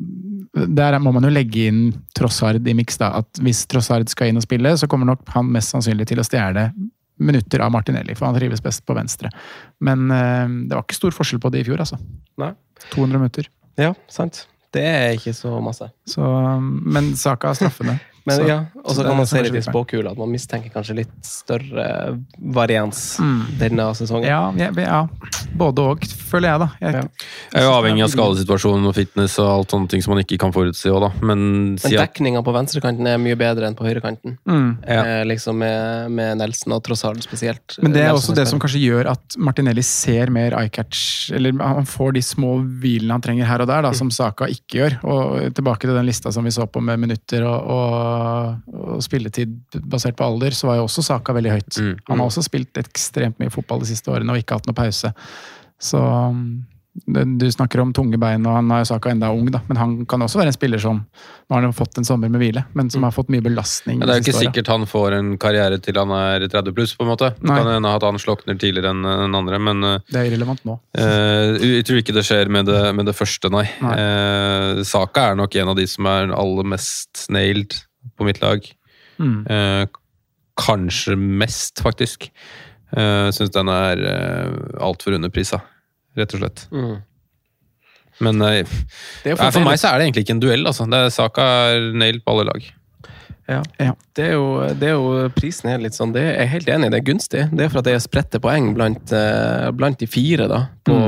C: der må man jo legge inn Trossard i miks. da, at Hvis Trossard skal inn og spille, så kommer nok han mest sannsynlig til å stjele minutter av Martinelli, for han trives best på venstre. Men eh, det var ikke stor forskjell på det i fjor, altså.
B: Nei.
C: 200 minutter.
B: Ja, sant. Det er ikke så masse.
C: Så, men Saka har straffene.
B: Men
C: Så-
B: ja, Og så kan man se litt i spåkula at man mistenker kanskje litt større varians
C: Mm.
B: denne sesongen.
C: Ja, ja, ja. både og, føler jeg, da. Jeg,
A: jeg er jo avhengig av skadesituasjonen og fitness og alt sånne ting som man ikke kan forutse òg, da. Men
B: Men dekninga på venstrekanten er mye bedre enn på høyrekanten.
C: Mm.
B: Eh, liksom med, med Nelson og Trossard spesielt.
C: Men det er
B: Nelson
C: også det som kanskje gjør at Martinelli ser mer eye-catch Eller han får de små hvilene han trenger her og der, da, som Saka ikke gjør. Og tilbake til den lista som vi så på med minutter og, og, og spilletid basert på alder, så var jo også Saka veldig høyt. Han har også spilt ekstremt mye fotball de siste årene og ikke hatt noe pause. Så det- Du snakker om tunge bein, og han er Saka enda ung, da. Men han kan også være en spiller som Nå har han fått en sommer med hvile, men som har fått mye belastning.
A: Ja, det er jo ikke sikkert han får en karriere til han er 30 pluss, på en måte.
C: Nei.
A: kan hende at han slokner tidligere enn enn andre, men eh,
C: Det er irrelevant nå.
A: eh, jeg tror ikke det skjer med det, med det første, nei.
C: Nei.
A: Eh, Saka er nok en av de som er aller mest nailed på mitt lag.
C: Mm.
A: Eh, kanskje mest, faktisk. Eh, Syns den er eh, altfor underprisa, rett og slett.
B: Mm.
A: Men eh,
B: er
A: nei, for meg så er det egentlig ikke en duell. Altså. Det er, Saka er nailed på alle lag.
B: Ja.
C: Ja.
B: Det, er jo, det er jo prisen er litt sånn det er, Jeg helt enig, det er gunstig. Det er for at det er spredte poeng blant, eh, blant de fire da, på,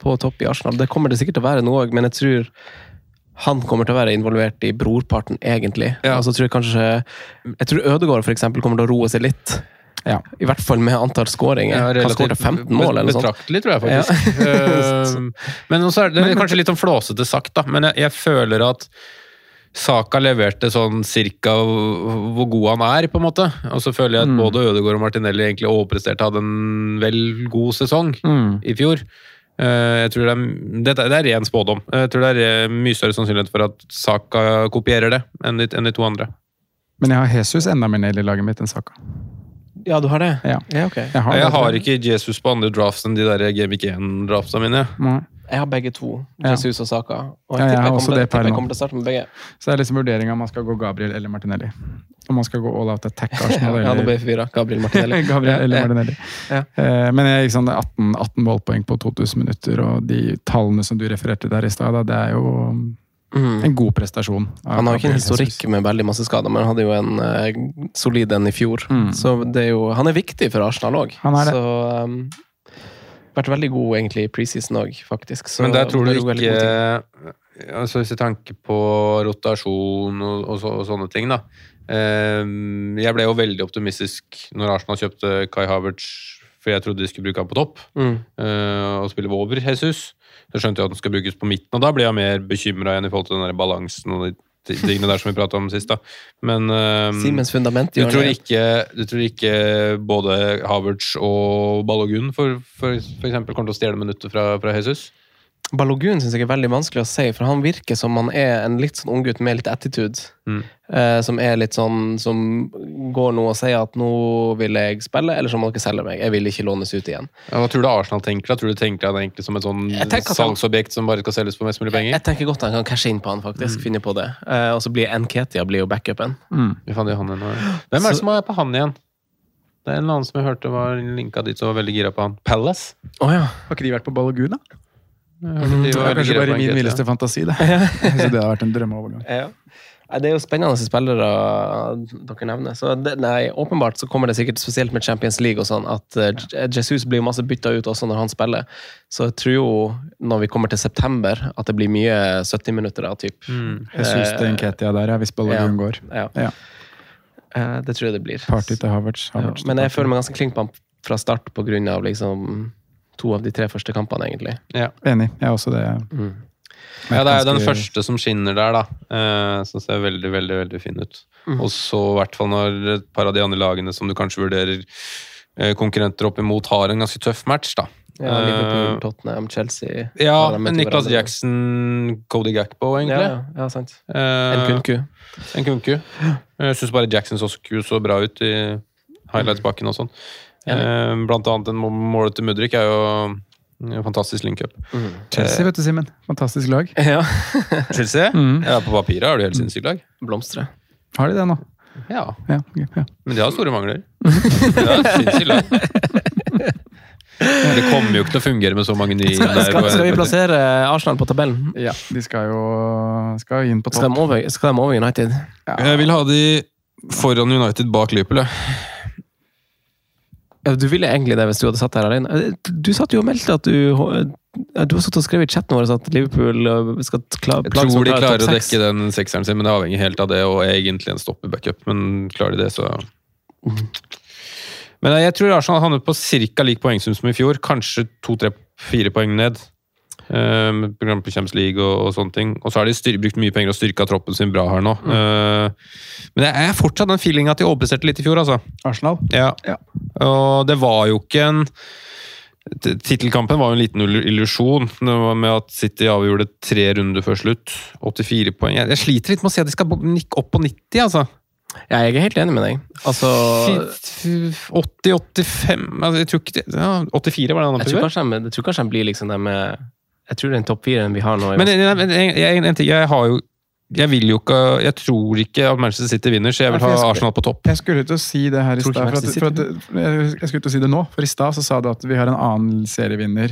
B: på topp i Arsenal. Det kommer det sikkert til å være nå òg, men jeg tror han kommer til å være involvert i brorparten, egentlig.
A: Ja.
B: Altså, tror jeg kanskje Jeg tror Ødegaard for eksempel, kommer til å roe seg litt.
C: Ja.
B: I hvert fall med antall skåringer. han skåret 15 mål, eller noe sånt.
A: Betraktelig, tror jeg faktisk. uh, men også er det, det er kanskje litt sånn flåsete sagt, da. Men jeg, jeg føler at Saka leverte sånn cirka hvor god han er, på en måte. Og så føler jeg at
C: Mm.
A: både Ødegaard og Martinelli egentlig overpresterte, hadde en vel god sesong
C: Mm.
A: i fjor. Eh, Jeg tror det er, det, det er ren spådom. Jeg tror det er eh, mye større sannsynlighet for at Saka kopierer det, enn de, enn de to andre.
C: Men jeg har Jesus enda mer ned i laget mitt enn Saka.
B: Ja, du har det?
C: Ja.
B: ok.
C: Jeg har,
A: Jeg
C: det,
A: har ikke Jesus på andre drafts enn de der Gameweek 1-draftsa mine.
C: Nei.
B: Jeg har begge to.
C: Ja.
B: Jesus og Saka. Og
C: Ja,
B: jeg
C: har
B: jeg, kommer,
C: det
B: jeg, kommer til å starte med begge.
C: Så det er liksom vurderinga om man skal gå Gabriel eller Martinelli. Om man skal gå all out attack Arsenal
B: Ja, nå
C: eller
B: ble jeg forvirra. Gabriel Martinelli.
C: Gabriel eller
B: Ja, ja.
C: Martinelli.
B: Ja.
C: Eh, Men jeg, sant, det er 18, 18 målpoeng på 2000 minutter, og de tallene som du refererte der i stad, det er jo
B: Mm.
C: en god prestasjon.
B: Han har jo ikke en historikk med veldig masse skader, men han hadde jo en eh, solid en i fjor.
C: Mm.
B: Så det er jo, han er viktig for Arsenal òg. Så um, vært veldig god egentlig i preseason òg, faktisk. Så
A: Men der tror du ikke altså Hvis jeg tenker på rotasjon og, og, så, og sånne ting, da. Eh, jeg ble jo veldig optimistisk når Arsenal kjøpte Kai Havertz, for jeg trodde de skulle bruke han på topp
B: Mm.
A: eh, og spille over Jesus. Så skjønte jeg at den skal brukes på midten, og da blir jeg mer bekymra igjen i forhold til den der balansen og de tingene der som vi prata om sist. da. Men um,
B: Siemens fundament
A: du tror, ikke, du tror ikke både Havertz og Balogun for, for, for eksempel kommer til å stjele minuttet fra, fra Jesus?
B: Balogun syns jeg er veldig vanskelig å si, for han virker som han er en litt sånn unggutt med litt attitude.
A: Mm.
B: Eh, som er litt sånn Som går nå og sier at 'nå vil jeg spille', eller så må dere selge meg. Jeg vil ikke lånes ut igjen.
A: Ja, hva tror du Arsenal tenker? da? Tror du tenker han egentlig som et sånn
B: Jeg han-
A: salgsobjekt som bare skal selges på mest mulig penger?
B: Jeg tenker godt han kan cashe inn på han, faktisk. Finne på det. Eh, og så blir Nketia blir jo backupen.
C: Mm.
A: Fant han igjen. Hvem er det som er på han igjen? Det er en eller annen som jeg hørte var linka dit og var veldig gira på han. Palace?
B: Oh, ja.
C: Har ikke de vært på Balogun, da? Det
A: var
C: er kanskje bare min villeste fantasi, det. Så det har vært en drømmeovergang.
B: Ja. Det er jo spennende spillere dere nevner. Så det, nei, åpenbart så kommer det sikkert spesielt med Champions League og sånn, at eh, Jesus blir masse bytta ut også når han spiller. Så jeg tror jo, når vi kommer til september, at det blir mye 70 minutter av typ.
A: Mm.
C: Jesus til Nketia der, ja, hvis Balogun går.
B: Ja.
C: Ja.
B: Eh, Det tror jeg det blir.
C: Party til Havertz. Havertz ja,
B: men jeg føler meg ganske klink på ham fra start på grunn av liksom to av de tre første kampene, egentlig.
A: Ja.
C: Enig. Jeg er også det.
B: Mm.
A: ja, det er jo den første som skinner der, da. Eh, som ser veldig, veldig veldig fin ut.
B: Mm.
A: Og så i hvert fall når et par av de andre lagene som du kanskje vurderer eh, konkurrenter opp imot, har en ganske tøff match, da.
B: Ja, Liverpool,
A: Eh,
B: Tottenham, Chelsea
A: Ja, Niklas? Jackson, Cody Gakpo, egentlig.
B: Ja, ja, sant.
A: Eh,
B: En kunku.
A: En kunku. Jeg syns bare Jackson så så bra ut i highlights-bakken og sånn. Eh, Blant annet en må- målet til Mudrik er jo en fantastisk link-up.
C: Chelsea, vet du, Simen. Fantastisk lag.
B: Ja.
A: Chelsea?
C: Mm.
A: Ja, på papiret har det helt sinnssykt lag.
B: Blomstre.
C: Har de det nå?
A: Ja,
C: Ja, okay, ja.
A: men de har store mangler. De har sinnssykt lag. Det kommer jo ikke til å fungere med så mange nye
B: Skal,
A: der,
B: skal, skal vi plassere Arsenal på tabellen?
C: ja. De skal jo skal inn på
B: Skal
C: topp.
B: de over, skal de over United?
A: Jeg vil ha de foran United bak Liverpool, jeg.
B: Ja, du ville egentlig det hvis du hadde satt her alene. Eh, Du satt jo og meldte at du Du har satt og skrevet i chatten vår at Liverpool eh, skal klare
A: Jeg tror de klarer å dekke den sekseren sin, men det avhenger helt av det, og egentlig en stopper-backup. Men klarer de det, så Men jeg tror Arsenal havnet på ca. lik poengsum som i fjor. Kanskje to-tre-fire poeng ned. eh, med program på Champions League og, og sånne ting. Og så har de styr, brukt mye penger og styrka troppen sin bra her nå. Eh, men jeg er fortsatt den feelinga at de overpresterte litt i fjor, altså.
C: Arsenal.
A: Ja.
C: Ja.
A: Og det var jo ikke en Tittelkampen var jo en liten illu- illusjon. Med at City avgjorde tre runder før slutt. 84 poeng. Jeg, sliter litt med å se at de skal nikke opp på 90, altså.
B: Ja, jeg er helt enig med deg. Altså
A: 80-85 altså, Jeg tror ikke ja, 84 var det han
B: Jeg tror kanskje de, jeg tror kanskje han blir liksom dem med Jeg tror den topp fireren vi har nå
A: Men en, en, en jeg har jo Jeg vil jo ikke Jeg tror ikke at Manchester City vinner, så jeg vil ha
C: jeg skulle-
A: Arsenal på topp.
C: Jeg skulle til å si det her i stad. For at, for at, jeg skulle til å si det nå, for i stad så sa du at vi har en annen serievinner.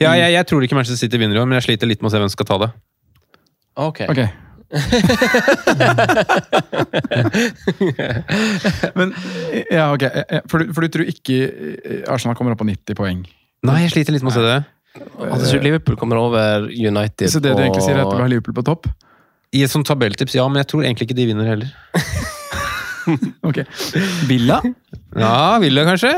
A: Ja, jeg, jeg tror ikke Manchester City vinner i år, men jeg sliter litt med å se hvem som skal ta det.
B: Ok.
C: Ok. Men ja, ok. For du, for du tror ikke Arsenal kommer opp på 90 poeng?
A: Nei, jeg sliter litt med å se det.
B: Altså, Liverpool kommer over United
C: Så det du egentlig sier, er at du har Liverpool på topp?
A: I et sånt tabelltips, ja, men jeg tror egentlig ikke de vinner heller.
C: Ok. Villa?
A: Ja, vil det kanskje?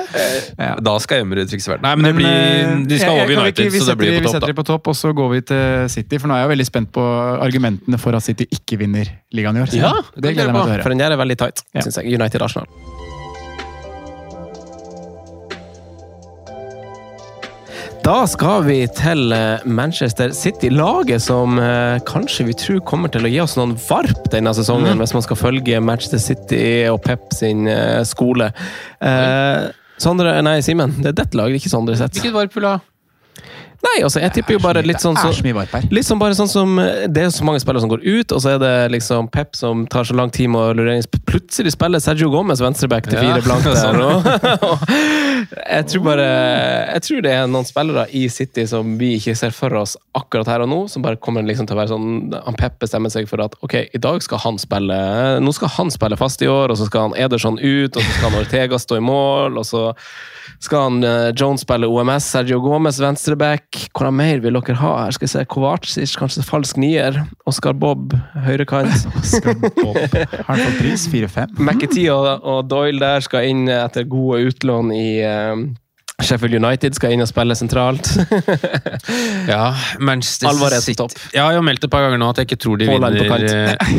C: Ja.
A: Da skal Emre ikke så vært Nei, men det
C: Men,
A: blir,
C: eh,
A: de skal
C: jeg- jeg-
A: over
C: vi
A: United,
C: ikke- vi
A: så det blir på
C: Vi
A: topp,
C: setter dem på topp, og så går vi til City. For nå er jeg veldig spent på argumentene for at City ikke vinner ligaen i år.
A: Ja,
C: det gleder jeg meg til å høre.
B: For den der er veldig tight,
C: Ja.
B: synes jeg. United-Arsenal. Da skal vi til eh, Manchester City, laget som eh, kanskje vi tror kommer til å gi oss noen varp denne sesongen,
A: Mm.
B: hvis man skal følge Manchester City og Pep sin eh, skole. Eh, Sondre, nei, Simen, det er dette laget, ikke Sondre sitt.
A: Hvilket varp vil du ha?
B: Nei, altså, jeg tipper jo bare litt sånn
C: som
B: så. Litt sånn bare sånn som Det er så mange spillere som går ut, og så er det liksom Pep som tar så lang tid med å lure. Plutselig spiller Sergio Gomez venstreback til
A: Ja,
B: fire blank der.
A: sånn.
B: Og, jeg tror bare Jeg tror det er noen spillere i City som vi ikke ser for oss akkurat her og nå, som bare kommer liksom til å være sånn Han Pep bestemmer seg for at ok, i dag skal han spille Nå skal han spille fast i år, og så skal han Ederson ut, og så skal han Ortega stå i mål, og så skal han uh, Jones spille OMS, Sergio Gomez venstreback. Hva mer vil dere ha her? Skal vi se, Kovacic, kanskje falsk nier. Oscar Bob, høyrekant.
C: Oscar Bob Har han fått pris? 4-5?
B: McAtee og, og Doyle der skal inn etter gode utlån i eh, Sheffield United. Skal inn og spille sentralt.
A: Ja, Manchester City.
B: topp.
A: Ja, jeg har meldt et par ganger nå at jeg ikke tror de vinner eh,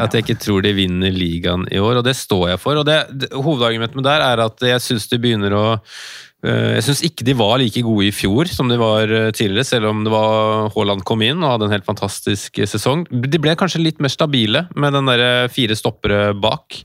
A: At jeg ikke tror de vinner ligaen i år, og det står jeg for. Og det, det, hovedargumentet med der er at jeg syns de begynner å eh, jeg syns ikke de var like gode i fjor som de var eh, tidligere, selv om det var Haaland kom inn og hadde en helt fantastisk sesong. De ble kanskje litt mer stabile med den der fire stoppere bak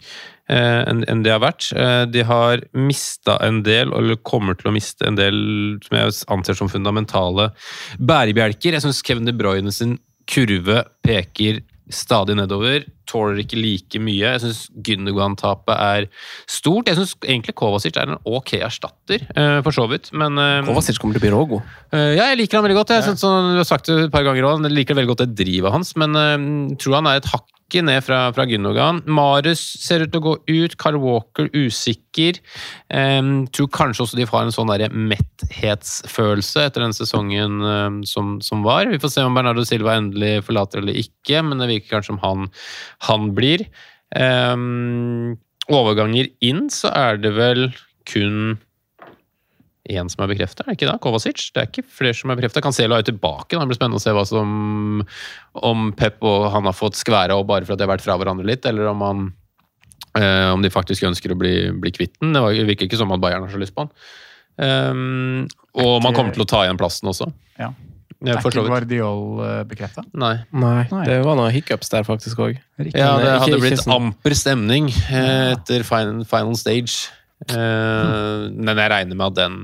A: enn enn de har vært. Eh, De har mista en del, eller kommer til å miste en del som jeg anser som fundamentale bærebjelker. Jeg syns Kevin De Bruyne sin kurve peker stadig nedover. Tåler ikke like mye. Jeg syns Gündogan-tapet er stort. Jeg syns egentlig Kovacic er en ok erstatter, eh, for så vidt, men eh,
B: Kovacic kommer til å bli rågod.
A: Eh, Ja, jeg liker han veldig godt. Jeg synes som Du har sagt det et par ganger også, jeg liker veldig godt det drivet hans, men jeg tror han er et hakket ned fra, fra Gundogan. Marius ser ut til å gå ut. Carl Walker usikker. Um, tror kanskje også de har en sånn der metthetsfølelse etter den sesongen um, som, som var. Vi får se om Bernardo Silva endelig forlater eller ikke, men det virker kanskje som han, han blir. Um, overganger inn, så er det vel kun én som er bekrefta, er det ikke det? Kovacic? Det er ikke flere som er bekrefta. Cancelo er jo tilbake. Det blir spennende å se hva som Om Pep og han har fått skværa opp bare for at de har vært fra hverandre litt, eller om han eh, om de faktisk ønsker å bli, bli kvitt den. Det virker ikke som at Bayern har så lyst på han. Um, og man kommer til å ta igjen plassen også.
C: Ja.
A: Det
C: Er ikke. Guardiol bekrefta?
A: Nei.
B: Nei, det var noen hiccups der faktisk òg.
A: Ja, det hadde
B: ikke
A: blitt
B: sånn-
A: amper stemning eh, etter final, final stage. Eh, men jeg regner med at den,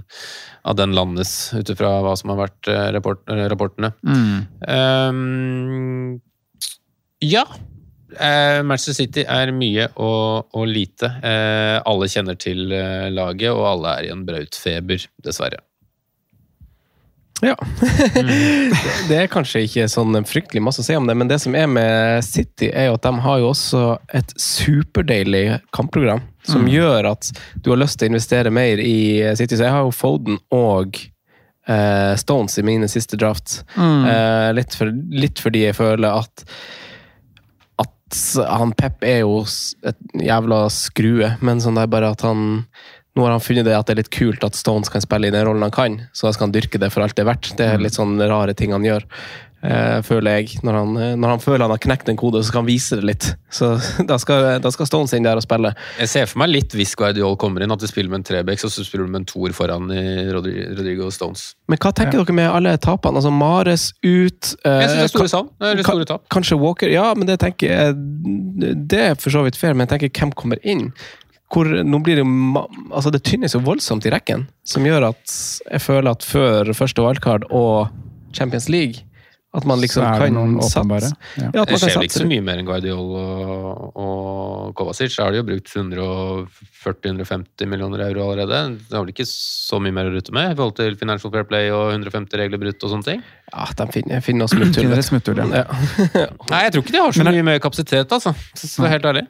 A: at den landes, ut ifra hva som har vært eh, rapport, rapportene. rapportene. Um, ja. Eh, Manchester City er mye og, og lite. Eh, alle kjenner til eh, laget, og alle er i en brautfeber, dessverre.
B: Ja. det er kanskje ikke sånn fryktelig masse å si om det, men det som er med City, er jo at de har jo også et superdeilig kampprogram. Som
C: Mm.
B: gjør at du har lyst til å investere mer i City. Så jeg har jo Foden og eh, Stones i mine siste draft.
C: Mm.
B: Eh, litt, for, litt fordi jeg føler at at han Pep er jo et jævla skrue, men sånn det er bare at han nå har han funnet det at det er litt kult at Stones kan spille i den rollen han kan, så da skal han dyrke det for alt det er verdt. Det er litt sånn rare ting han gjør. eh, føler jeg. Når han, eh, når han føler han har knekt en kode, så skal han vise det litt. Så da skal, da skal Stones inn der og spille.
A: Jeg ser for meg litt hvis Guardiol kommer inn, at du spiller med en Trebecks, og så spiller du med en toer foran i Rodri- Rodrigo Stones.
B: Men hva tenker dere med alle tapene? Altså Mares ut eh,
A: Jeg synes det er store savn. Det er store tap.
B: Kanskje Walker Ja, men det tenker jeg Det er for så vidt fair, men jeg tenker hvem kommer inn? Hvor, nå blir det jo altså det tynnes jo voldsomt i rekken, som gjør at jeg føler at før første wildcard og Champions League at man liksom kan satse
C: ja.
B: Ja,
A: Det skjer vel ikke så mye mer enn Guardiol og, og Kovacic. Da har de jo brukt 140-150 millioner euro allerede. Det har vel ikke så mye mer å rutte med i forhold til Financial Fair Play og 150 regler brutt og sånne ting?
B: Ja, de finner, finner oss smutthull.
C: Ja.
A: Nei, jeg tror ikke de har så mye mer kapasitet, altså. Så så helt ærlig.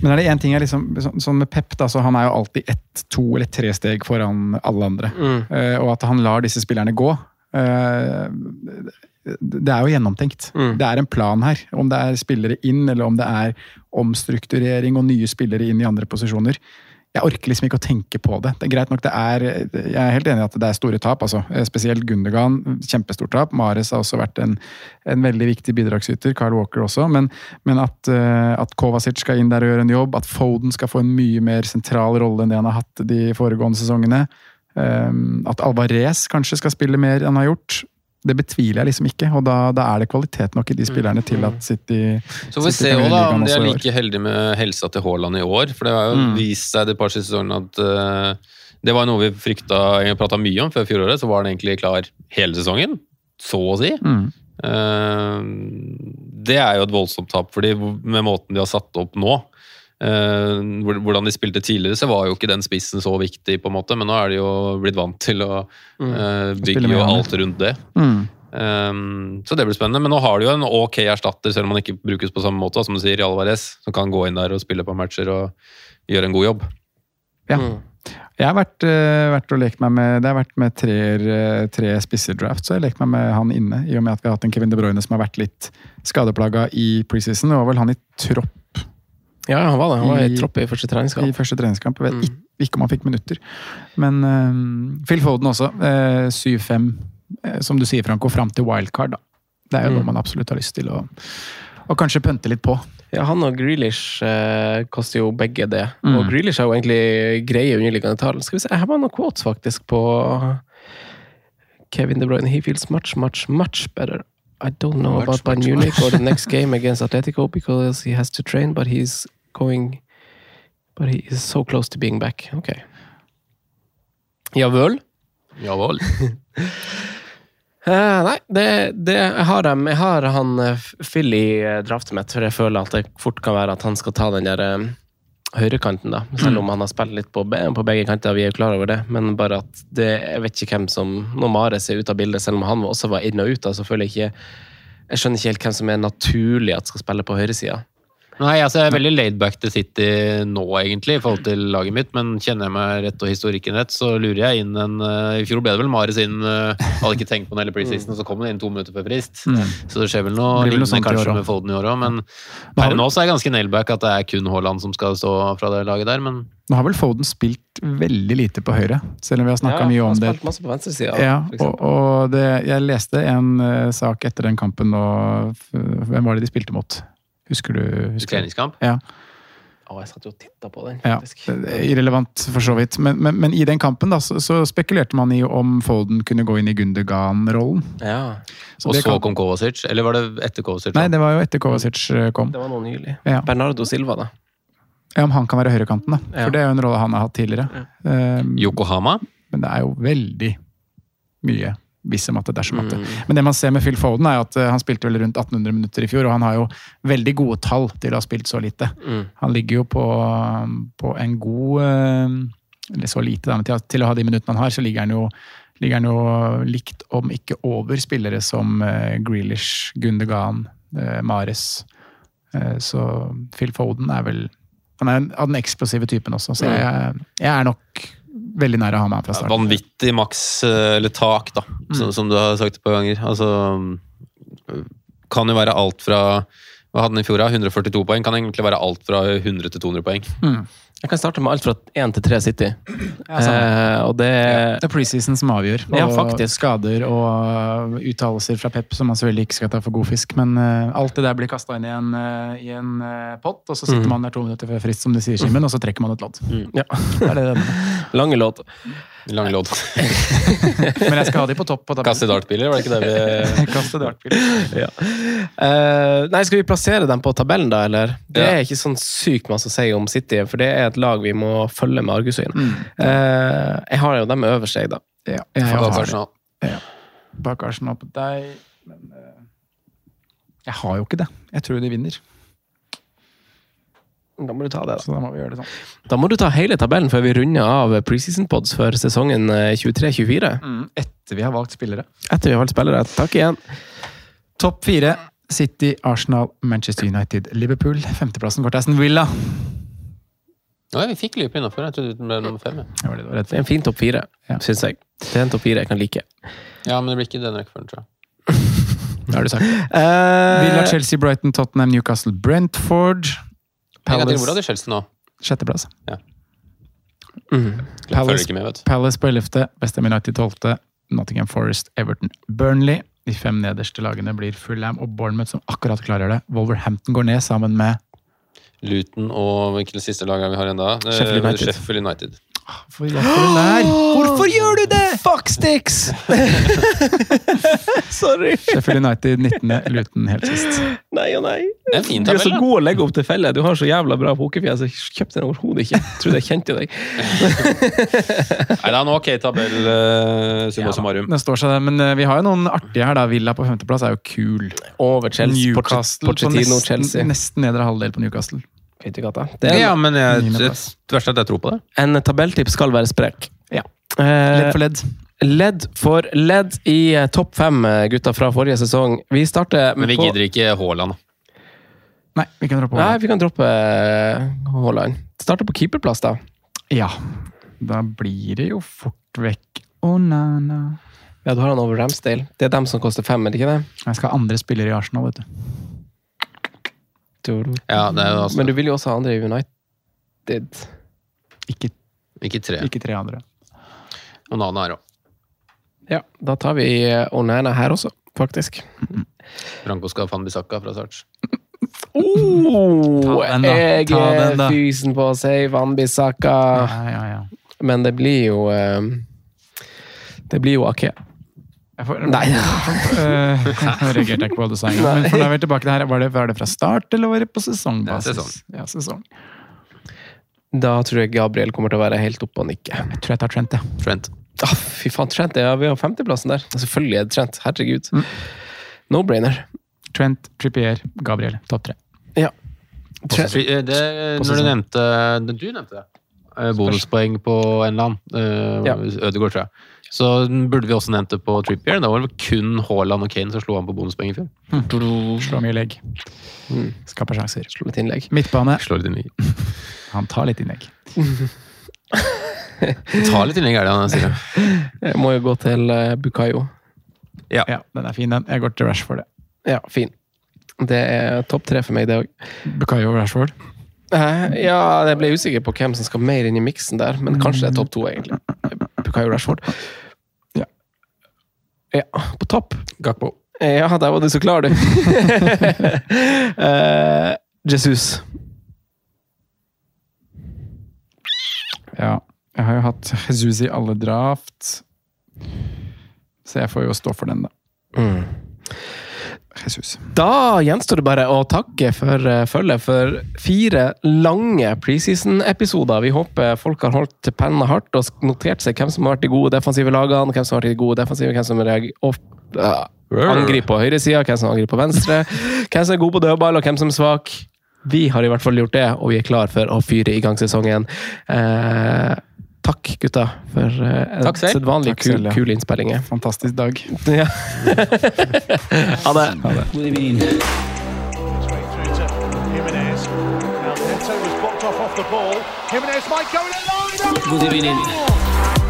C: Men er det én ting jeg liksom, sånn, med Pep, da, så han er jo alltid ett, to eller tre steg foran alle andre.
B: Mm.
C: Uh, og at han lar disse spillerne gå Uh, Det er jo gjennomtenkt.
B: Mm.
C: Det er en plan her. Om det er spillere inn, eller om det er omstrukturering og nye spillere inn i andre posisjoner. Jeg orker liksom ikke å tenke på det. Det er greit nok, det er, Jeg er helt enig i at det er store tap. altså. Eh, Spesielt Gundergan, kjempestort tap. Mares har også vært en, en veldig viktig bidragsyter. Carl Walker også. Men, men at, eh, at Kovacic skal inn der og gjøre en jobb, at Foden skal få en mye mer sentral rolle enn det han har hatt de foregående sesongene. eh, At Alvarez kanskje skal spille mer enn han har gjort. Det betviler jeg liksom ikke, og da, da er det kvalitet nok i de spillerne til at City
A: Så får vi se da, om de er like heldige med helsa til Haaland i år. For det har jo
C: Mm.
A: vist seg de par siste sesongene at uh, det var noe vi frykta prata mye om før fjoråret. Så var han egentlig klar hele sesongen, så å si.
C: Mm.
A: Uh, det er jo et voldsomt tap, fordi med måten de har satt opp nå hvordan de spilte tidligere, så var jo ikke den spissen så viktig, på en måte, men nå er de jo blitt vant til å eh, bygge jo alt rundt det.
C: Mm.
A: Um, så det blir spennende. Men nå har de jo en ok erstatter, selv om han ikke brukes på samme måte, som du sier, i Alvarez, som kan gå inn der og spille på matcher og gjøre en god jobb.
C: Ja.
B: Mm.
C: Jeg har vært, eh, vært og lekt meg med Det har vært med tre, eh, tre spisser-draft, så jeg har lekt meg med han inne. I og med at vi har hatt en Kevin De Bruyne som har vært litt skadeplaga i preseason. Det var vel han i tropp
B: Ja, han var det. Han var i tropp i første treningskamp.
C: i første treningskamp. Jeg vet
B: Mm.
C: ikke, om han fikk minutter. Men uh, Phil Foden også. Uh, 7-5, uh, som du sier, Franco, fram til wildcard. da. Det er jo
B: Mm.
C: noe man absolutt har lyst til å, å kanskje pønte litt på.
B: Ja, han og Grealish eh, koster jo begge det.
C: Mm.
B: Og Grealish har jo egentlig greie underliggende tall. Skal vi se, Her var noen quotes faktisk på Kevin De Bruyne. He feels much, much, much better. I don't know about Bayern Munich or the next game against Atletico because he has to train, but he's going But he is so close to being back. Okay. Ja vel?
A: Ja vel.
B: Eh, nei, det, det jeg, har, dem- jeg har han eh, Phil i eh, draftet mitt, for jeg føler at det fort kan være at han skal ta den der eh, høyrekanten, da. Selv om han har spilt litt på, på begge kanter, vi er jo klar over det. Men bare at det, jeg vet ikke hvem som Når Mares er ute av bildet, selv om han også var inn og ut, da, så føler jeg ikke Jeg skjønner ikke helt hvem som er naturlig at skal spille på høyresida.
A: Nei, altså jeg er veldig laidback til City nå, egentlig, i forhold til laget mitt. Men kjenner jeg meg rett og historikken rett, så lurer jeg inn en uh, I fjor ble det vel Mares inn uh, Hadde ikke tenkt på den hele preseason, og så kom han inn to minutter før frist.
C: Mm.
A: Så det skjer vel noe
C: vel
A: lignende kanskje med Foden i år òg. Men per nå så er jeg ganske nailback at det er kun Haaland som skal stå fra det laget der. Men
C: Nå har vel Foden spilt veldig lite på høyre, selv om vi har snakka mye om
B: han
C: det
B: spilte masse på venstresida.
C: Ja, og, og det, jeg leste en uh, sak etter den kampen nå Hvem var det de spilte mot? Husker du? Husker
A: treningskamp
C: Ja,
B: Å, jeg satt jo og titta på den,
C: ja.
B: faktisk.
C: det er Irrelevant, for så vidt. Men, men, men i den kampen da, så, så spekulerte man i om Folden kunne gå inn i Gundergan-rollen.
B: Ja,
A: Og så
C: kan-
A: kom Kovacic? Eller var det etter Kovacic?
C: Nei, det var jo etter Kovacic eh, kom.
B: det var noe nylig.
C: Ja.
B: Bernardo Silva, da.
C: Ja, Om han kan være høyrekanten, da.
B: Ja.
C: For det er jo en rolle han har hatt tidligere. Um,
A: Yokohama?
C: Men det er jo veldig mye hvis matte, at det dersom at det.
B: Mm.
C: Men det man ser med Phil Foden, er at eh, han spilte vel rundt 1800 minutter i fjor, og han har jo veldig gode tall til å ha spilt så lite.
B: Mm.
C: Han ligger jo på, på en god eh, Eller så lite, da, men til, å ha de minuttene han har, så ligger han jo ligger han jo likt, om ikke over, spillere som eh, Grealish, Gundergan, Mares. Så Phil Foden er vel Han er av den eksplosive typen også, så jeg, jeg er nok veldig nær å ha med fra start.
A: Vanvittig maks, eh, eller tak, da, som,
C: Mm.
A: som du har sagt et par ganger. Altså Kan jo være alt fra Hva hadde den i fjor? da? 142 poeng. Kan egentlig være alt fra 100 til 200 poeng.
C: Mm.
B: Jeg kan starte med alt fra én til tre City.
C: Ja,
B: eh, og det
C: Det er preseason som avgjør. Og
B: Ja,
C: skader og uh, uttalelser fra Pep som man selvfølgelig ikke skal ta for god fisk. Men uh, alt det der blir kasta inn i en, uh, i en uh, pott, og så sitter
B: Mm.
C: man der to minutter før frist, som det sier, Simen, og så trekker man et lodd.
B: Ja.
C: Det er det.
B: Lange låt.
A: Lang lodd.
C: Men jeg skal ha de på topp på.
A: Kaste dartbiler, var det ikke det vi
C: Kaste
B: ja. Uh, nei, skal vi plassere dem på tabellen, da, eller? Det
A: Ja.
B: er ikke sånn sykt masse å si om City, for det er et lag vi må følge med argusøyne.
C: Mm.
B: Uh, jeg har jo dem øverst, jeg, da.
C: Ja, jeg
A: Bak
C: det.
A: Arsenal.
C: Bak Arsenal på deg, men uh, Jeg har jo ikke det. Jeg tror de vinner,
B: Da må du ta det, da.
C: så da må vi gjøre det sånn.
B: Da må du ta hele tabellen før vi runder av preseason pods for sesongen eh, 23-24.
C: Etter vi har valgt spillere.
B: Etter vi har valgt spillere. Takk igjen.
C: Topp fire. City, Arsenal, Manchester United, Liverpool. Femteplassen går til Aston Villa.
A: Ja, vi fikk Liverpool innafor. Jeg trodde det ble nummer fem. Ja.
C: Det Det
B: er en fin topp fire,
C: Ja.
B: syns jeg. Det er en topp fire jeg kan like.
A: Ja, men det blir ikke den rekkefølgen, tror jeg.
C: Det har du sagt.
B: Uh,
C: Villa, Chelsea, Brighton, Tottenham, Newcastle, Brentford.
A: Til, Hvor
C: Palace,
A: hadde Chelsea nå?
C: sjetteplass.
B: mm.
C: Palace,
A: med.
C: Palace på ellevte, Westham United tolvte, Nottingham Forest, Everton, Burnley. De fem nederste lagene blir Fulham og Bournemouth, som akkurat klarer det. Wolverhampton går ned sammen med
A: Luton og hvilket siste lag vi har ennå? Eh,
C: Sheffield United.
A: Sheffield United.
C: Hvorfor hjelper det der?
B: Hvorfor gjør du det?! Fuck sticks! Sorry.
C: Sheffield United 19., Luton helt sist.
B: Nei og nei.
A: Det er en fin
B: Du er så god å legge opp til felle. Du har så jævla bra pokerfjes. Jeg kjøpte den overhodet ikke. Jeg Trodde jeg kjente deg.
A: Nei, det er en ok tabell, uh, summa summarum.
C: Det står seg det, men eh, vi har jo noen artige her. da. Villa på femteplass er jo kul.
B: Over Chelsea.
C: Newcastle på nesten,
B: Chelsea.
C: nesten nedre halvdel på Newcastle.
B: Du hva det er?
A: Ja, men jeg, det verste er at jeg tror på det.
B: en, tabelltips skal være sprek.
C: Ja.
B: Eh,
C: Ledd for ledd.
B: ledd for ledd i eh, topp fem, eh, gutta, fra forrige sesong. Vi starter
A: Men vi
B: på
A: gidder ikke Haaland.
C: Nei, vi kan droppe Haaland.
B: Nei, vi kan droppe Haaland. Starter på keeperplass, da.
C: Ja. Da blir det jo fort vekk Onana.
B: Ja, du har han over Ramsdale. Det er dem som koster fem, er det ikke det?
C: Jeg skal ha andre spillere i Arsenal, vet du.
A: Ja, det er jo altså
B: Men du vil jo også ha andre i United.
C: Ikke,
A: ikke tre.
C: ikke tre andre.
A: Og Nana her òg.
B: Ja, da tar vi eh, Onana her også, faktisk.
A: Franco skal ha Fanbisaka fra start.
B: Oh,
C: Ta den da,
B: jeg er fysen på å si Fanbisaka.
C: Ja, ja, ja.
B: Men det blir jo eh, Det blir jo Ake.
C: Jeg får,
B: Nei.
C: Eh, Nå reagerte jeg ikke på hva du sa. Men for da er vi tilbake til her. Var det, var det fra start, eller var det på sesongbasis?
A: Det sesong.
C: Ja, sesong.
B: Da tror jeg Gabriel kommer til å være helt oppe og nikke.
C: Jeg tror jeg tar Trent, jeg.
A: Trent.
B: Ah, fy faen, Trent. Ja, vi har femteplassen der. Selvfølgelig er det Trent. Herregud.
C: Mm.
B: No-brainer.
C: Trent, Trippier, Gabriel. Topp tre.
B: Ja. Trent.
A: Eh, Det, når du nevnte Du nevnte det. Eh, Bonuspoeng på en eller annen. Uh,
B: Ja.
A: Ødegaard, tror jeg. Så burde vi også nevnt det på Trippier. Da var det vel kun Haaland og Kane som slo an på bonuspoeng i fjor.
C: Slår mye legg.
B: Mm.
C: Skaper sjanser.
B: Slå litt innlegg.
C: Midtbane.
A: Slår litt innlegg.
C: Han tar litt innlegg.
A: tar litt innlegg, er det han sier.
B: Jeg må jo gå til eh, Bukayo.
C: Ja, den er fin, den. Jeg går til Rashford.
B: Ja, fin. Det er topp tre for meg, det òg.
C: Bukayo og Rashford.
B: Ja, jeg ble usikker på hvem som skal mer inn i miksen der, men kanskje det er topp to, egentlig. Bukayo Rashford.
C: Ja.
B: På topp.
A: Gakpo.
B: Ja, der var du så klar, du. uh, Jesus.
C: Ja. Jeg har jo hatt Jesus i alle draft. Så jeg får jo stå for den, da.
B: Mm.
C: Jesus.
B: Da gjenstår det bare å takke for uh, følget for fire lange preseason-episoder. Vi håper folk har holdt penna hardt og notert seg hvem som har vært de gode defensive lagene, hvem som har vært de gode defensive, hvem som uh, angriper på høyresida, hvem som angriper på venstre, hvem som er god på dødball, og hvem som er svak. Vi har i hvert fall gjort det, og vi er klar for å fyre i gang sesongen. Eh, takk, gutta, for uh, en
A: Takk selv.
B: sedvanlig
C: Takk
B: kul,
C: ja.
B: kule innspillinger.
C: Fantastisk dag.
B: Ja. ha det.
D: Ha det. Good Jimenez.